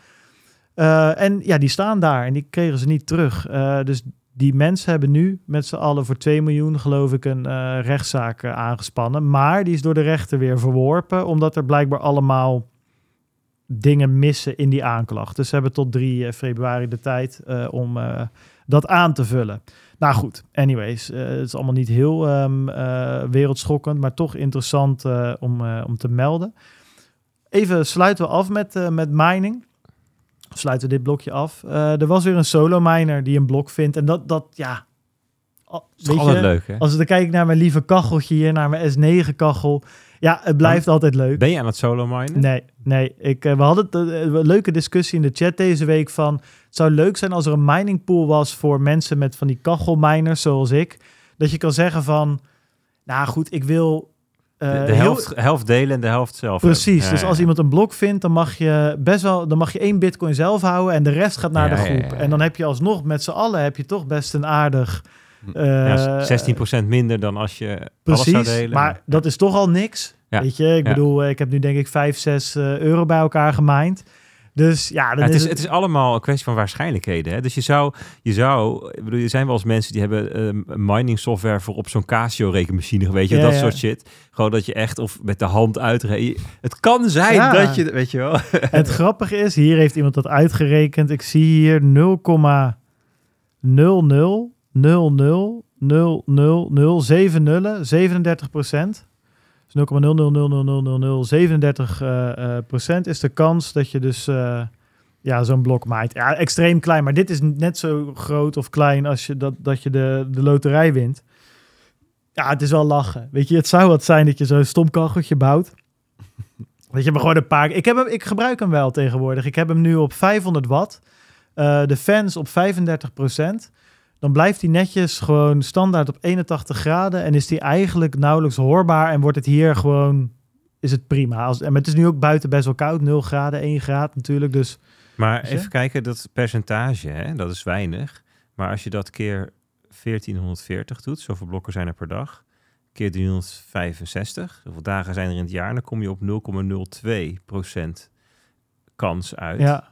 Eh, en ja, die staan daar en die kregen ze niet terug. Eh, dus die mensen hebben nu met z'n allen voor 2 miljoen, geloof ik, een eh, rechtszaak aangespannen. Maar die is door de rechter weer verworpen, omdat er blijkbaar allemaal dingen missen in die aanklacht. Dus ze hebben tot 3 eh, februari de tijd om dat aan te vullen. Nou goed, anyways, het is allemaal niet heel ehm, eh, wereldschokkend, maar toch interessant om, om te melden. Even sluiten we af met, met mining. Sluiten we dit blokje af. Eh, er was weer een solo miner die een blok vindt. En dat, dat ja... al- altijd leuk, hè? Als ik dan kijk naar mijn lieve kacheltje hier, naar mijn S9 kachel. Ja, het blijft altijd leuk. Ben je aan het solo minen? Nee, nee. Ik, eh, we hadden eh, een leuke discussie in de chat deze week van... Het zou leuk zijn als er een mining pool was voor mensen met van die kachelminers zoals ik. Dat je kan zeggen van... Nou goed, ik wil... eh, de de heel- helft, helft delen en de helft zelf Precies. Ja, dus ja, als ja. iemand een blok vindt, dan mag je best wel, dan mag je één bitcoin zelf houden en de rest gaat naar de groep. En dan heb je alsnog met z'n allen heb je toch best een aardig. eh, Ja, 16% minder dan als je alles Precies, zou delen. maar dat is toch al niks. Weet je, ik bedoel, eh, ik heb nu denk ik 5, 6 eh, euro bij elkaar gemined. Dus ja, het, is het is allemaal een kwestie van waarschijnlijkheden. Hè? Dus je zou, je zou, ik bedoel, er zijn wel eens mensen die hebben ehm, mining software voor op zo'n Casio rekenmachine, weet je, Ja, dat ja. sourt shit. Gewoon dat je echt of met de hand uitrekent. Het kan zijn dat je, weet je wel. Het grappige is, hier heeft iemand dat uitgerekend. Ik zie hier 0,00000070, 37 procent. Dus 0,00000037 eh, eh, procent is de kans dat je dus eh, ja, zo'n blok maait. Ja, extreem klein, maar dit is net zo groot of klein als je dat, dat je de, de loterij wint. Ja, het is wel lachen. Weet je, het zou wat zijn dat je zo'n stom kacheltje bouwt. Dat je hem gewoon een paar... Ik, heb hem, ik gebruik hem wel tegenwoordig. Ik heb hem nu op 500 watt. Eh, de fans op 35 Dan blijft hij netjes gewoon standaard op 81 graden. En is die eigenlijk nauwelijks hoorbaar. En wordt het hier gewoon... Is het prima. Als, en het is nu ook buiten best wel koud. 0 graden, 1 graad natuurlijk. Dus Maar even kijken, dat percentage, hè, dat is weinig. Maar als je dat keer 1440 doet, zoveel blokken zijn er per dag, keer 365, hoeveel dagen zijn er in het jaar, dan kom je op 0,02% kans uit. ja,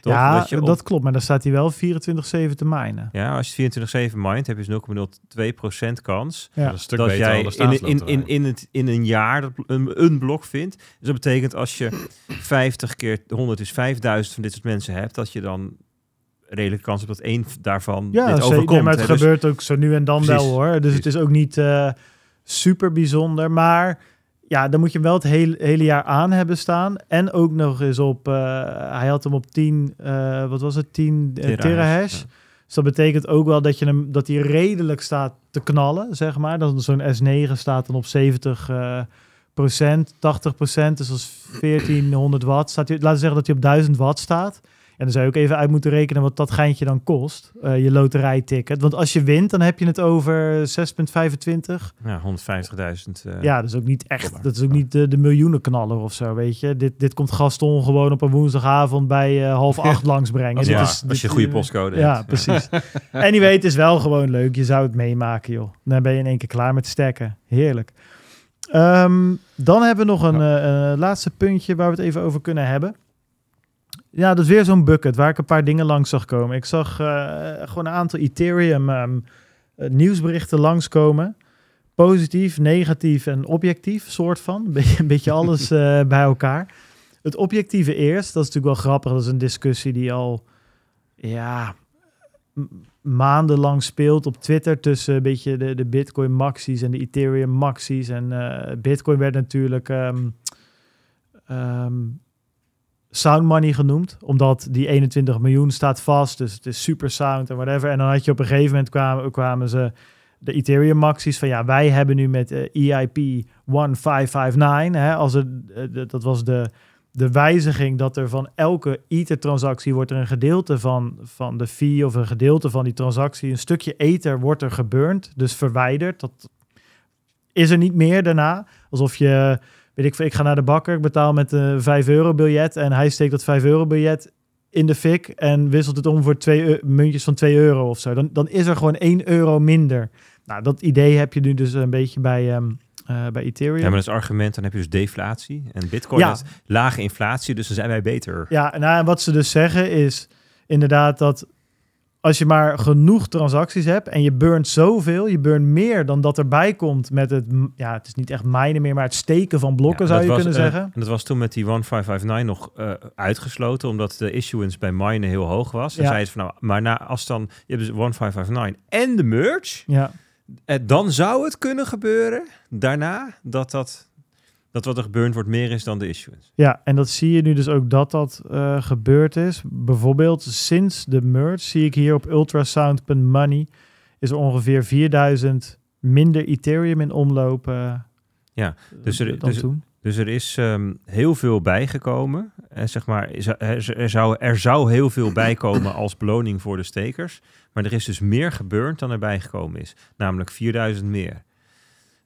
Toch? ja dat, je dat op- klopt. Maar dan staat hij wel 24-7 te minen. ja, als je 24-7 mindt, heb je dus 0,02% kans Ja. Dat is een stuk dat beter jij dan in, in, in, in, het, in een jaar dat een, een blok vindt. Dus dat betekent als je 50 keer 100 is 5000 van dit soort mensen hebt, dat je dan redelijk kans hebt dat één daarvan Ja, dit overkomt. Nee, maar het hè. Dus- gebeurt ook zo nu en dan Precies, wel hoor. Dus het is ook niet eh, super bijzonder. Maar ja, dan moet je hem wel het hele, hele jaar aan hebben staan. En ook nog eens op, eh, hij had hem op 10, eh, wat was het, 10 eh, Terahash, terahash. ja. Dus dat betekent ook wel dat, je hem, dat hij redelijk staat te knallen, zeg maar. Dat zo'n S9 staat dan op 70 eh, procent, 80 procent. Dus als 1400 watt staat hij, laten we zeggen dat hij op 1000 watt staat. En dan zou je ook even uit moeten rekenen wat dat geintje dan kost, eh, je loterijticket. Want als je wint, dan heb je het over 6,25. Ja, 150.000. eh, ja, dat is ook niet echt, dollar. dat is ook niet de, de miljoenenknaller of zo, weet je. Dit, dit komt Gaston gewoon op een woensdagavond bij eh, half acht langsbrengen. Als- Dit ja, is- als je een goede postcode Ja, hebt. precies. anyway, het is wel gewoon leuk. Je zou het meemaken, joh. Dan ben je in één keer klaar met stekken. Heerlijk. Ehm, dan hebben we nog een laatste puntje waar we het even over kunnen hebben. Ja, dat is weer zo'n bucket waar ik een paar dingen langs zag komen. Ik zag eh, gewoon een aantal Ethereum eh, nieuwsberichten langskomen. Positief, negatief en objectief, soort van. Een beetje, een beetje alles eh, bij elkaar. Het objectieve eerst, dat is natuurlijk wel grappig. Dat is een discussie die al, ja, maandenlang speelt op Twitter tussen een beetje de, de Bitcoin maxies en de Ethereum maxies. En Bitcoin werd natuurlijk ehm, sound money genoemd, omdat die 21 miljoen staat vast, dus het is super sound en whatever. En dan had je op een gegeven moment kwamen, kwamen ze de Ethereum maxies van ja, wij hebben nu met eh, EIP 1559, hè, als het, eh, dat was de, de wijziging dat er van elke Ether-transactie wordt er een gedeelte van, van de fee of een gedeelte van die transactie, een stukje Ether wordt er geburnt, dus verwijderd. Dat is er niet meer daarna. Alsof je, weet ik veel, ik ga naar de bakker, ik betaal met een 5 euro biljet en hij steekt dat 5 euro biljet in de fik en wisselt het om voor twee muntjes van 2 euro of zo. Dan, dan is er gewoon 1 euro minder. Nou, dat idee heb je nu dus een beetje bij, ehm, eh, bij Ethereum. Ja, maar dat is argument, dan heb je dus deflatie. En bitcoin Ja. heeft lage inflatie, dus dan zijn wij beter. Ja, nou, en wat ze dus zeggen is inderdaad dat als je maar genoeg transacties hebt en je burnt zoveel, je burnt meer dan dat erbij komt met het, ja, het is niet echt minen meer, maar het steken van blokken Ja, zou je was, kunnen eh, zeggen. en dat was toen met die 1559 nog eh, uitgesloten, omdat de issuance bij minen heel hoog was. En Ja. zei ze van nou, maar na, als dan, je hebt dus 1559 en de merge, Ja, eh, dan zou het kunnen gebeuren daarna dat dat, dat wat er gebeurd wordt meer is dan de issuance. ja, en dat zie je nu dus ook dat dat eh, gebeurd is. Bijvoorbeeld sinds de merge zie ik hier op ultrasound.money is er ongeveer 4000 minder Ethereum in omloop eh, Ja, dus er- dan dus- toen. Dus er is ehm, heel veel bijgekomen. En zeg maar, er, er, zou, er zou heel veel bijkomen als beloning voor de stekers. Maar er is dus meer gebeurd dan er bijgekomen is. Namelijk 4000 meer.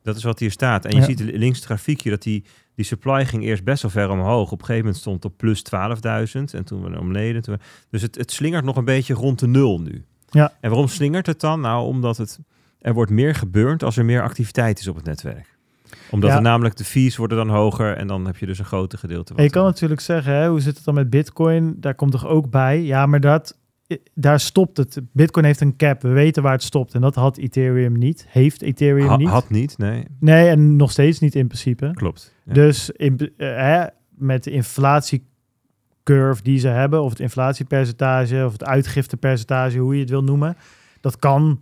Dat is wat hier staat. En je Ja. ziet links het grafiekje dat die, die supply ging eerst best wel ver omhoog. Op een gegeven moment stond het op plus 12.000. En toen we naar omleden. Toen we- dus het, het slingert nog een beetje rond de nul nu. Ja. En waarom slingert het dan? Nou, omdat het, er wordt meer gebeurd als er meer activiteit is op het netwerk omdat Ja. er namelijk de fees worden dan hoger en dan heb je dus een groter gedeelte. Wat je kan natuurlijk zeggen, hè, hoe zit het dan met Bitcoin? Daar komt toch ook bij? Ja, maar dat, daar stopt het. Bitcoin heeft een cap. We weten waar het stopt. En dat had Ethereum niet. Heeft Ethereum Ha- niet. had niet, nee, Nee, en nog steeds niet in principe. klopt. Ja. Dus in, eh, hè, met de inflatiecurve die ze hebben, of het inflatiepercentage, of het uitgiftepercentage, hoe je het wil noemen, dat kan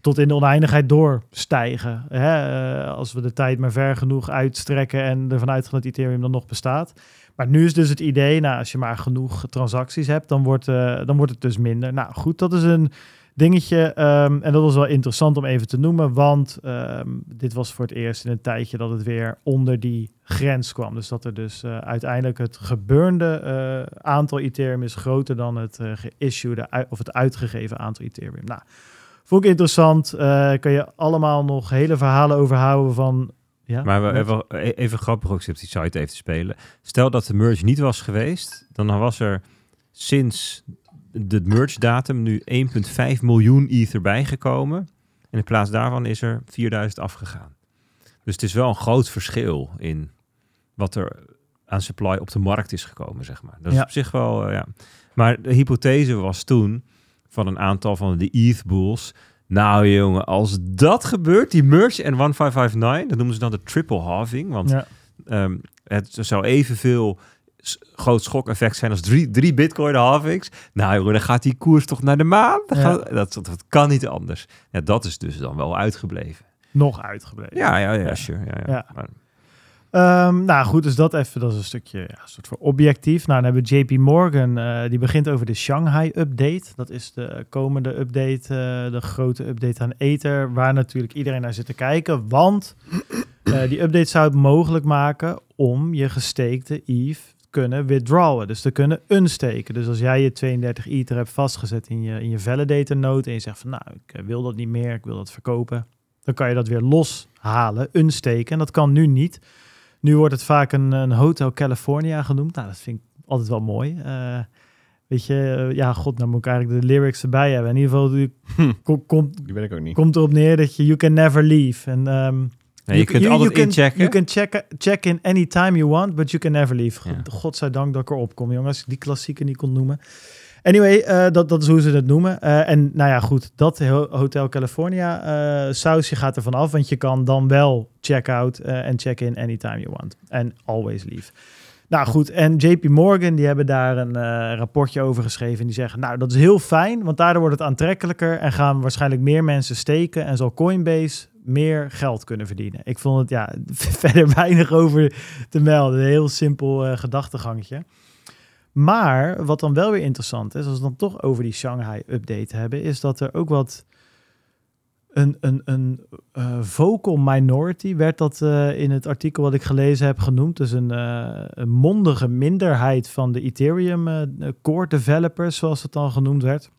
tot in de oneindigheid doorstijgen. Hè? eh, als we de tijd maar ver genoeg uitstrekken en ervan uitgaan dat Ethereum dan nog bestaat. Maar nu is dus het idee, nou, als je maar genoeg transacties hebt, dan wordt, eh, dan wordt het dus minder. Nou goed, dat is een dingetje. ehm, en dat was wel interessant om even te noemen, want ehm, dit was voor het eerst in een tijdje dat het weer onder die grens kwam. Dus dat er dus eh, uiteindelijk het geburnde eh, aantal Ethereum is groter dan het eh geissuede of het uitgegeven aantal Ethereum. Nou, vond ik interessant. Kun je allemaal nog hele verhalen overhouden van. Ja, Maar even, e- even grappig ook, op die site even te spelen. Stel dat de merge niet was geweest, dan was er sinds de merge datum nu 1,5 miljoen ether bijgekomen. En in plaats daarvan is er 4000 afgegaan. Dus het is wel een groot verschil in wat er aan supply op de markt is gekomen, zeg maar. Dat is Ja. op zich wel, eh, ja. Maar de hypothese was toen van een aantal van de ETH bulls. Nou jongen, als dat gebeurt, die merge en 1559, dat noemen ze dan de triple halving. Want Ja. Ehm, het zou evenveel groot schok-effect zijn als drie, drie bitcoin halvings. Nou jongen, dan gaat die koers toch naar de maan? Dan Ja. gaat- dat, dat, dat kan niet anders. Ja, dat is dus dan wel uitgebleven. Nog uitgebleven. Ja, ja, ja, sure. Ja, ja. Ja. Maar, Ehm, nou goed, dus dat even, dat is een stukje ja, soort van objectief. Nou, dan hebben we JP Morgan, eh, die begint over de Shanghai-update. Dat is de komende update, eh, de grote update aan Ether, waar natuurlijk iedereen naar zit te kijken. Want eh, die update zou het mogelijk maken om je gesteekte ETH kunnen withdrawen. Dus te kunnen unsteken. Dus als jij je 32 Ether hebt vastgezet in je, in je validator node en je zegt van nou, ik wil dat niet meer, ik wil dat verkopen. Dan kan je dat weer loshalen, unsteken. En dat kan nu niet. Nu wordt het vaak een, een Hotel California genoemd. Nou, dat vind ik altijd wel mooi. Eh, weet je, eh, ja, god, nou moet ik eigenlijk de lyrics erbij hebben. In ieder geval die Hm. ko- komt, Die ben ik ook niet. komt erop neer dat je you can never leave. En ehm, nee, je kunt you- altijd you can- inchecken. You can check, check in anytime you want, but you can never leave. Ja. Godzijdank dat ik erop kom, jongens. Die klassieke niet kon noemen. Anyway, eh, dat, dat is hoe ze het noemen. Eh, en nou ja, goed, dat Ho- Hotel California eh, sausje gaat er van af. Want je kan dan wel check-out en check-in anytime you want. En always leave. Nou goed, en JP Morgan, die hebben daar een rapportje over geschreven. En die zeggen, nou, dat is heel fijn, want daardoor wordt het aantrekkelijker en gaan waarschijnlijk meer mensen steken en zal Coinbase meer geld kunnen verdienen. Ik vond het, ja, verder weinig over te melden. Een heel simpel uh, gedachtegangetje. Maar wat dan wel weer interessant is, als we dan toch over die Shanghai-update hebben, is dat er ook wat een, een, een uh, vocal minority werd dat uh, in het artikel wat ik gelezen heb genoemd. Dus een, uh, een mondige minderheid van de Ethereum core developers, zoals het dan genoemd werd.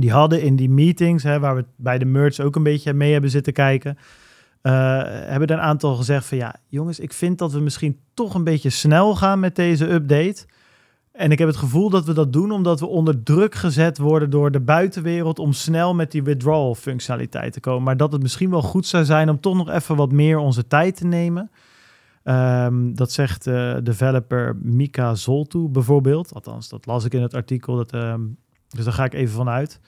Die hadden in die meetings, hè, waar we bij de merge ook een beetje mee hebben zitten kijken, hebben er een aantal gezegd van ja, jongens, ik vind dat we misschien toch een beetje snel gaan met deze update. En ik heb het gevoel dat we dat doen omdat we onder druk gezet worden door de buitenwereld om snel met die withdrawal functionaliteit te komen. Maar dat het misschien wel goed zou zijn om toch nog even wat meer onze tijd te nemen. Um, dat zegt uh, developer Mika Zoltu bijvoorbeeld. Althans, dat las ik in het artikel. Dat, um, dus daar ga ik even van uit.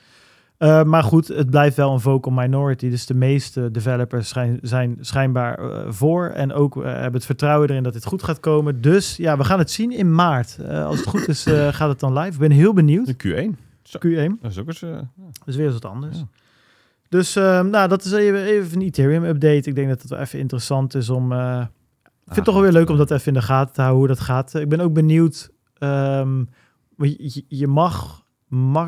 Uh, maar goed, het blijft wel een vocal minority. Dus de meeste developers schijn, zijn schijnbaar uh, voor. En ook uh, hebben het vertrouwen erin dat dit goed gaat komen. Dus ja, we gaan het zien in maart. als het goed is, gaat het dan live. Ik ben heel benieuwd. De Q1. Zo. Q1. Dat is ook eens... Ja. Dat is weer eens wat anders. Ja. Dus nou, dat is even, even een Ethereum-update. Ik denk dat het wel even interessant is om... ik vind ah, het toch wel weer leuk om dat even in de gaten te houden, hoe dat gaat. Ik ben ook benieuwd... Um, je, je mag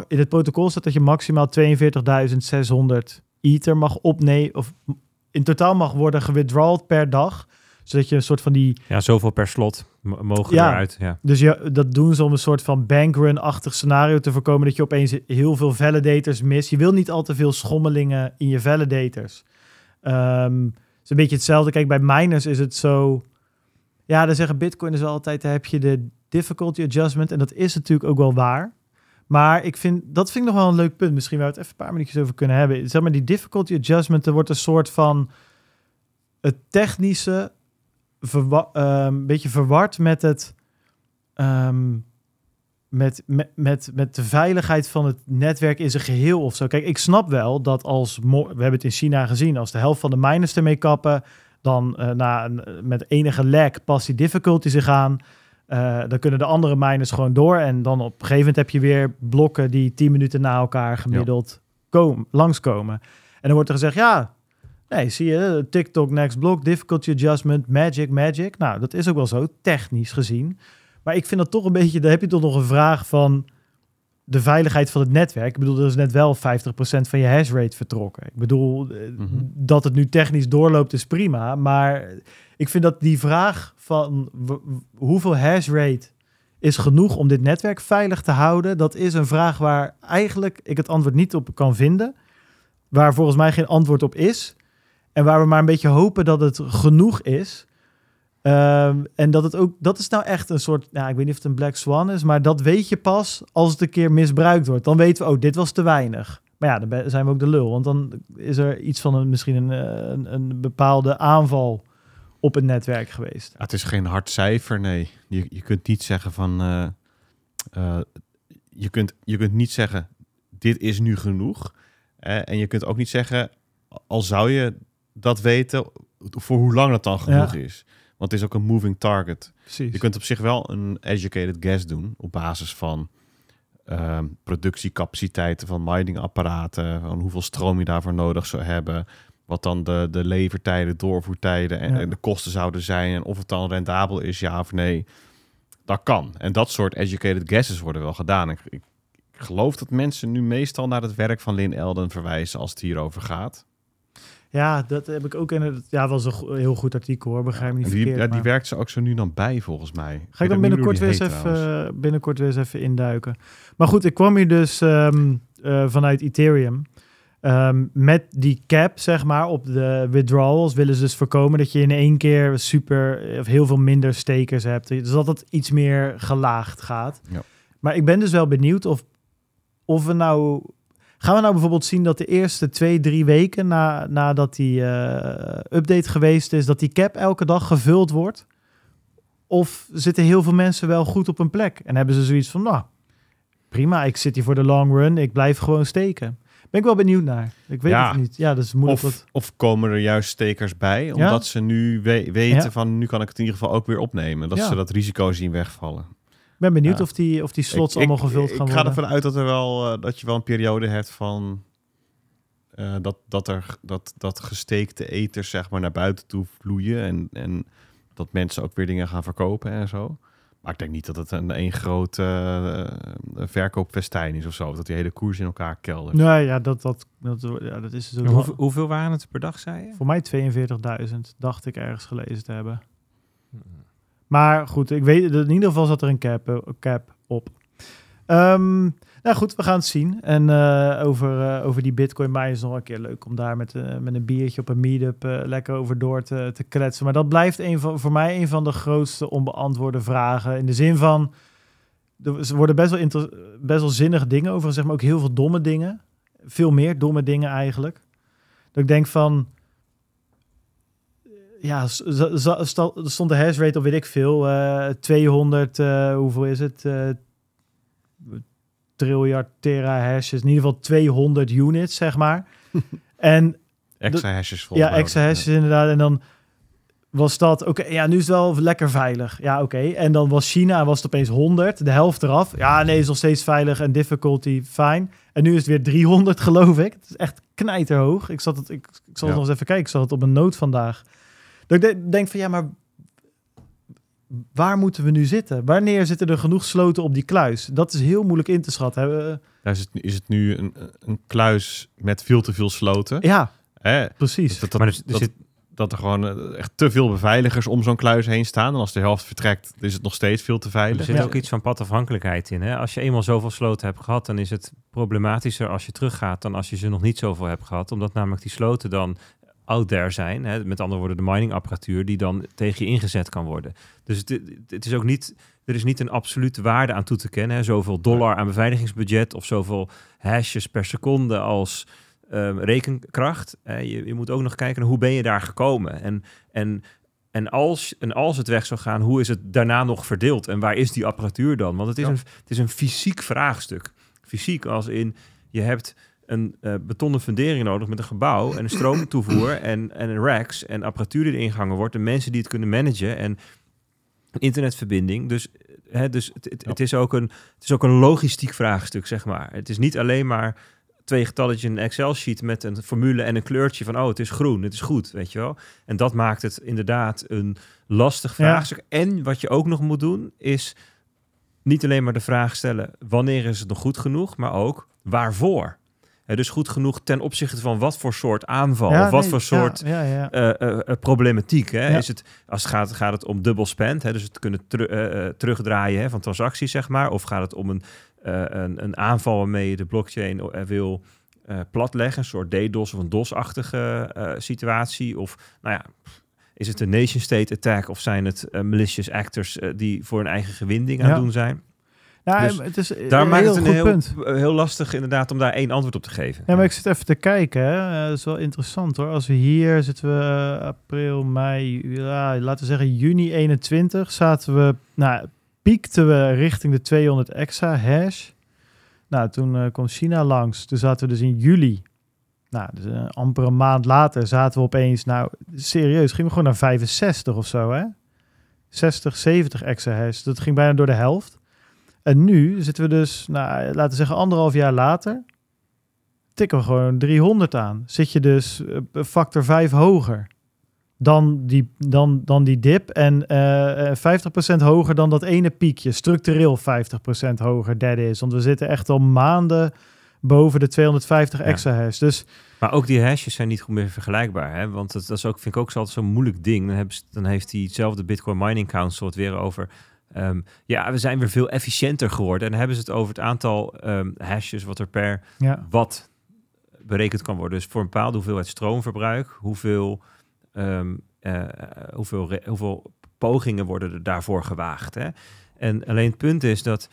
in het protocol staat dat je maximaal 42.600 ether mag opnemen, of in totaal mag worden gewithdrawald per dag. Zodat je een soort van die... Ja, zoveel per slot mogen ja, eruit. Ja. Dus je, dat doen ze om een soort van bankrun-achtig scenario te voorkomen dat je opeens heel veel validators mist. Je wil niet al te veel schommelingen in je validators. Um, het is een beetje hetzelfde. Kijk, bij miners is het zo... Ja, dan zeggen bitcoiners altijd, daar heb je de difficulty adjustment. En dat is natuurlijk ook wel waar. Maar ik vind, dat vind ik nog wel een leuk punt. Misschien waar we het even een paar minuutjes over kunnen hebben. Zeg maar, die difficulty adjustment, er wordt een soort van het technische een beetje verward met het um, met, met, met, met de veiligheid van het netwerk in zijn geheel of zo. Kijk, ik snap wel dat als we hebben het in China gezien, als de helft van de miners ermee kappen, dan uh, na, met enige lag past die difficulty zich aan. Uh, dan kunnen de andere miners gewoon door. En dan op een gegeven moment heb je weer blokken die 10 minuten na elkaar gemiddeld komen, langskomen. En dan wordt er gezegd, ja, nee, zie je, TikTok next block, difficulty adjustment, magic, magic. Nou, dat is ook wel zo, technisch gezien. Maar ik vind dat toch een beetje, daar heb je toch nog een vraag van de veiligheid van het netwerk. Ik bedoel, er is net wel 50% van je hash rate vertrokken. Ik bedoel, mm -hmm. dat het nu technisch doorloopt is prima, maar ik vind dat die vraag van hoeveel hash rate is genoeg om dit netwerk veilig te houden, dat is een vraag waar eigenlijk ik het antwoord niet op kan vinden. Waar volgens mij geen antwoord op is. En waar we maar een beetje hopen dat het genoeg is. Um, en dat het ook, dat is nou echt een soort, nou, ik weet niet of het een black swan is, maar dat weet je pas als het een keer misbruikt wordt. Dan weten we, oh, dit was te weinig. Maar ja, dan zijn we ook de lul, want dan is er iets van een, misschien een, een, een bepaalde aanval op het netwerk geweest. het is geen hard cijfer, nee. Je, je kunt niet zeggen van... Uh, uh, je, kunt, je kunt niet zeggen, dit is nu genoeg. En je kunt ook niet zeggen, al zou je dat weten, voor hoe lang dat dan genoeg ja. is. Want het is ook een moving target. Precies. Je kunt op zich wel een educated guess doen op basis van uh, productiecapaciteiten van miningapparaten, van hoeveel stroom je daarvoor nodig zou hebben, wat dan de, de levertijden, doorvoertijden en, ja. en, de kosten zouden zijn. En of het dan rendabel is, ja of nee. Dat kan. En dat soort educated guesses worden wel gedaan. Ik, ik, geloof dat mensen nu meestal naar het werk van Lin Elden verwijzen als het hierover gaat. Ja, dat heb ik ook in het. Ja, was een heel goed artikel hoor. Begrijp me niet en die, verkeerd. Ja, die werkt ze ook zo nu dan bij, volgens mij. Ga ik dan binnenkort weer, eens even, binnenkort weer eens even induiken. Maar goed, ik kwam hier dus um, uh, vanuit Ethereum. Um, met die cap, zeg maar, op de withdrawals willen ze dus voorkomen dat je in één keer super of heel veel minder stekers hebt. Dus dat het iets meer gelaagd gaat. Ja. Maar ik ben dus wel benieuwd of, of we nou. Gaan we nou bijvoorbeeld zien dat de eerste twee, drie weken na, nadat die uh, update geweest is, dat die cap elke dag gevuld wordt? Of zitten heel veel mensen wel goed op een plek en hebben ze zoiets van, nou, prima, ik zit hier voor de long run, ik blijf gewoon steken. Ben ik wel benieuwd naar. Ik weet Ja. het niet. Ja, dat is moeilijk. Of, wat- of komen er juist stekers bij, omdat ze nu we- weten Ja. van nu kan ik het in ieder geval ook weer opnemen. Dat ze dat risico zien wegvallen. Ik ben benieuwd Ja. of, die, of die slots Ik- ik- allemaal gevuld ik, gaan Ik ga worden. ervan uit dat, er wel, eh, dat je wel een periode hebt van... eh, dat, dat, er, dat, dat gesteekte eters zeg maar, naar buiten toe vloeien. En, en dat mensen ook weer dingen gaan verkopen en zo. Maar ik denk niet dat het een één groot eh, verkoopfestijn is of zo. Dat die hele koers in elkaar keldert. Nee, ja, dat, dat, dat, ja, dat is dus ook wel- Hoeveel, hoeveel waren het per dag, zei je? Voor mij 42.000, dacht ik ergens gelezen te hebben. Maar goed, ik weet, in ieder geval zat er een cap, eh, cap op. Ehm, nou goed, we gaan het zien. En eh, over, eh, over die Bitcoin is nog een keer leuk om daar met, met een biertje op een meetup lekker over door te, te kletsen. Maar dat blijft een van, voor mij een van de grootste onbeantwoorde vragen. In de zin van, er worden best wel, best wel zinnige dingen over, zeg maar ook heel veel domme dingen. Veel meer domme dingen eigenlijk. Dat ik denk van, ja, stond de hash rate op weet ik veel, eh 200, eh, hoeveel is het? Eh triljard tera hashes, in ieder geval 200 units, zeg maar. en Extra hashes vol. ja, extra hashes inderdaad. En dan was dat, oké, ja, nu is het wel lekker veilig. Ja, oké. En dan was China, was het opeens 100, de helft eraf. Ja, nee, is nog steeds veilig en difficulty fijn. En nu is het weer 300, geloof ik. Het is echt knijterhoog. Ik zat het, ik, ik zal Ja. het nog eens even kijken. Ik zat het op een noot vandaag. Dat ik de- denk van, ja, maar waar moeten we nu zitten? Wanneer zitten er genoeg sloten op die kluis? Dat is heel moeilijk in te schatten. Is, het, is het nu een, een kluis met veel te veel sloten. Ja, Hè? precies. Dat, dat, maar er, er dat, zit, dat er gewoon eh, echt te veel beveiligers om zo'n kluis heen staan. En als de helft vertrekt, is het nog steeds veel te er veilig. zit Ja. ook iets van padafhankelijkheid in. Hè? Als je eenmaal zoveel sloten hebt gehad, dan is het problematischer als je teruggaat dan als je ze nog niet zoveel hebt gehad. Omdat namelijk die sloten dan out there zijn. Hè? Met andere woorden, de miningapparatuur die dan tegen je ingezet kan worden. Dus het, het is ook niet, er is niet een absolute waarde aan toe te kennen. Hè? Zoveel dollar aan beveiligingsbudget of zoveel hashes per seconde als ehm, rekenkracht. Eh, je, je moet ook nog kijken naar hoe ben je daar gekomen. En, en, en, als, en als het weg zou gaan, hoe is het daarna nog verdeeld? En waar is die apparatuur dan? Want het is, Ja. een, het is een fysiek vraagstuk. Fysiek als in, je hebt een eh, betonnen fundering nodig met een gebouw en een stroomtoevoer en, en een racks en apparatuur die erin gehangen wordt en mensen die het kunnen managen en internetverbinding. Dus, eh, hè, dus het, het, is ook een, het is ook een logistiek vraagstuk, zeg maar. Het is niet alleen maar twee getalletjes in een Excel-sheet met een formule en een kleurtje van, oh, het is groen, het is goed, weet je wel. En dat maakt het inderdaad een lastig Ja. vraagstuk. En wat je ook nog moet doen, is niet alleen maar de vraag stellen, wanneer is het nog goed genoeg, maar ook waarvoor. Dus goed genoeg ten opzichte van wat voor soort aanval, Ja, of wat nee, voor soort Ja, ja. eh, eh, eh, problematiek. Hè? Is het, als het gaat, gaat het om dubbel spend, hè? dus het kunnen teru- terugdraaien hè, van transacties, zeg maar. Of gaat het om een, een, een aanval waarmee je de blockchain wil platleggen, een soort DDoS of een DOS-achtige situatie. Of, nou ja, is het een nation-state attack of zijn het malicious actors die voor hun eigen gewinding aan het doen zijn? Ja dus het is een Daar maakt heel het een heel, punt. heel lastig inderdaad om daar één antwoord op te geven. Ja, maar ik zit even te kijken. Hè. Eh, dat is wel interessant hoor. Als we hier zitten we eh, april, mei, ja, laten we zeggen juni 21, zaten we, nou, piekten we richting de 200 exa hash. Nou, toen eh, kwam China langs. Toen zaten we dus in juli. Nou, dus amper een maand later zaten we opeens, nou, serieus, gingen we gewoon naar 65 of zo, hè? 60, 70 exa hash. Dat ging bijna door de helft. En nu zitten we dus, nou, laten we zeggen anderhalf jaar later, tikken we gewoon 300 aan. Zit je dus eh, factor 5 hoger dan die, dan, dan die dip en eh, eh, 50% hoger dan dat ene piekje. Structureel 50% hoger, dat is. Want we zitten echt al maanden boven de 250 Ja. extra hash. Dus Maar ook die hashes zijn niet goed meer vergelijkbaar. Hè? Want dat, dat is ook, vind ik ook altijd zo'n moeilijk ding. Dan, hebben ze, dan heeft diezelfde Bitcoin Mining Council het weer over... ehm, ja, we zijn weer veel efficiënter geworden. En dan hebben ze het over het aantal ehm, hashes... wat er per ja, watt berekend kan worden. Dus voor een bepaalde hoeveelheid stroomverbruik... hoeveel, ehm, eh, hoeveel, re- hoeveel pogingen worden er daarvoor gewaagd. Hè? En alleen het punt is dat...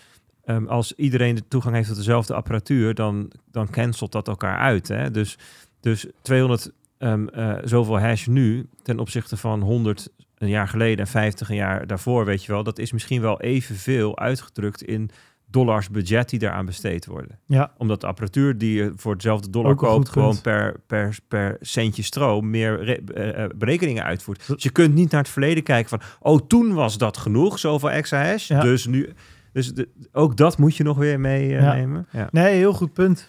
als iedereen de toegang heeft tot dezelfde apparatuur, dan, dan cancelt dat elkaar uit. Hè? Dus, dus 200 ehm, eh, zoveel hash nu ten opzichte van 100 een jaar geleden en 50 een jaar daarvoor, weet je wel, dat is misschien wel evenveel uitgedrukt in dollars budget die daaraan besteed worden. Ja. Omdat de apparatuur die je voor hetzelfde dollar koopt, gewoon punt. per, per, per centje stroom meer eh, eh, berekeningen uitvoert. Dus je kunt niet naar het verleden kijken van, oh, toen was dat genoeg, zoveel extra hash. Ja. Dus nu, dus de, ook dat moet je nog weer meenemen. ja. Nee, heel goed punt.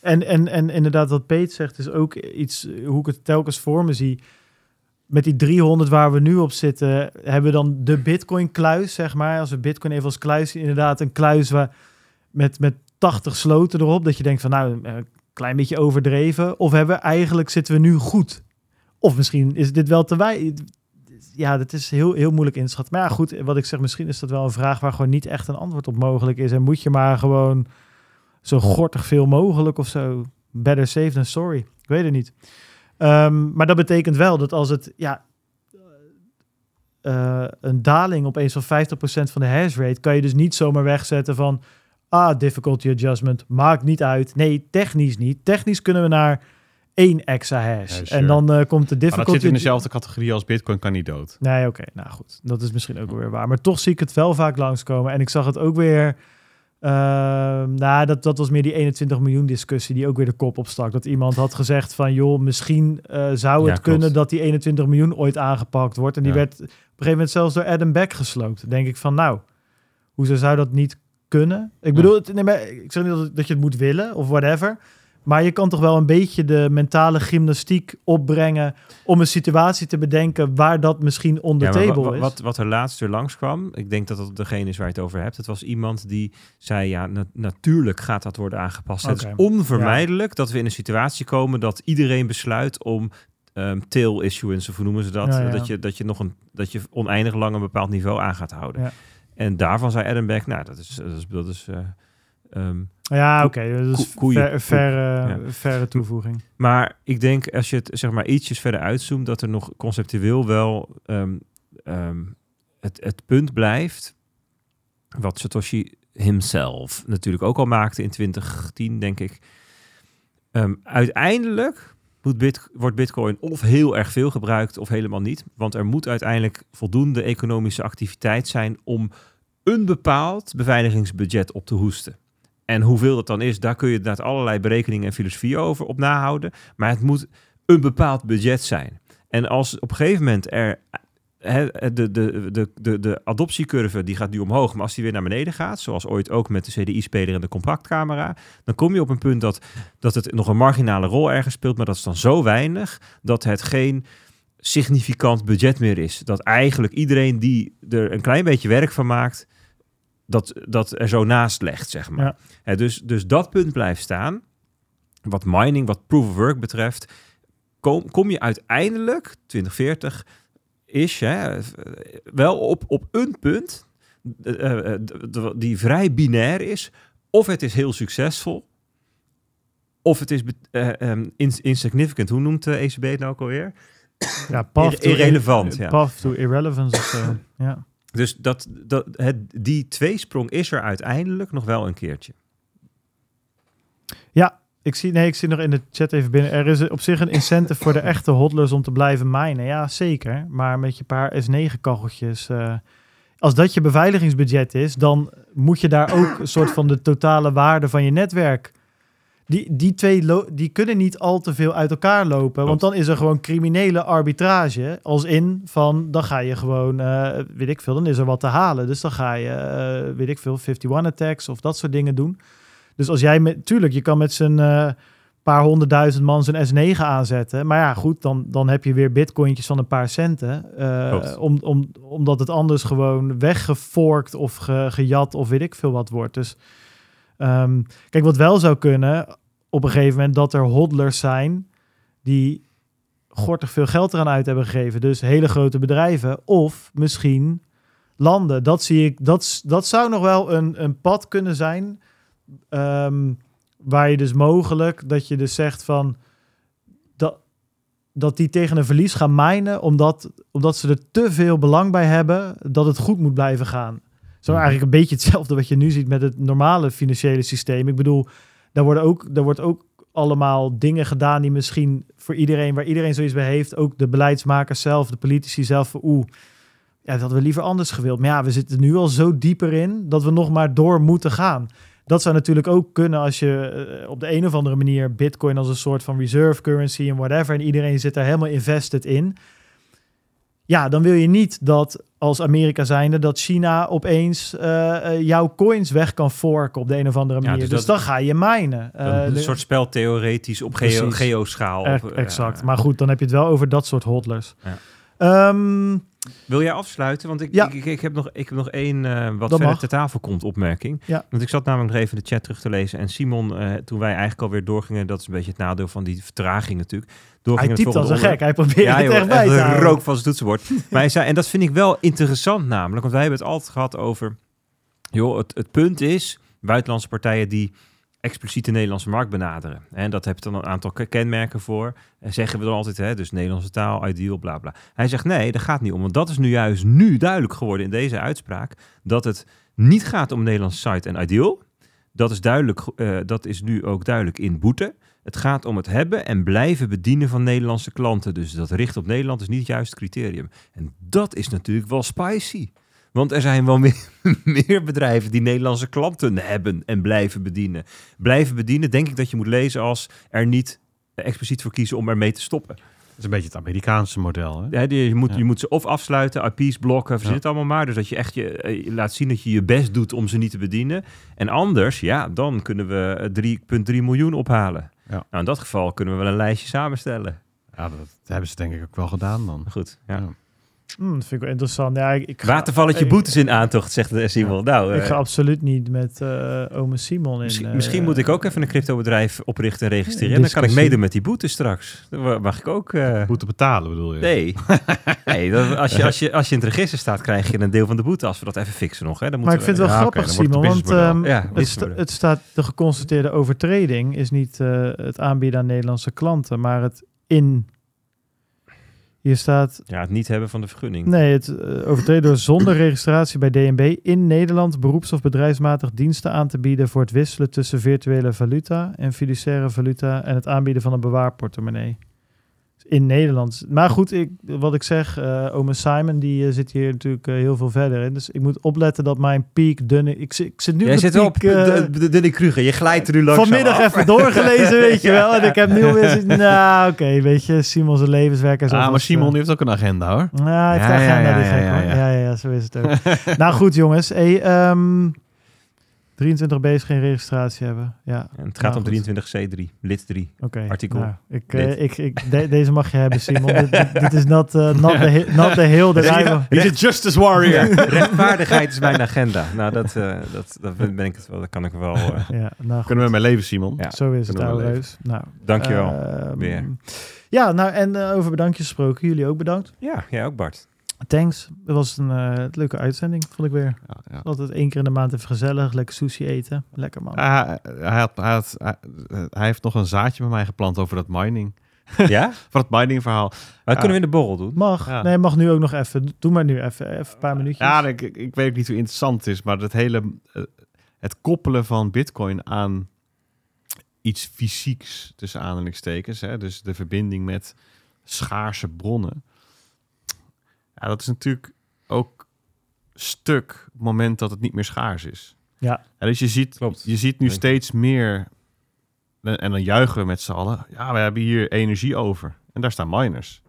En, en, en inderdaad, wat Peet zegt, is ook iets eh, hoe ik het telkens voor me zie. Met die 300 waar we nu op zitten, hebben we dan de Bitcoin-kluis, zeg maar. Als we Bitcoin even als kluis zien, inderdaad een kluis waar met, met 80 sloten erop. Dat je denkt van, nou, een klein beetje overdreven. Of hebben we eigenlijk zitten we nu goed? Of misschien is dit wel te wij. Ja, dat is heel, heel moeilijk in te schatten. Maar ja, goed, wat ik zeg, misschien is dat wel een vraag waar gewoon niet echt een antwoord op mogelijk is. En moet je maar gewoon zo gortig veel mogelijk of zo. Better safe than sorry. Ik weet het niet. Ehm, maar dat betekent wel dat als het ja, eh, een daling opeens van 50% van de hash rate, kan je dus niet zomaar wegzetten van ah, difficulty adjustment, maakt niet uit. Nee, technisch niet. Technisch kunnen we naar één extra hash. Ja, sure. En dan eh, komt de Maar dat difficulty... zit in dezelfde categorie als Bitcoin kan niet dood. Nee, oké. Nou goed, dat is misschien ook weer waar. Maar toch zie ik het wel vaak langskomen. En ik zag het ook weer... ehm, nou, dat, dat was meer die 21 miljoen discussie die ook weer de kop opstak. Dat iemand had gezegd van... joh, misschien eh, zou het Ja, klopt. kunnen dat die 21 miljoen ooit aangepakt wordt. En die Ja. werd op een gegeven moment zelfs door Adam Beck gesloopt. Denk ik van, nou, hoezo zou dat niet kunnen? Ik bedoel, het, nee, maar ik zeg niet dat, dat je het moet willen of whatever... Maar je kan toch wel een beetje de mentale gymnastiek opbrengen om een situatie te bedenken waar dat misschien on the Ja, table is. Wat, wat er laatst weer langskwam, ik denk dat dat degene is waar je het over hebt. Het was iemand die zei, ja, na- natuurlijk gaat dat worden aangepast. Het is onvermijdelijk dat we in een situatie komen dat iedereen besluit om ehm tail issuance, of hoe noemen ze dat? Ja. Dat, je, dat, je nog een, dat je oneindig lang een bepaald niveau aan gaat houden. En daarvan zei Adam Beck, nou, dat is, dat is, dat is eh, ehm, Ja, oké. dat is koe- koeien- ver, verre, Ja. verre toevoeging. Maar ik denk als je het zeg maar ietsjes verder uitzoomt, dat er nog conceptueel wel ehm, ehm, het, het punt blijft. Wat Satoshi himself natuurlijk ook al maakte in 2010, denk ik. Ehm, uiteindelijk moet bit, wordt Bitcoin of heel erg veel gebruikt of helemaal niet. Want er moet uiteindelijk voldoende economische activiteit zijn om een bepaald beveiligingsbudget op te hoesten. En hoeveel dat dan is, daar kun je inderdaad allerlei berekeningen en filosofie over op nahouden. Maar het moet een bepaald budget zijn. En als op een gegeven moment er de, de, de, de, de adoptiecurve die gaat nu omhoog, maar als die weer naar beneden gaat, zoals ooit ook met de CDI-speler en de compactcamera, dan kom je op een punt dat, dat het nog een marginale rol ergens speelt, maar dat is dan zo weinig dat het geen significant budget meer is. Dat eigenlijk iedereen die er een klein beetje werk van maakt, dat, dat er zo naast legt, zeg maar. Ja. Dus, dus dat punt blijft staan. Wat mining, wat proof of work betreft, kom, kom je uiteindelijk, 2040, is hè, wel op, op een punt eh, eh, die vrij binair is. Of het is heel succesvol, of het is ehm, ins- insignificant. Hoe noemt de ECB het nou ook alweer? Ja, path to irrelevant, ir- ja. Path to irrelevance of ja. Dus dat, dat, het, die tweesprong is er uiteindelijk nog wel een keertje. Ik zie, nee, ik zie nog in de chat even binnen. Er is op zich een incentive voor de echte hodlers om te blijven minen. Ja, zeker. Maar met je paar S9-kacheltjes... eh, als dat je beveiligingsbudget is, dan moet je daar ook een soort van de totale waarde van je netwerk... Die, die twee die kunnen niet al te veel uit elkaar lopen. Want dan is er gewoon criminele arbitrage. Als in van, dan ga je gewoon, eh, weet ik veel, dan is er wat te halen. Dus dan ga je, eh, weet ik veel, 51 attacks of dat soort dingen doen. Dus als jij met, tuurlijk, je kan met z'n eh, paar honderdduizend man zijn S9 aanzetten. Maar ja, goed, dan, dan heb je weer bitcointjes van een paar centen. om, om, omdat het anders gewoon weggeforkt of ge- gejat of weet ik veel wat wordt. Dus ehm, kijk, wat wel zou kunnen op een gegeven moment, dat er hodlers zijn die gortig veel geld eraan uit hebben gegeven. Dus hele grote bedrijven of misschien landen. Dat zie ik, dat, dat zou nog wel een, een pad kunnen zijn. ehm, waar je dus mogelijk, dat je dus zegt van dat, dat die tegen een verlies gaan mijnen, omdat, omdat ze er te veel belang bij hebben dat het goed moet blijven gaan. Mhm. eigenlijk een beetje hetzelfde wat je nu ziet met het normale financiële systeem. Ik bedoel, daar worden ook, daar wordt ook allemaal dingen gedaan die misschien voor iedereen, waar iedereen zoiets bij heeft, ook de beleidsmakers zelf, de politici zelf, oeh, ja, dat we liever anders gewild. Maar ja, we zitten nu al zo dieper in dat we nog maar door moeten gaan. Dat zou natuurlijk ook kunnen als je eh, op de een of andere manier Bitcoin als een soort van reserve currency en whatever. En iedereen zit daar helemaal invested in. Ja, dan wil je niet dat als Amerika zijnde dat China opeens eh, eh, jouw coins weg kan forken op de een of andere Ja, manier. dus dus, dat- dan ga je minen. een Eh, de- soort spel theoretisch op geo, geoschaal. Exact. ja. Maar goed, dan heb je het wel over dat soort hodlers. Ja. Ehm, Wil jij afsluiten? Want ik, Ja. ik, heb nog, ik heb nog één eh, wat Dat verder mag. ter tafel komt opmerking. Ja. Want ik zat namelijk nog even de chat terug te lezen. En Simon, eh, toen wij eigenlijk alweer doorgingen, dat is een beetje het nadeel van die vertraging natuurlijk. hij typt als een gek. Hij probeert ja, het joh, echt bij te echt houden. rook van zijn toetsenbord. maar hij zei, en dat vind ik wel interessant namelijk, want wij hebben het altijd gehad over, joh, het, het punt is, buitenlandse partijen die expliciet de Nederlandse markt benaderen. En dat heeft dan een aantal ke- kenmerken voor. En zeggen we dan altijd, hè, dus Nederlandse taal, ideal, bla bla. Hij zegt, nee, dat gaat niet om. Want dat is nu juist nu duidelijk geworden in deze uitspraak, dat het niet gaat om Nederlandse site en ideal. Dat is, duidelijk, eh, dat is nu ook duidelijk in boete. Het gaat om het hebben en blijven bedienen van Nederlandse klanten. Dus dat richt op Nederland is niet het juiste criterium. En dat is natuurlijk wel spicy. Want er zijn wel meer, meer bedrijven die Nederlandse klanten hebben en blijven bedienen. Blijven bedienen, denk ik dat je moet lezen als er niet expliciet voor kiezen om ermee te stoppen. Dat is een beetje het Amerikaanse model. Hè? Ja, die- je, moet, Ja. je moet ze of afsluiten, IP's blokken, verzin Ja. het allemaal maar. Dus dat je echt je, eh, laat zien dat je je best doet om ze niet te bedienen. En anders, ja, dan kunnen we eh, 3,3 miljoen ophalen. Nou, in dat geval kunnen we wel een lijstje samenstellen. Ja, dat hebben ze denk ik ook wel gedaan dan. Goed, ja. Hmm, dat vind ik wel interessant. Ja, ik, ik ga- Watervalletje ik- boetes in aantocht, zegt de Simon. Nou, Ik eh, ga absoluut niet met eh ome Simon in. misschien, eh, misschien moet ik ook even een cryptobedrijf oprichten en registreren. En dan kan ik meedoen met die boetes straks. Dan mag ik ook... eh, Moeten betalen bedoel je? Nee, nee dat, als, je, als, je, als je in het register staat, krijg je een deel van de boete. Als we dat even fixen nog. Hè, dan Maar ik vind het we- wel Ja, grappig, het Simon. Want ehm, Ja, het, sta- het staat de geconstateerde overtreding is niet eh, het aanbieden aan Nederlandse klanten, maar het in. Hier staat Ja, het niet hebben van de vergunning. Nee, het eh, overtreden door zonder registratie bij DNB in Nederland beroeps- of bedrijfsmatig diensten aan te bieden voor het wisselen tussen virtuele valuta en fiduciaire valuta en het aanbieden van een bewaarportemonnee. In Nederland. Maar goed, ik, wat ik zeg, eh ome Simon die eh, zit hier natuurlijk eh, heel veel verder in. Dus ik moet opletten dat mijn piek dunne... Ik, zit- ik zit nu Jij op de zit wel op piek, de, de, Denny Kruger. Je glijdt er nu langzaam vanmiddag af. even doorgelezen, weet je wel. En ik heb nu zoiets- Nou, oké, weet je, Simon zijn levenswerk is Ah, maar Simon heeft ook een agenda hoor. ja, hij heeft Ja, de ja, agenda, ja, die ja, gek, ja, hoor. ja. Ja, ja, ja, zo is het ook. nou goed, jongens. Hey, ehm, 23b is geen registratie hebben. Ja, En het gaat Nou, om goed. 23C3, lid 3. oké. Artikel. Nou, ik, eh, ik, ik, de- deze mag je hebben, Simon. dit, dit- dit is not, eh, not, the, not the hill that I... wa- He's a justice warrior. Rechtvaardigheid is mijn agenda. Nou, dat, eh, dat, dat ben ik het wel. Dat kan ik wel. eh, Ja, nou. Kunnen we mee leven, Simon? Ja. Zo is het, oude. Nou, Dankjewel. ehm, weer. Ja, nou en over bedankjes gesproken. Jullie ook bedankt. Ja, jij ook Bart. Thanks. Het was een eh, leuke uitzending, vond ik weer. Ja, ja. Altijd één keer in de maand even gezellig. Lekker sushi eten. Lekker man. Ah, hij, had, hij, had, hij, hij heeft nog een zaadje bij mij geplant over dat mining. Ja? Voor het mining verhaal. Maar kunnen we in de borrel doen? Mag. Ja. Nee, mag nu ook nog even. Doe maar nu even. Even een paar minuutjes. Ja, ik, ik, weet ook niet hoe interessant het is, maar het hele eh, het koppelen van Bitcoin aan iets fysieks tussen aanhalingstekens, hè, dus de verbinding met schaarse bronnen. Ja, dat is natuurlijk ook stuk op het moment dat het niet meer schaars is. Ja. En dus je ziet, Klopt. je ziet nu steeds meer en en dan juichen we met z'n allen. Ja, we hebben hier energie over. En daar staan miners.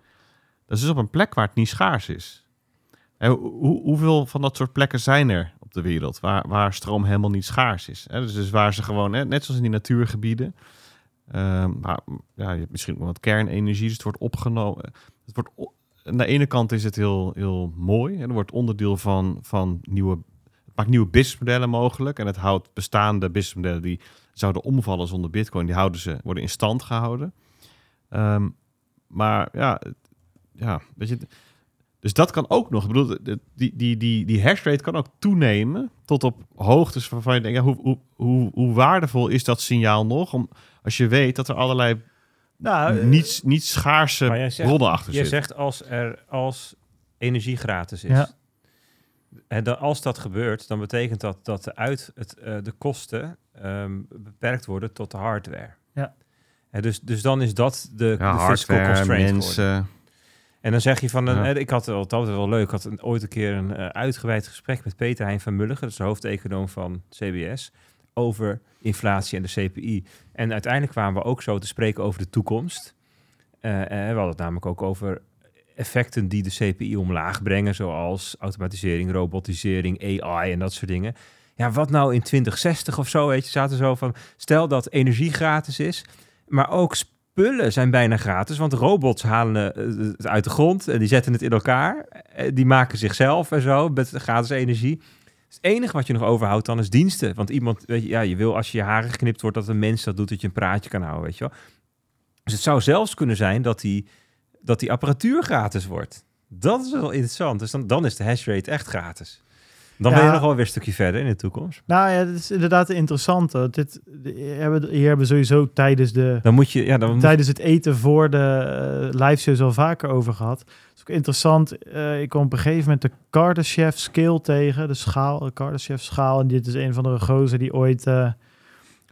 Dat is dus op een plek waar het niet schaars is. En hoe, hoe- hoeveel van dat soort plekken zijn er op de wereld waar, waar stroom helemaal niet schaars is? Hè? Dus, dus waar ze gewoon, hè, net zoals in die natuurgebieden, ehm, waar, ja, je hebt misschien ook wel wat kernenergie, dus het wordt opgenomen. Het wordt aan de ene kant is het heel, heel mooi. En er wordt onderdeel van, van nieuwe, het maakt nieuwe businessmodellen mogelijk. En het houdt bestaande businessmodellen die zouden omvallen zonder bitcoin, die houden ze, worden in stand gehouden. Ehm, maar ja, ja, weet je, dus dat kan ook nog. Ik bedoel, die, die, die, die hash rate kan ook toenemen tot op hoogtes waarvan je denkt, ja, hoe, hoe, hoe, hoe waardevol is dat signaal nog? Om, als je weet dat er allerlei nou, eh, niet, niet schaarse bronnen achter Je zitten. zegt als er als energie gratis is. Ja. En dan, als dat gebeurt, dan betekent dat dat de, uit het, eh, de kosten ehm, beperkt worden tot de hardware. Ja. En dus, dus dan is dat de, ja, de fiscal hardware, constraint mensen. En dan zeg je van, een, Ja. eh, ik had het altijd wel leuk, ik had een, ooit een keer een eh, uitgebreid gesprek met Peter Hein van Mulligen, dat is de hoofdeconoom van CBS, over inflatie en de CPI. En uiteindelijk kwamen we ook zo te spreken over de toekomst. Eh, eh, we hadden het namelijk ook over effecten die de CPI omlaag brengen, zoals automatisering, robotisering, AI en dat soort dingen. Ja, wat nou in 2060 of zo, weet je, zaten zo van, stel dat energie gratis is, maar ook spullen zijn bijna gratis, want robots halen eh, het uit de grond en die zetten het in elkaar, die maken zichzelf en zo met gratis energie. Het enige wat je nog overhoudt dan is diensten, want iemand, weet je, ja, je wil als je je haren geknipt wordt dat een mens dat doet, dat je een praatje kan houden, weet je wel. Dus het zou zelfs kunnen zijn dat die, dat die apparatuur gratis wordt. Dat is wel interessant. Dus dan, dan is de hashrate echt gratis. Dan ben je nog wel weer een stukje verder in de toekomst. Nou ja, dat is inderdaad interessant. Dit, hier hebben, hier hebben we sowieso tijdens, de, Dan moet je, ja, dan tijdens het eten voor de uh, live shows al vaker over gehad. Het is ook interessant. eh, ik kwam op een gegeven moment de Kardashev scale tegen. De schaal, de Kardashev schaal. En dit is een van de gozer die ooit eh,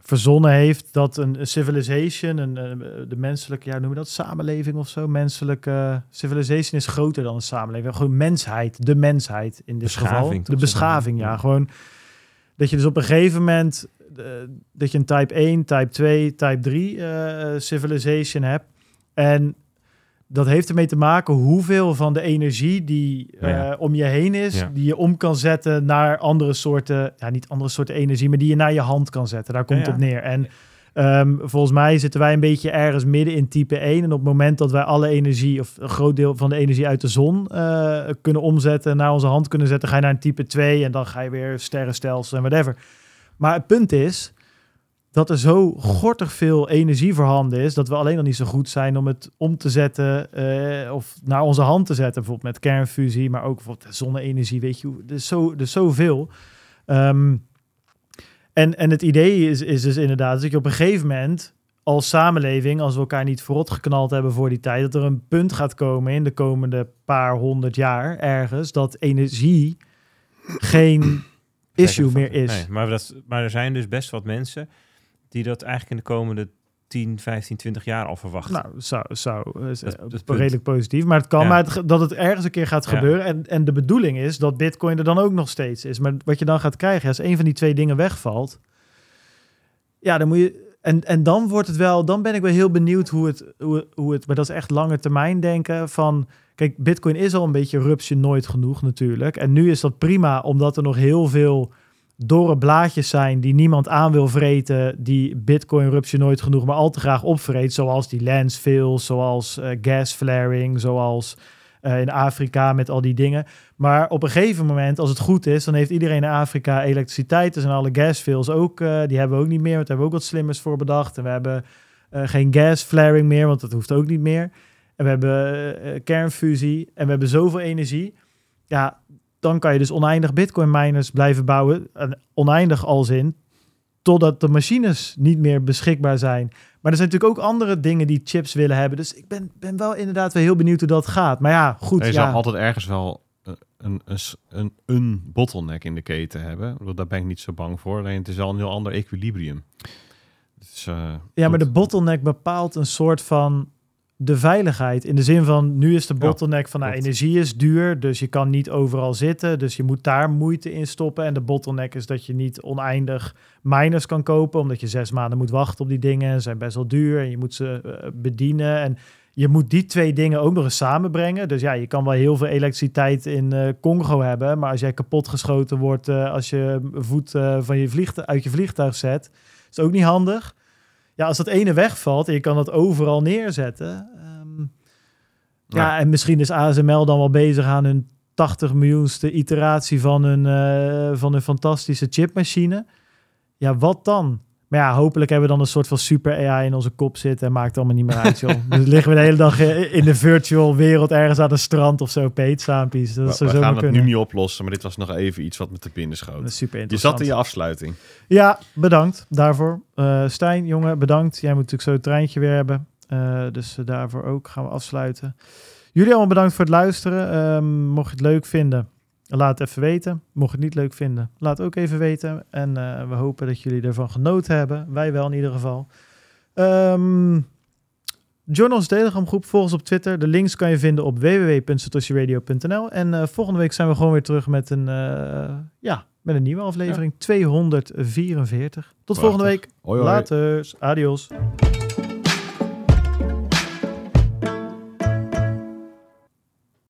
verzonnen heeft dat een, een civilization, een, eh, de menselijke, ja, noemen we dat samenleving of zo? Menselijke civilization is groter dan een samenleving. Gewoon mensheid, de mensheid in dit Beschaving, geval. toch? De beschaving, ja. Gewoon dat je dus op een gegeven moment eh, dat je een type 1, type 2, type 3 eh, civilization hebt. En dat heeft ermee te maken hoeveel van de energie die Ja, ja. eh, om je heen is, Ja. die je om kan zetten naar andere soorten, ja, niet andere soorten energie, maar die je naar je hand kan zetten. Daar komt het op neer. En ehm, volgens mij zitten wij een beetje ergens midden in type 1. En op het moment dat wij alle energie, of een groot deel van de energie uit de zon eh, kunnen omzetten, naar onze hand kunnen zetten, ga je naar een type 2 en dan ga je weer sterrenstelsel en whatever. Maar het punt is dat er zo gortig veel energie voorhanden is, dat we alleen nog niet zo goed zijn om het om te zetten eh, of naar onze hand te zetten. Bijvoorbeeld met kernfusie, maar ook bijvoorbeeld zonne-energie, weet je, hoe- er is, zo, er is zoveel. Ehm, en, en het idee is, is dus inderdaad dat je op een gegeven moment als samenleving, als we elkaar niet verrot geknald hebben voor die tijd, dat er een punt gaat komen in de komende paar honderd jaar ergens, dat energie geen issue meer is. Nee, maar, dat, maar er zijn dus best wat mensen die dat eigenlijk in de komende 10, 15, 20 jaar al verwachten. Nou, zou, zou eh, Dat- eh, dat redelijk positief. Maar het kan Ja. maar dat het ergens een keer gaat Ja. gebeuren. En, en de bedoeling is dat Bitcoin er dan ook nog steeds is. Maar wat je dan gaat krijgen, als een van die twee dingen wegvalt. Ja, dan moet je. En, en dan wordt het wel. Dan ben ik wel heel benieuwd hoe het, hoe, hoe het. Maar dat is echt lange termijn denken. Van. Kijk, Bitcoin is al een beetje rupsje nooit genoeg natuurlijk. En nu is dat prima, omdat er nog heel veel dorre blaadjes zijn die niemand aan wil vreten, die Bitcoin rupsje nooit genoeg, maar al te graag opvreet, zoals die landfills, zoals eh, gas flaring, zoals eh, in Afrika met al die dingen. Maar op een gegeven moment, als het goed is, dan heeft iedereen in Afrika elektriciteit. Dus en alle gasfills ook, eh, die hebben we ook niet meer, want daar hebben ook wat slimmers voor bedacht. En we hebben eh, geen gas flaring meer, want dat hoeft ook niet meer. En we hebben eh, eh, kernfusie en we hebben zoveel energie. Ja, dan kan je dus oneindig bitcoin miners blijven bouwen. En oneindig als in, totdat de machines niet meer beschikbaar zijn. Maar er zijn natuurlijk ook andere dingen die chips willen hebben. Dus ik ben, ben wel inderdaad wel heel benieuwd hoe dat gaat. Maar ja, goed. je ja. zal altijd ergens wel eh, een, een, een, een bottleneck in de keten hebben. Daar ben ik niet zo bang voor. Alleen het is al een heel ander equilibrium. Dus, eh, Ja, maar de bottleneck bepaalt een soort van de veiligheid. In de zin van, nu is de bottleneck van, nou, energie is duur, dus je kan niet overal zitten. Dus je moet daar moeite in stoppen. En de bottleneck is dat je niet oneindig miners kan kopen, omdat je zes maanden moet wachten op die dingen. Ze zijn best wel duur en je moet ze eh, bedienen. En je moet die twee dingen ook nog eens samenbrengen. Dus ja, je kan wel heel veel elektriciteit in eh, Congo hebben, maar als jij kapotgeschoten wordt eh, als je voet van je vliegtuig, uit je vliegtuig zet, is het ook niet handig. Ja, als dat ene wegvalt en je kan dat overal neerzetten. ehm, ja. Ja. en misschien is ASML dan wel bezig aan hun 80 miljoenste iteratie van hun, eh, van hun fantastische chipmachine. Ja, wat dan? Maar ja, hopelijk hebben we dan een soort van super AI in onze kop zitten en maakt allemaal niet meer uit, joh. dus liggen we de hele dag eh, in de virtual wereld ergens aan het strand of zo, Peet, saampies. Dat we, zou we zo gaan het nu niet oplossen, maar dit was nog even iets wat me te binnen schoot. is super Je interessant. zat in je afsluiting. Ja, bedankt daarvoor. Eh, Stijn, jongen, bedankt. Jij moet natuurlijk zo het treintje weer hebben. Eh, dus daarvoor ook gaan we afsluiten. Jullie allemaal bedankt voor het luisteren. Ehm, mocht je het leuk vinden, laat het even weten. Mocht je het niet leuk vinden, laat ook even weten. En eh, we hopen dat jullie ervan genoten hebben. Wij wel in ieder geval. Ehm, Journals Telegram groep, volg ons op Twitter. De links kan je vinden op www.satoshiradio.nl. En eh, volgende week zijn we gewoon weer terug met een, eh, ja, met een nieuwe aflevering. 244. Tot volgende week. Hoi, hoi. Later. Adios.